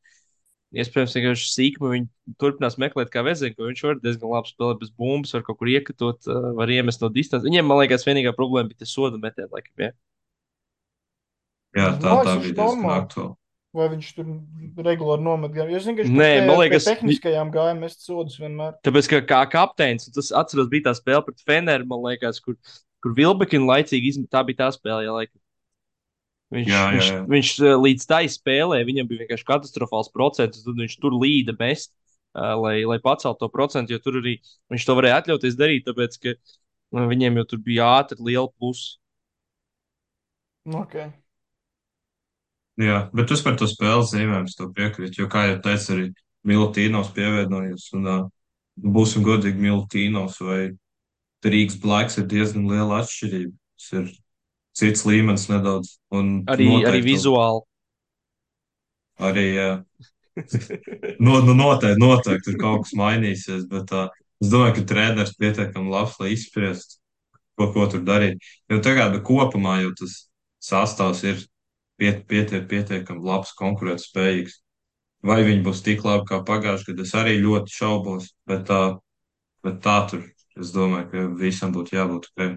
iespējams, vienkārši sīkumi viņi turpinās meklēt, kā vezīgi, ko viņš var diezgan labi spēlēt bez bumbas, var kaut kur iekatot, uh, var iemest no distances. Viņiem, man liekas, vienīgā problēma bija tas soda metiens, laikam. Ja? Jā, tā, tā bija diezgan aktuāla. Vai viņš tur regulāri nomet? gan- Jo es ka viņš Nē, pie, man liekas, pie tehniskajām gājām mest sodus vienmēr. Tāpēc, ka kā kapteinis, tas atceros, bija tā spēle pret Feneru, man liekas, kur, kur Vilbekina laicīgi izmet. Tā bija tā spēle, jā, laikam. Viņš, Jā, jā, viņš, jā. viņš eh, līdz tai spēlē, viņam bija vienkārši katastrofāls procents, tad viņš tur līda mest, eh, lai, lai paceltu to procentu, jo tur arī viņš to varēja atļauties darīt, tāpēc, ka nu, viņiem jau tur bija ātri liela plusa. Okay. Jā, bet tas par to spēles zīmēm to piekrīt, jo, kā jau teicu, arī Milutīnos pievienojies, un uh, būsim godīgi, Milutīnos vai Rīgas Blacks ir diezgan liela atšķirība. Tas ir cits līmenis nedaudz, un Arī, arī noteikti- vizuāli. Arī, jā. No, nu, noteikti, noteikti tur kaut kas mainīsies, bet uh, es domāju, ka treneris pietiekami labs, lai izspriestu, ko, ko tur darīt. Jo tagad kopumā jau tas sastāvs ir piet, pietiek, pietiekami labs, konkurētspējīgs. Vai viņi būs tik labi kā pagājušajā gadā, es arī ļoti šaubos, bet tā, bet tā tur, es domāju, ka visam būtu jābūt ok.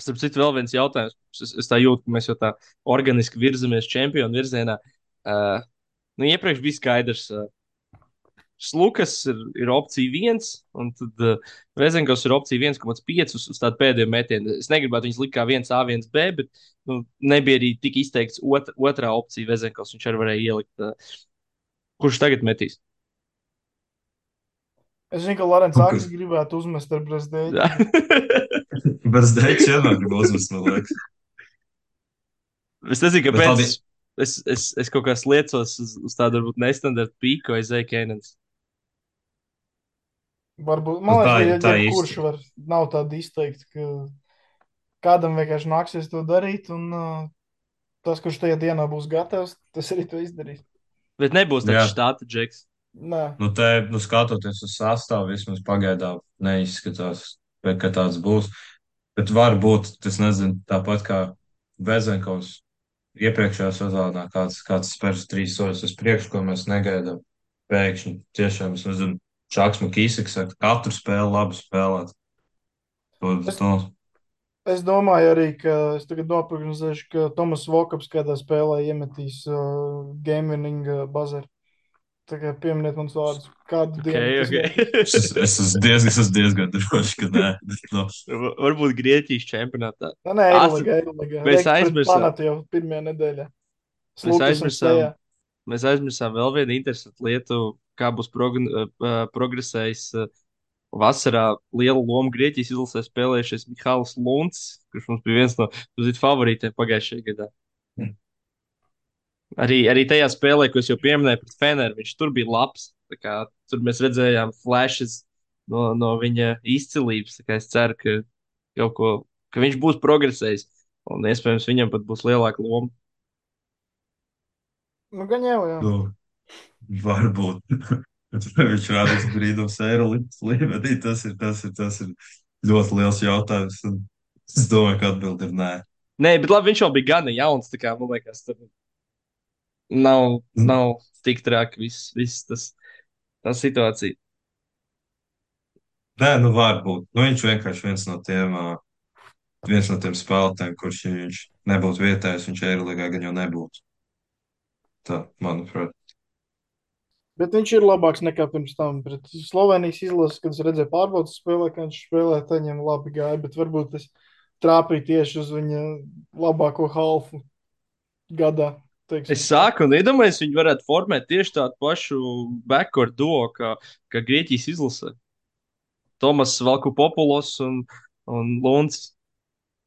Starp citu, vēl viens jautājums. Es, es tā jūtu, ka mēs jau tā organiski virzamies čempionu virzienā. Uh, nu, iepriekš bija skaidrs, uh, Slukas ir, ir opcija viens, un tad uh, Vezenkovs ir opcija 1,5 uz, uz tādu pēdējo metienu. Es negribētu viņus likt kā 1A, 1B, bet nu, nebija arī tik izteikts ot, otrā opcija Vezenkovs. Viņš arī varēja ielikt. Uh, kurš tagad metīs? Es zinu, ka Lorence Akis gribētu uzmest ar es teicu, vienmēr gribu uzmest, man liekas. es nezinu, kāpēc. Es, es, es kaut kā sliecos uz, uz tādu varbūt nestandarta pīku vai Zeikēnens. Varbūt, Nu, man tā liekas, ir- tā ka jebkurš īsti. var, nav tāda izteikta, ka kādam vienkārši nāksies to darīt, un uh, tas, kurš tajā dienā būs gatavs, tas arī to izdarīs. Bet nebūs tāds štāta džeks. Nē, Nu, te, nu, skatoties uz sastāvu, vismaz pagaidām neizskatās, bet, ka tāds būs. Bet varbūt tas nezinu, tāpat kā Bezenkovs iepriekšējā sezonā, kāds, kāds spērs trīs soļus uz priekšu, ko mēs negaidām. Pēkšņi tiešām, es nezinu, Čaks Makīsiks saka, katru spēli labi spēlēt. To, Es- to, es domāju arī, ka es tagad noprognozēšu, ka Tomas Vokaps kādā spēlē iemetīs uh, gaming uh, bazaru. Tā kā pieminiet man vārdus, kādu Okay, dienu. okay. es, es, es esmu diezgan, es esmu diezgan drošs, ka nē. Nu, Va- Varbūt Grieķijas čempionātā. Nē, nē, Ast- Eirolandā, Eirolandā. Mēs aizmirsām. Pirmajā nedēļā. Mēs aizmirsām. Mēs aizmirsām vēl vienu interesantu lietu, kā būs progn- uh, progresējis uh, vasarā lielu lomu Grieķijas izlasē spēlējušies Mihāls Lunds, kurš mums bija viens no zinu, favorītiem pagājušajā gadā. Mm. Arī, arī tajā spēlē, ko es jau pieminēju, pret Feneru, viņš tur bija labs. Kā, tur mēs redzējām flashes no, no viņa izcilības. Es ceru, ka, ko, ka viņš būs progresējis un iespējams viņam pat būs lielāka loma. Nu, gan jau, jā. nu, varbūt. Viņš rādīs brīnums Eirolandas līmenī. Tas ir, tas, ir, tas ir ļoti liels jautājums. un Es domāju, ka atbildi ir nē. Nē, bet labi, viņš jau bija gana jauns. Tā kā man liekas, tur nav, Mm. nav tik traki viss, viss tas, tā situācija. Nē, nu varbūt. Nu, viņš vienkārši viens no tiem, viens no tiem spēlētājiem, kurš viņš nebūtu vietējais, viņš Eirolandā gan jau nebūtu. Tā, manuprāt. Bet viņš ir labāks nekā pirms tam. Pret Slovenijas izlases, kad es redzēju pārbaudas spēlē, ka viņš spēlē, tad viņam labi gāja. Bet varbūt tas trāpīja tieši uz viņa labāko halfu gadā. teiksim. Es sāku un iedomājos, viņi varētu formēt tieši tādu pašu backcourt duo kā, kā Grieķijas izlasē. Tomas Valkupopulos un, un Lunds.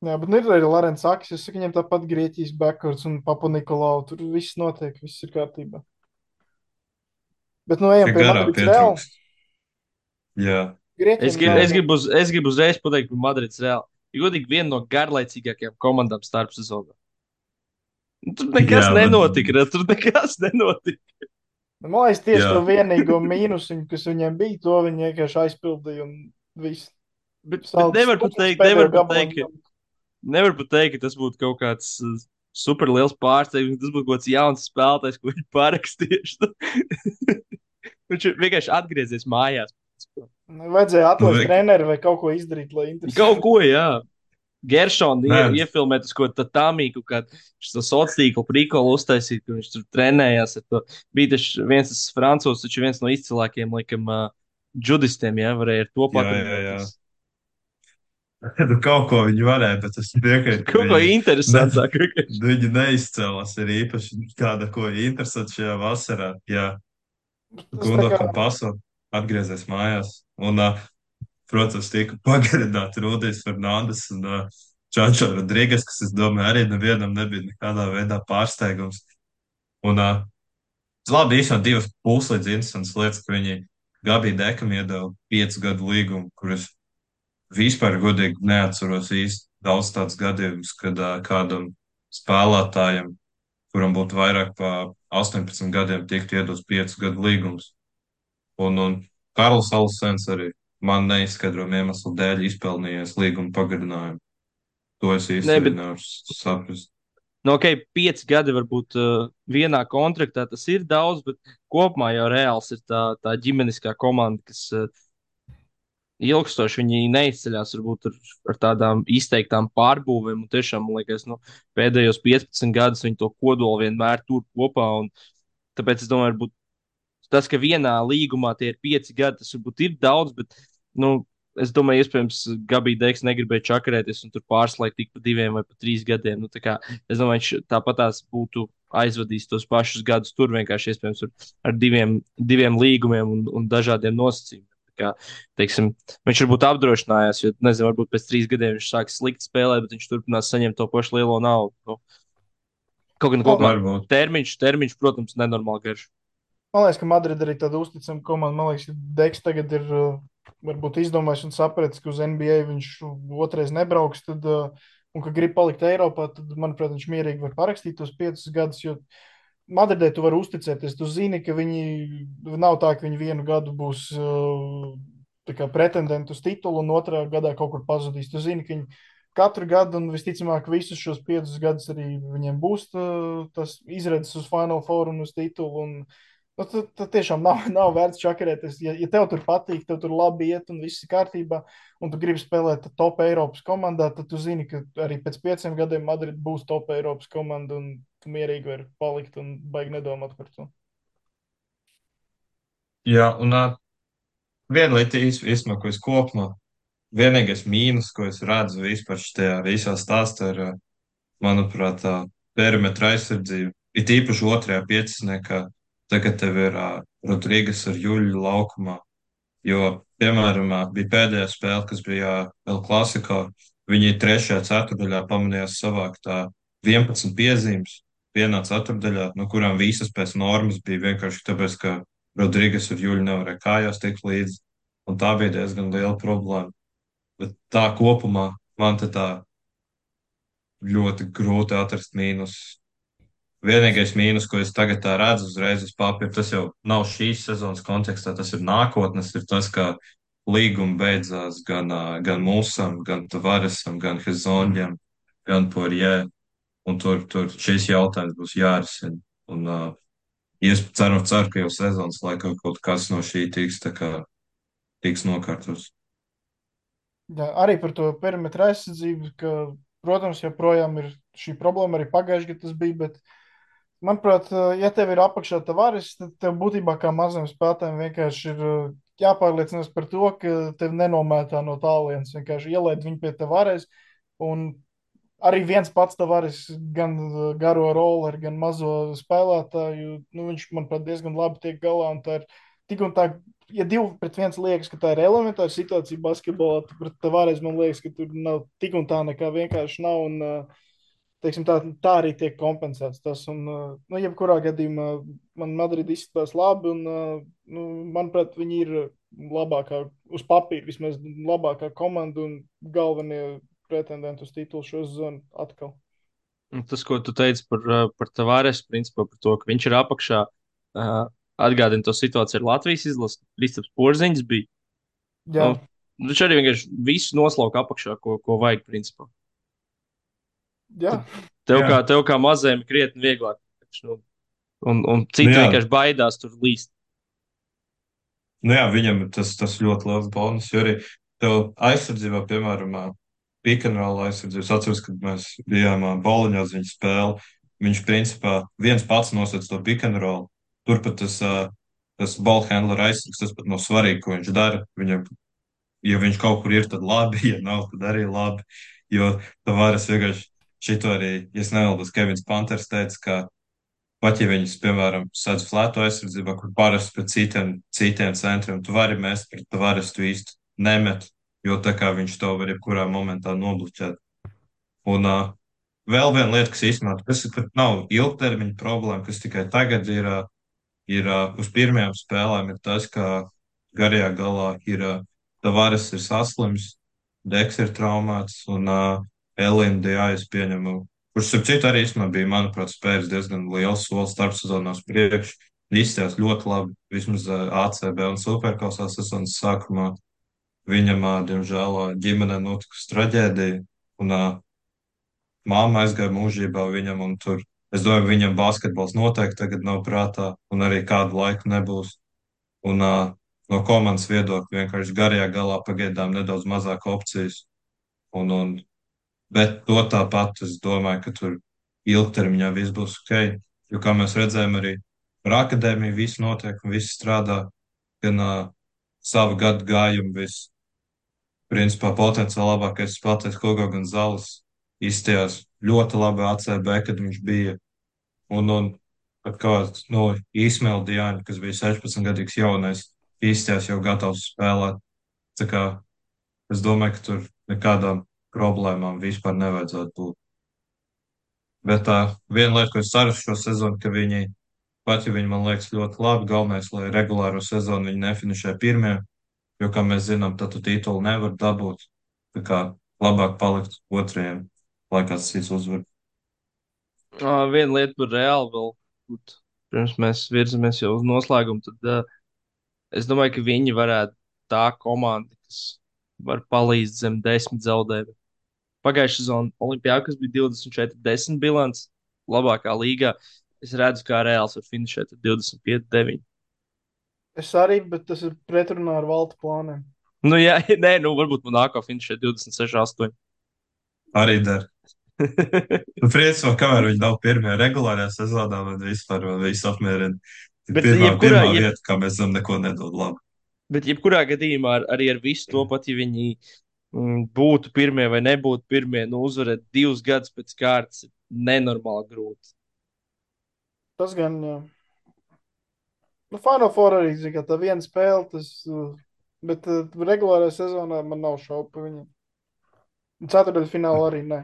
Jā, bet nu ir arī Lorence Akis. Es saku, viņam tāpat Grieķijas backwards un Papa Nikolau. Tur viss notiek, viss ir kārtībā. Bet nu ejam Tik pie garā Madrids Real. pietrūkst. Jā, Grieķiem Es, grib, nav- es, gribu, uz, es gribu uzreiz pateikt par Madrids Reāli. Ir godīgi viena no garlaicīgākajām komandām starp sezonā. Tur nekas Jā, Jā, bet- nenotika. Bet... Tur nekas nenotika. Man liekas, tieši Jā. to vienīgo mīnusu, kas viņam bija, to viņi vienkārši aizpildīja un viss. Bet, bet nevar pat Salds teikt, pēdējo nevar pat gabalu teikt, ka, nevar pat teikt, ka tas būtu kaut kāds uh, super liels pārsteigums. Tas būtu kaut kāds jauns spēlētājs, ko viņi parakstījuši. Viņš vienkārši atgriezies mājās. Vajadzēja atlaist Nu, treneri vai kaut ko izdarīt, lai interesētu. Kaut ko, jā. Ie, iefilmēt ko tādu tāmīgu, kad viņš to sociālo tīklu prikolu uztaisīja, ka viņš tur trenējās. Bija tas viens tas francūzs, taču viens no izcilākajiem, laikam, uh, judistiem, ja varēja ar to Jā, jā, jā. patrenēties. Nu, kaut ko viņi varēja, bet es piekrītu. ka Kaut ko viņi- interesantāku. Viņi neizcēlās arī īpaši kāda, ko interesanti šajā vasarā. Jā, tā kā- Kampaso atgriezies mājās. Un, protams, tika pagarināti Rudijs Fernandes un Čančo Rodrīgas, kas, es domāju, arī nevienam nebija nekādā veidā pārsteigums. Un, labi, īstenībā divas puslīdz interesantas lietas, ka viņi Gabija Dekam iedeva piecu gadu līgumu, kurus vispār godīgi neatceros īsti daudz tādus gadījumus, kad uh, kādam spēlētājam, kuram būtu vairāk par 18 gadiem, tiktu iedots 5 gadu līgums. Un, un Karls Alsens arī man neizskaidrojama iemesla dēļ izpelnījies līguma pagarinājumu. To es bet- nevaru saprast. Nu, ok, pieci gadi varbūt uh, vienā kontraktā tas ir daudz, bet kopumā jau reāls ir tā, tā ģimeniskā komanda, kas uh, ilgstoši viņi neizceļas varbūt ar, ar tādām izteiktām pārbūvēm. Tiešām, man liekas, nu, pēdējos 15 gadus viņi to kodolu vienmēr tur kopā. Tāpēc es domāju, varbūt tas, ka vienā līgumā tie ir pieci gadi, tas varbūt ir daudz, bet nu, es domāju, iespējams, Gabija Deiks negribēja čakarēties un tur pārslēgt tik pa diviem vai pa trīs gadiem. Nu, tā kā, es domāju, viņš tāpat tās būtu aizvadījis tos pašus gadus tur vienkārši iespējams ar diviem, diviem līgumiem un, un dažādiem nosacījumiem. Kā, teiksim, viņš varbūt apdrošinājās, jo, nezinu, varbūt pēc trīs gadiem viņš sāks slikti spēlēt, bet viņš turpinās saņemt to pašu lielo naudu. Nu, kaut gan kopumā termiņš, termiņš, protams, nenormāli garš. Man liekas, ka Madrid arī tāda uzticama komanda. Man liekas, ka Deks tagad ir uh, varbūt izdomājis un sapratis, ka uz NBA viņš otrais nebrauks. Tad, uh, un ka grib palikt Eiropā, tad, manuprāt, viņš mierīgi var parakstīt tos piecus gadus. Jo Madridē tu vari uzticēties. Tu zini, ka viņi nav tā, ka viņi vienu gadu būs uh, kā pretendenti uz titulu, un otrā gadā kaut kur pazudīs. Tu zini, ka viņi katru gadu, un visticamāk, visus šos piecus gadus arī viņiem būs tā, tas izredzes uz Final Four un uz titulu. Un, Nu, tad, tad tiešām nav, nav vērts čakarēties. Ja, ja tev tur patīk, tev tur labi iet un viss ir kārtībā, un tu gribi spēlēt top Eiropas komandā, tad tu zini, ka arī pēc pieciem gadiem Madrid būs top Eiropas komanda, un tu mierīgi vari palikt un baigi nedomāt par to. Jā, un uh, viena lieta īstenībā, ko es kopumā, vienīgais mīnus, ko es redzu vispār šajā visā stāstā, ir, manuprāt, perimetra aizsardzība. It īpaši otrajā pieciniekā, tagad tev ir uh, Rodrīgas ar Juļu laukumā. Jo, piemēram, ā, bija pēdējā spēle, kas bija vēl klasikā. Viņi trešajā ceturdaļā pamanījās savākt ā, 11 piezīmes vienā ceturdaļā, no kurām visas pēc normas bija vienkārši tāpēc, ka Rodrīgas ar Juļu nevarēja kājās tikt līdzi. Un tā bija diezgan liela problēma. Bet tā kopumā man tā ļoti grūti atrast mīnus. Vienīgais mīnus, ko es tagad redzu uzreiz uz papīra, tas jau nav šīs sezonas kontekstā, tas ir nākotnes, ir tas, ka līguma beidzās gan, gan Mūsam, gan Tavaresam, gan Hezonģam, gan Porjē. Un tur, tur šis jautājums būs jārisina. Un, uh, es ceru, ceru, ka jau sezonas laikā kaut kas no šī tiks, kā, tiks nokārtots. Jā, arī par to perimetra aizsardzību, ka, protams, joprojām ir šī problēma. Arī pagājušajā gadā tas bija. Bet, manuprāt, ja tev ir apakšā tavares, tad tev būtībā kā mazam spēlētājam vienkārši ir uh, jāpārliecinās par to, ka tev nenomētā no tālienes. Vienkārši ielaid viņu pie tavares. Un arī viens pats tavares, gan uh, garo roli, gan mazo spēlētāju, nu, viņš, manuprāt, diezgan labi tiek galā. Un tā ir tik un tā ja divi pret viens liekas, ka tā ir elementāra situācija basketbolā, tad pret Tavares man liekas, ka tur nav tik un tā nekā vienkārši nav. Un, uh, teiksim, tā, tā arī tiek kompensēts. Tas, un, uh, nu, jebkurā gadījumā man Madrid izskatās labi, un, uh, nu, manuprāt, viņi ir labākā, uz papīra vismaz labākā komanda un galvenie pretendenti uz titulu šo zonu atkal. Tas, ko tu teici par, par Tavares, principā par to, ka viņš ir apakšā, atgādina to situāciju ar Latvijas izlasi. Kristaps Porziņš bija. Jā, Nu, Viņš arī vienkārši visu noslauka apakšā, ko, ko vajag, principā. Jā. Tev, Jā. kā, tev kā mazajam ir krietni vieglāk. Nu, un, un citi Nu vienkārši baidās tur līst. Nu jā, viņam tas, tas ļoti liels bonus, jo arī tev aizsardzībā, piemēram, ā, pikantrola aizsardzības. Atceros, kad mēs bijām ā, Boliņos viņa spēle. Viņš principā viens pats nosacīja to pikantrolu. Turpat tas, tas ballhandler aizsargs, tas pat nav svarīgi, ko viņš dara. Viņam, ja viņš kaut kur ir, tad labi, ja nav, tad arī labi. Jo Tavares vienkārši šito arī, ja nemaldos, Kevins Panters teica, ka pat ja viņas, piemēram, sadz flētu aizsardzībā, kur parasti pret citiem, citiem centriem, tu vari mest pret Tavares, tu īsti nemet, jo tā kā viņš to var jebkurā momentā nobloķēt. Un uh, vēl viena lieta, kas īstenībā, kas ir, nav ilgtermiņa problēma, kas tikai tagad ir, ir uh, uz pirmajām spēlēm, ir tas, ka garajā galā ir uh, Tavares ir saslims, Deks ir traumēts un uh, Elīna Dijājas pieņemu, kurš, starp citu, arī īstenībā bija, manuprāt, spējis diezgan liels solis starpsezonās priekš. Izstājās ļoti labi, vismaz uh, ACB un Superkausā sezonas sākumā. Viņam, diemžēl, ģimenē notikusi traģēdija, un māma aizgāja mūžībā viņam, un tur, es domāju, viņam basketbols noteikti tagad nav prātā, un arī kādu laiku nebūs. Un no komandas viedokļa vienkārši garajā galā pagaidām nedaudz mazāk opcijas. Un, un, bet to tāpat es domāju, ka tur ilgtermiņā viss būs ok. Jo, kā mēs redzējām, arī ar akadēmiju viss notiek un viss strādā, gan uh, savu gadu gājumu viss. Principā potenciāli labākais spēlētājs Kogo Gonzales izstājās ļoti labi ACB, kad viņš bija. Un, un pat kāds no Īsmēla Diāņa, kas bija 16 gadīgs jaunais, izstājās jau gatavs spēlēt. Tā kā es domāju, ka tur nekādām problēmām vispār nevajadzētu būt. Bet tā viena lieta, ko es ceru šo sezonu, ka viņi, pat ja viņi man liekas ļoti labi, galvenais, lai regulāro sezonu viņi nefinišē pirmie, jo, kā mēs zinām, tad tu titulu nevar dabūt. Tā kā labāk palikt otrajiem, lai kāds cits uzvar. Uh, viena lieta par reāli vēl, pirms mēs virzamies jau uz noslēgumu, tad uh, es domāju, ka viņi varētu tā komanda, kas var palīdzt zem desmit zaudējumiem. Pagājušā sezonā Olimpijā, kas bija 24-10 bilants, labākā līgā. Es redzu, kā reāls var finišēt ar 25-9. Es arī, bet tas ir pretrunā ar valta plāniem. Nu, jā, nē, nu, varbūt man nākamā finišē 26-8. Arī der. Nu, Principā, kamēr viņi nav pirmie regulārajā sezonā, man vispār man viss apmierina. Bet Pirmā, jebkurā- pirmā jeb- vieta, kā mēs zinām, neko nedod labu. Bet, jebkurā gadījumā, ar, arī ar visu to pat, ja viņi būtu pirmie vai nebūtu pirmie, nu, uzvarēt divus gadus pēc kārtas, ir nenormāli grūti. Tas gan, jā. Nu, Final Four arī, zina, tā viena spēle, tas, uh, bet uh, regulārajā sezonā man nav šaubu par viņiem. Ceturtajā finālā arī nē.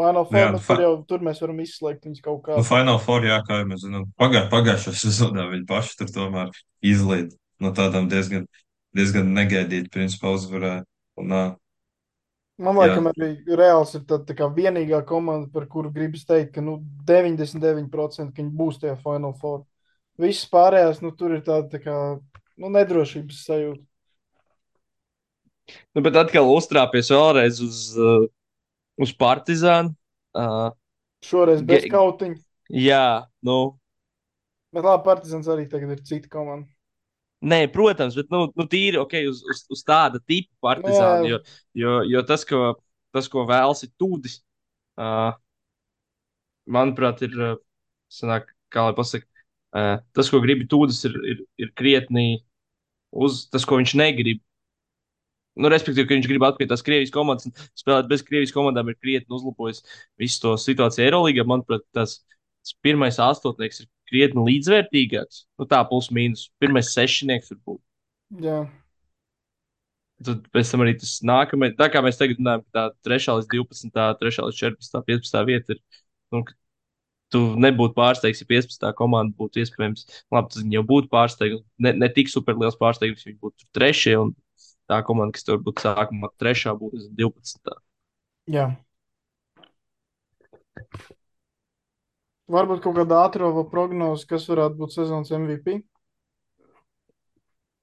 Final Four, Jā, nu, fa- tur jau tur mēs varam izslēgt viņus kaut kā. Nu, Final Four, jā, kā jau mēs zinām, pagā, pagājušā sezonā viņi paši tur tomēr izlīd no tādām diezgan, diezgan negaidīt, principā uzvarēja. Un, ā, Man liekas, arī Reāls ir tā, tā kā vienīgā komanda, par kuru gribas teikt, ka nu, 99% ka būs tajā Final Four. Visas pārējās, nu, tur ir tāda tā kā nu, nedrošības sajūta. Nu, bet atkal uztrāpies vēlreiz uz, uh, uz Partizānu. Uh, Šoreiz bez kautiņa. jā, nu, Bet labi, Partizans arī tagad ir cita komanda. Nē, protams, bet nu, nu, tīri okay, uz, uz, uz tāda tipa partizāna. Jo, jo, jo tas, ko, tas, ko vēlas, ir tūdis. Uh, manuprāt, ir. Sanāk, kā lai pasakā, uh, tas, ko grib tūdis, ir, ir, ir krietni uz tas, ko viņš negrib. Nu, respektīvi, ka viņš grib atpakaļ tās Krievijas komandas un spēlēt bez Krievijas komandām, ir krietni uzlabojis visu to situāciju Eirolandā. Manuprāt, tas, tas pirmais astotnieks ir krietni līdzvērtīgāks. Nu, tā plus mīnus. Pirmais sešnieks varbūt. Jā, Tad pēc tam arī tas nākamais, tā kā mēs tagad runājam, tā 3 līdz 12, 3 līdz 14, 15 vieta ir. Nu, tu nebūtu pārsteigts, ja 15. komanda būtu iespējams. Labi, tas jau būtu pārsteigts. Ne, ne tik super liels pārsteigums, ja viņi būtu trešie. Un tā komanda, kas tur būtu sākumā trešā, būtu 12. jā. Varbūt kaut kāda ātrā prognoze, kas varētu būt sezonas MVP.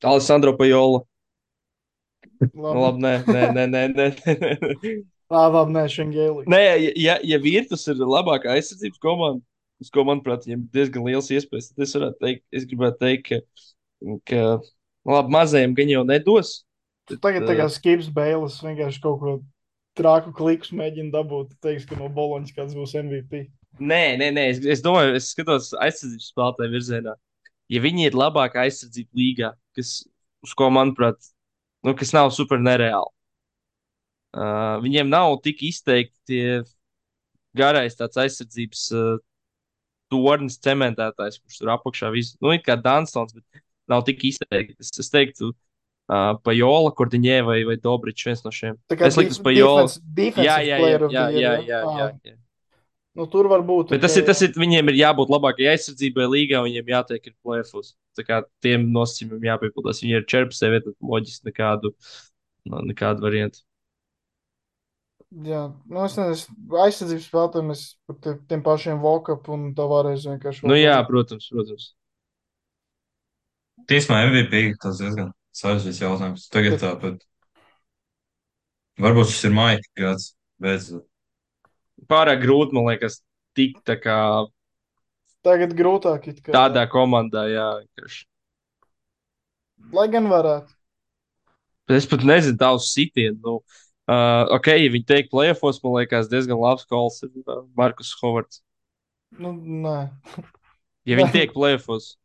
Alessandro Pajola. Nu, Labi, labi, nē, nē, nē, nē, nē, labi nē, Šengēlī. nē ja, ja, Virtus ir labākā aizsardzības komanda, uz ko, manuprāt, viņiem ir diezgan liels iespējas, tad es varētu teikt, es gribētu teikt, ka, ka nu, labi, mazajiem gan jau nedos. Bet, Tagad tā kā Skips Bēlis vienkārši kaut ko trāku klikus mēģina dabūt. Teiks, ka no Boloņas kāds būs MVP. Nē, nē, nē. Es, es domāju, es skatos aizsardzības spēlētāju virzienā. Ja viņi ir labākā aizsardzība līgā, kas, uz ko, manuprāt, nu, kas nav super nereāli. Uh, viņiem nav tik izteikti garais tāds aizsardzības uh, tornis, cementētājs, kurš tur apakšā visu, nu, it kā Dansons, bet nav tik izteikti. Es, es teiktu, uh, Pajola, Kordiņē vai, vai Dobričs, viens no šiem. Es liktu uz Pajola. Jā, jā, jā, of jā, the jā, jā, jā, jā. Nu, tur var būt. Bet tas ir, tas ir, viņiem ir jābūt labākajai aizsardzībai līgā, viņiem jātiek ir plēfus. Tā kā tiem nosacījumiem jāpiepildās. Viņi ir 14 vietā, loģiski nekādu, no, nekādu variantu. Jā, nu es nezinu, aizsardzības spēlētājiem es par te, tiem pašiem Volkap un Tavārēs vienkārši. Nu jā, protams, protams. Tīsmā MVP tas diezgan sarežģīts jautājums. Tagad tāpat. Varbūt šis ir Maika gads, bet Pārāk grūti, man liekas, tikt tā kā Tagad grūtāk it kā. tādā komandā, jā. vienkārši. Lai gan varētu. Bet es pat nezinu tavus sitienus. Nu, uh, ok, ja viņi teikt plēfos, man liekas, diezgan labs kols ir uh, Markus Hovards. Nu, nē. Ja viņi tiek plēfos,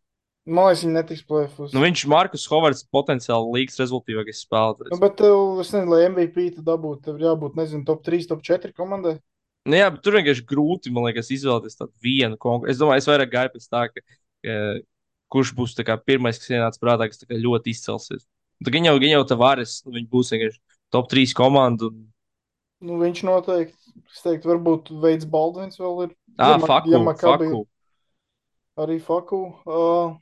Man liekas, viņi netiks plēfus. nu viņš Markus Hovards potenciāli līgas rezultīvākais Nu, spēlētājs. bet tev, es nezinu, lai MVP tu dabūtu, tev jābūt, nezinu, top 3, top 4 komandai. Nu, jā, tur vienkārši grūti, man liekas, izvēlēties tādu vienu konkrētu. Es domāju, es vairāk gāju pēc tā, ka, ka kurš būs tā kā, pirmais, kas ienāca prātā, kas tā kā ļoti izcelsies. Tad viņi jau, viņi jau tā varas, nu, viņi būs vienkārši top 3 komanda. Un... Nu, viņš noteikti, es teiktu, varbūt Veids Baldvins vēl ir. Ah, Ma- faku, ja Makabi faku. Arī Faku. Uh,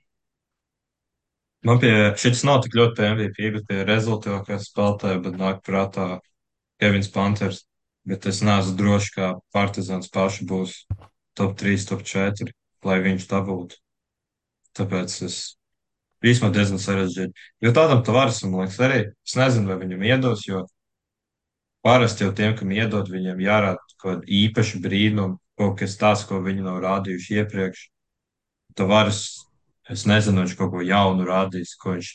man pie šis nav tik ļoti MVP, bet pie rezultātā spēlētāja, bet nāk prātā Kevins Panthers. Bet es neesmu drošs, ka Partizans paši būs top 3, top 4, lai viņš dabūtu. Tāpēc es īstenībā diezgan sarežģīti. Jo tādam tavaram, man liekas, arī es nezinu, vai viņam iedos, jo parasti jau tiem, kam iedod, viņiem jārāda kaut kāda īpaša brīnuma, kaut kas tāds, ko viņi nav rādījuši iepriekš. Tavares, es nezinu, viņš kaut ko jaunu rādīs, ko viņš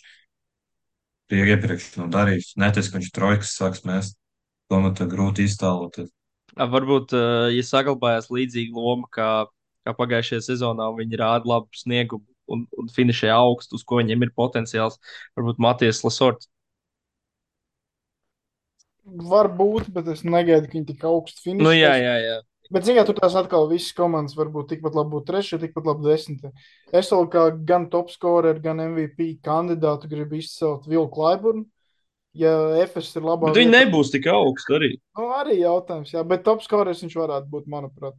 iepriekš nav darījis. Neties, ka viņš trojkas sāks mest. To man tā grūti iztēloties. Varbūt, ja saglabājās līdzīga loma kā, kā pagājušajā sezonā, un viņi rāda labu sniegumu un, un finišē augstu, uz ko viņiem ir potenciāls, varbūt Matijas Lasorts. var būt, bet es negaidu, ka viņi tik augstu finišēs. Nu, jā, jā, jā. Bet, zināmā mērā, tur tās atkal visas komandas var būt tikpat labi būt trešā, tikpat labi desmitā. Es vēl kā gan top scorer, gan MVP kandidātu gribu izcelt Vilku Klaiburnu. Ja FS ir labāk, viņi nebūs tik augsti arī. Nu, arī jautājums, jā, bet top scorers viņš varētu būt, manuprāt.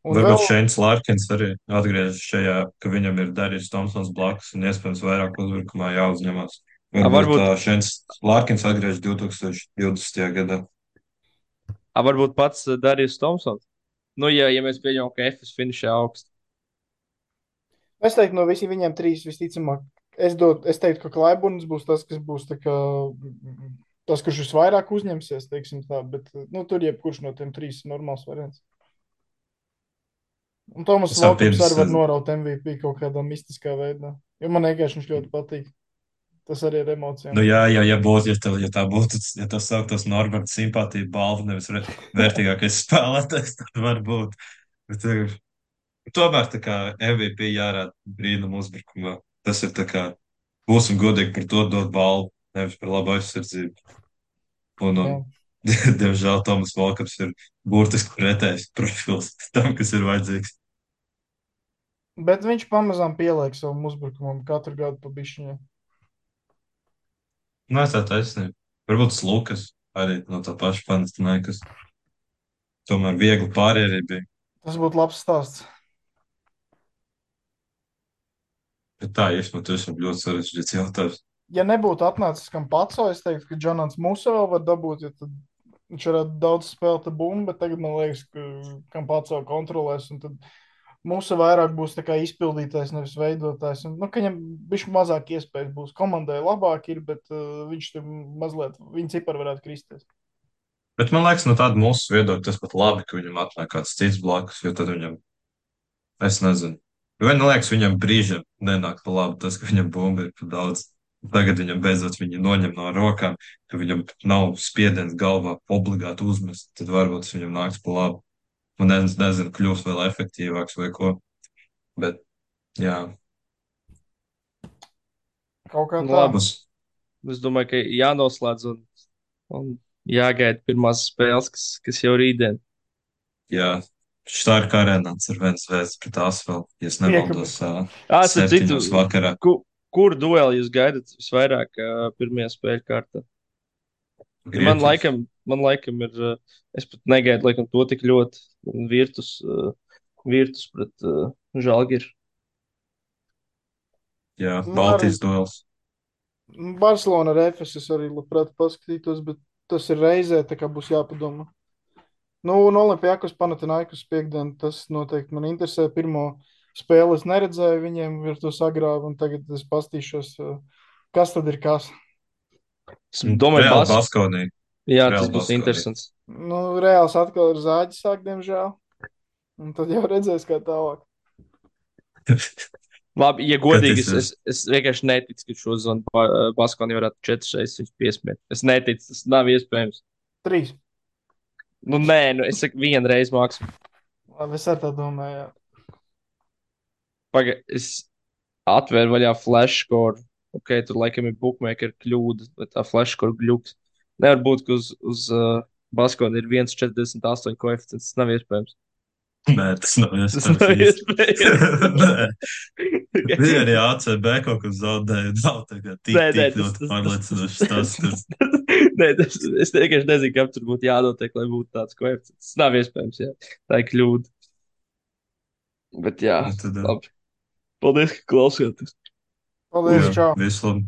Un Varbūt vēl, Šeins Lārkins arī atgriežas šajā, ka viņam ir Darījis Tomsons blakus un iespējams vairāk uzbrukumā jāuzņemas. Varbūt, varbūt- varbūt... Šeins Lārkins atgriežas 2020. gadā. A, varbūt pats Darījus Thompsons. Nu, ja, ja mēs pieņemam, ka FS finišē augstu. es teiktu, no visiem viņiem trīs visticamāk, es, dot, es teiktu, ka Klaiburns būs tas, kas būs kā, tas, kurš visvairāk uzņemsies, teiksim tā, bet, nu, tur jebkurš no tiem trīs ir normāls variants. Un Tomas Lokums pirms- arī var noraut MVP kaut kādā mistiskā veidā, jo man vienkārši viņš ļoti patīk. Tas arī ir emocijām. Nu, jā, jā, ja, būs, ja, tev, ja tā būtu, ja tas sauktos Norberts simpātija balva, nevis vērtīgākais spēlētājs, tad var būt. Bet, eh, tomēr tā kā MVP jārāda brīnum uzbrukumā. Tas ir tā kā, būsim godīgi par to dot balvu, nevis par labu aizsardzību. Un, un diemžēl Tomas Volkaps ir burtiski pretējs profils tam, kas ir vajadzīgs. Bet viņš pamazām pieliek savam uzbrukumam katru gadu pa bišķiņai. Nē, tā taisnība. Varbūt Lukas arī no tā paša Panathinaikos. Tomēr viegli pārējie arī bija. Tas būtu labs stāsts. Bet tā, iespējams, tas ir ļoti sarežģīts jautājums. Ja nebūtu atnācis kam pats, es teiktu, ka Džonans Musa vēl var dabūt, jo tad viņš varētu daudz spēlēt bumbu, bet tagad man liekas, ka kam pats vēl kontrolēs. Un tad Musa vairāk būs tā kā izpildītājs, nevis veidotājs. Un, nu, ka viņam viņš mazāk iespējas būs. Komandai labāk ir, bet uh, viņš tur mazliet, viņa cipari varētu kristies. Bet man liekas, no tāda mūsu viedokļa tas pat labi, ka viņam atnāk kāds cits blakus, jo tad viņam, es nezinu. Vai neliekas, viņam brīžiem nenāk pa labi tas, ka viņam bumba ir pa daudz. Tagad viņam beidzot viņi noņem no rokām, ka viņam nav spiediens galvā obligāti uzmest. Tad varbūt tas viņam nāks pa labu. Un es nezinu, kļūs vēl efektīvāks vai ko. Bet, jā, Kaut kā Nu, tā. labi. Es domāju, ka jānoslēdz un, un jāgaida pirmās spēles, kas, kas jau rītdien. jā. Štārka arēnāts ar viens vēsts pret asfaltu, ja es nemaldos, septiņos vakarā. ku, kur dueli jūs gaidat visvairāk pirmajā spēļu kārtā? Man Grieķijas. laikam, man laikam ir, es pat negaidu laikam to tik ļoti. Virtus, virtus pret Žalgiru. Jā, Baltijas duels. Barcelona ar Efes es arī labprāt paskatītos, bet tas ir reizē, tā kā būs jāpadomā. Nu, un Olimpijākos Panatinaikus piekdien, tas noteikti man interesē. Pirmo spēli es neredzēju, viņiem ir to sagrāvu, un tagad es pastīšos, uh, kas tad ir kas. Es domāju, Reāli Bas... Baskonī. Jā, Reāli tas būs Baskonī. interesants. Nu, Reāls atkal ir zāģis sāk, diemžēl. Un tad jau redzēs, kā tālāk. Labi, ja godīgi, es, tas es, es vienkārši neticu, ka šo zonu ba Baskonī varētu četras reizes piesmiet. Es neticu, tas nav iespējams. Trīs. Nu, nē, nu, es saku, vienu reizi mākslu. Labi, es arī tā domāju. Pagaid, es atvēru vaļā flashcore. Ok, tur laikam ir bookmaker kļūda, bet tā flashcore gluks. Nevar būt, ka uz, uz uh, Baskoni ir 1,48 koeficients. Tas nav iespējams. Nē, tas nav Tas nav iespējams. Viņa arī ACB kaut ko zaudēja. Nav tagad tik, Nē, nē, tik ļoti pārliecinoši tas. Nē, tas, es vienkārši nezinu, kam tur būtu jānotiek, lai būtu tāds koeficients. Tas nav iespējams. Jā. Tā ir kļūda. Bet jā, Nu, tad, labi. Paldies, ka klausāties. Paldies, čau! Visu labi.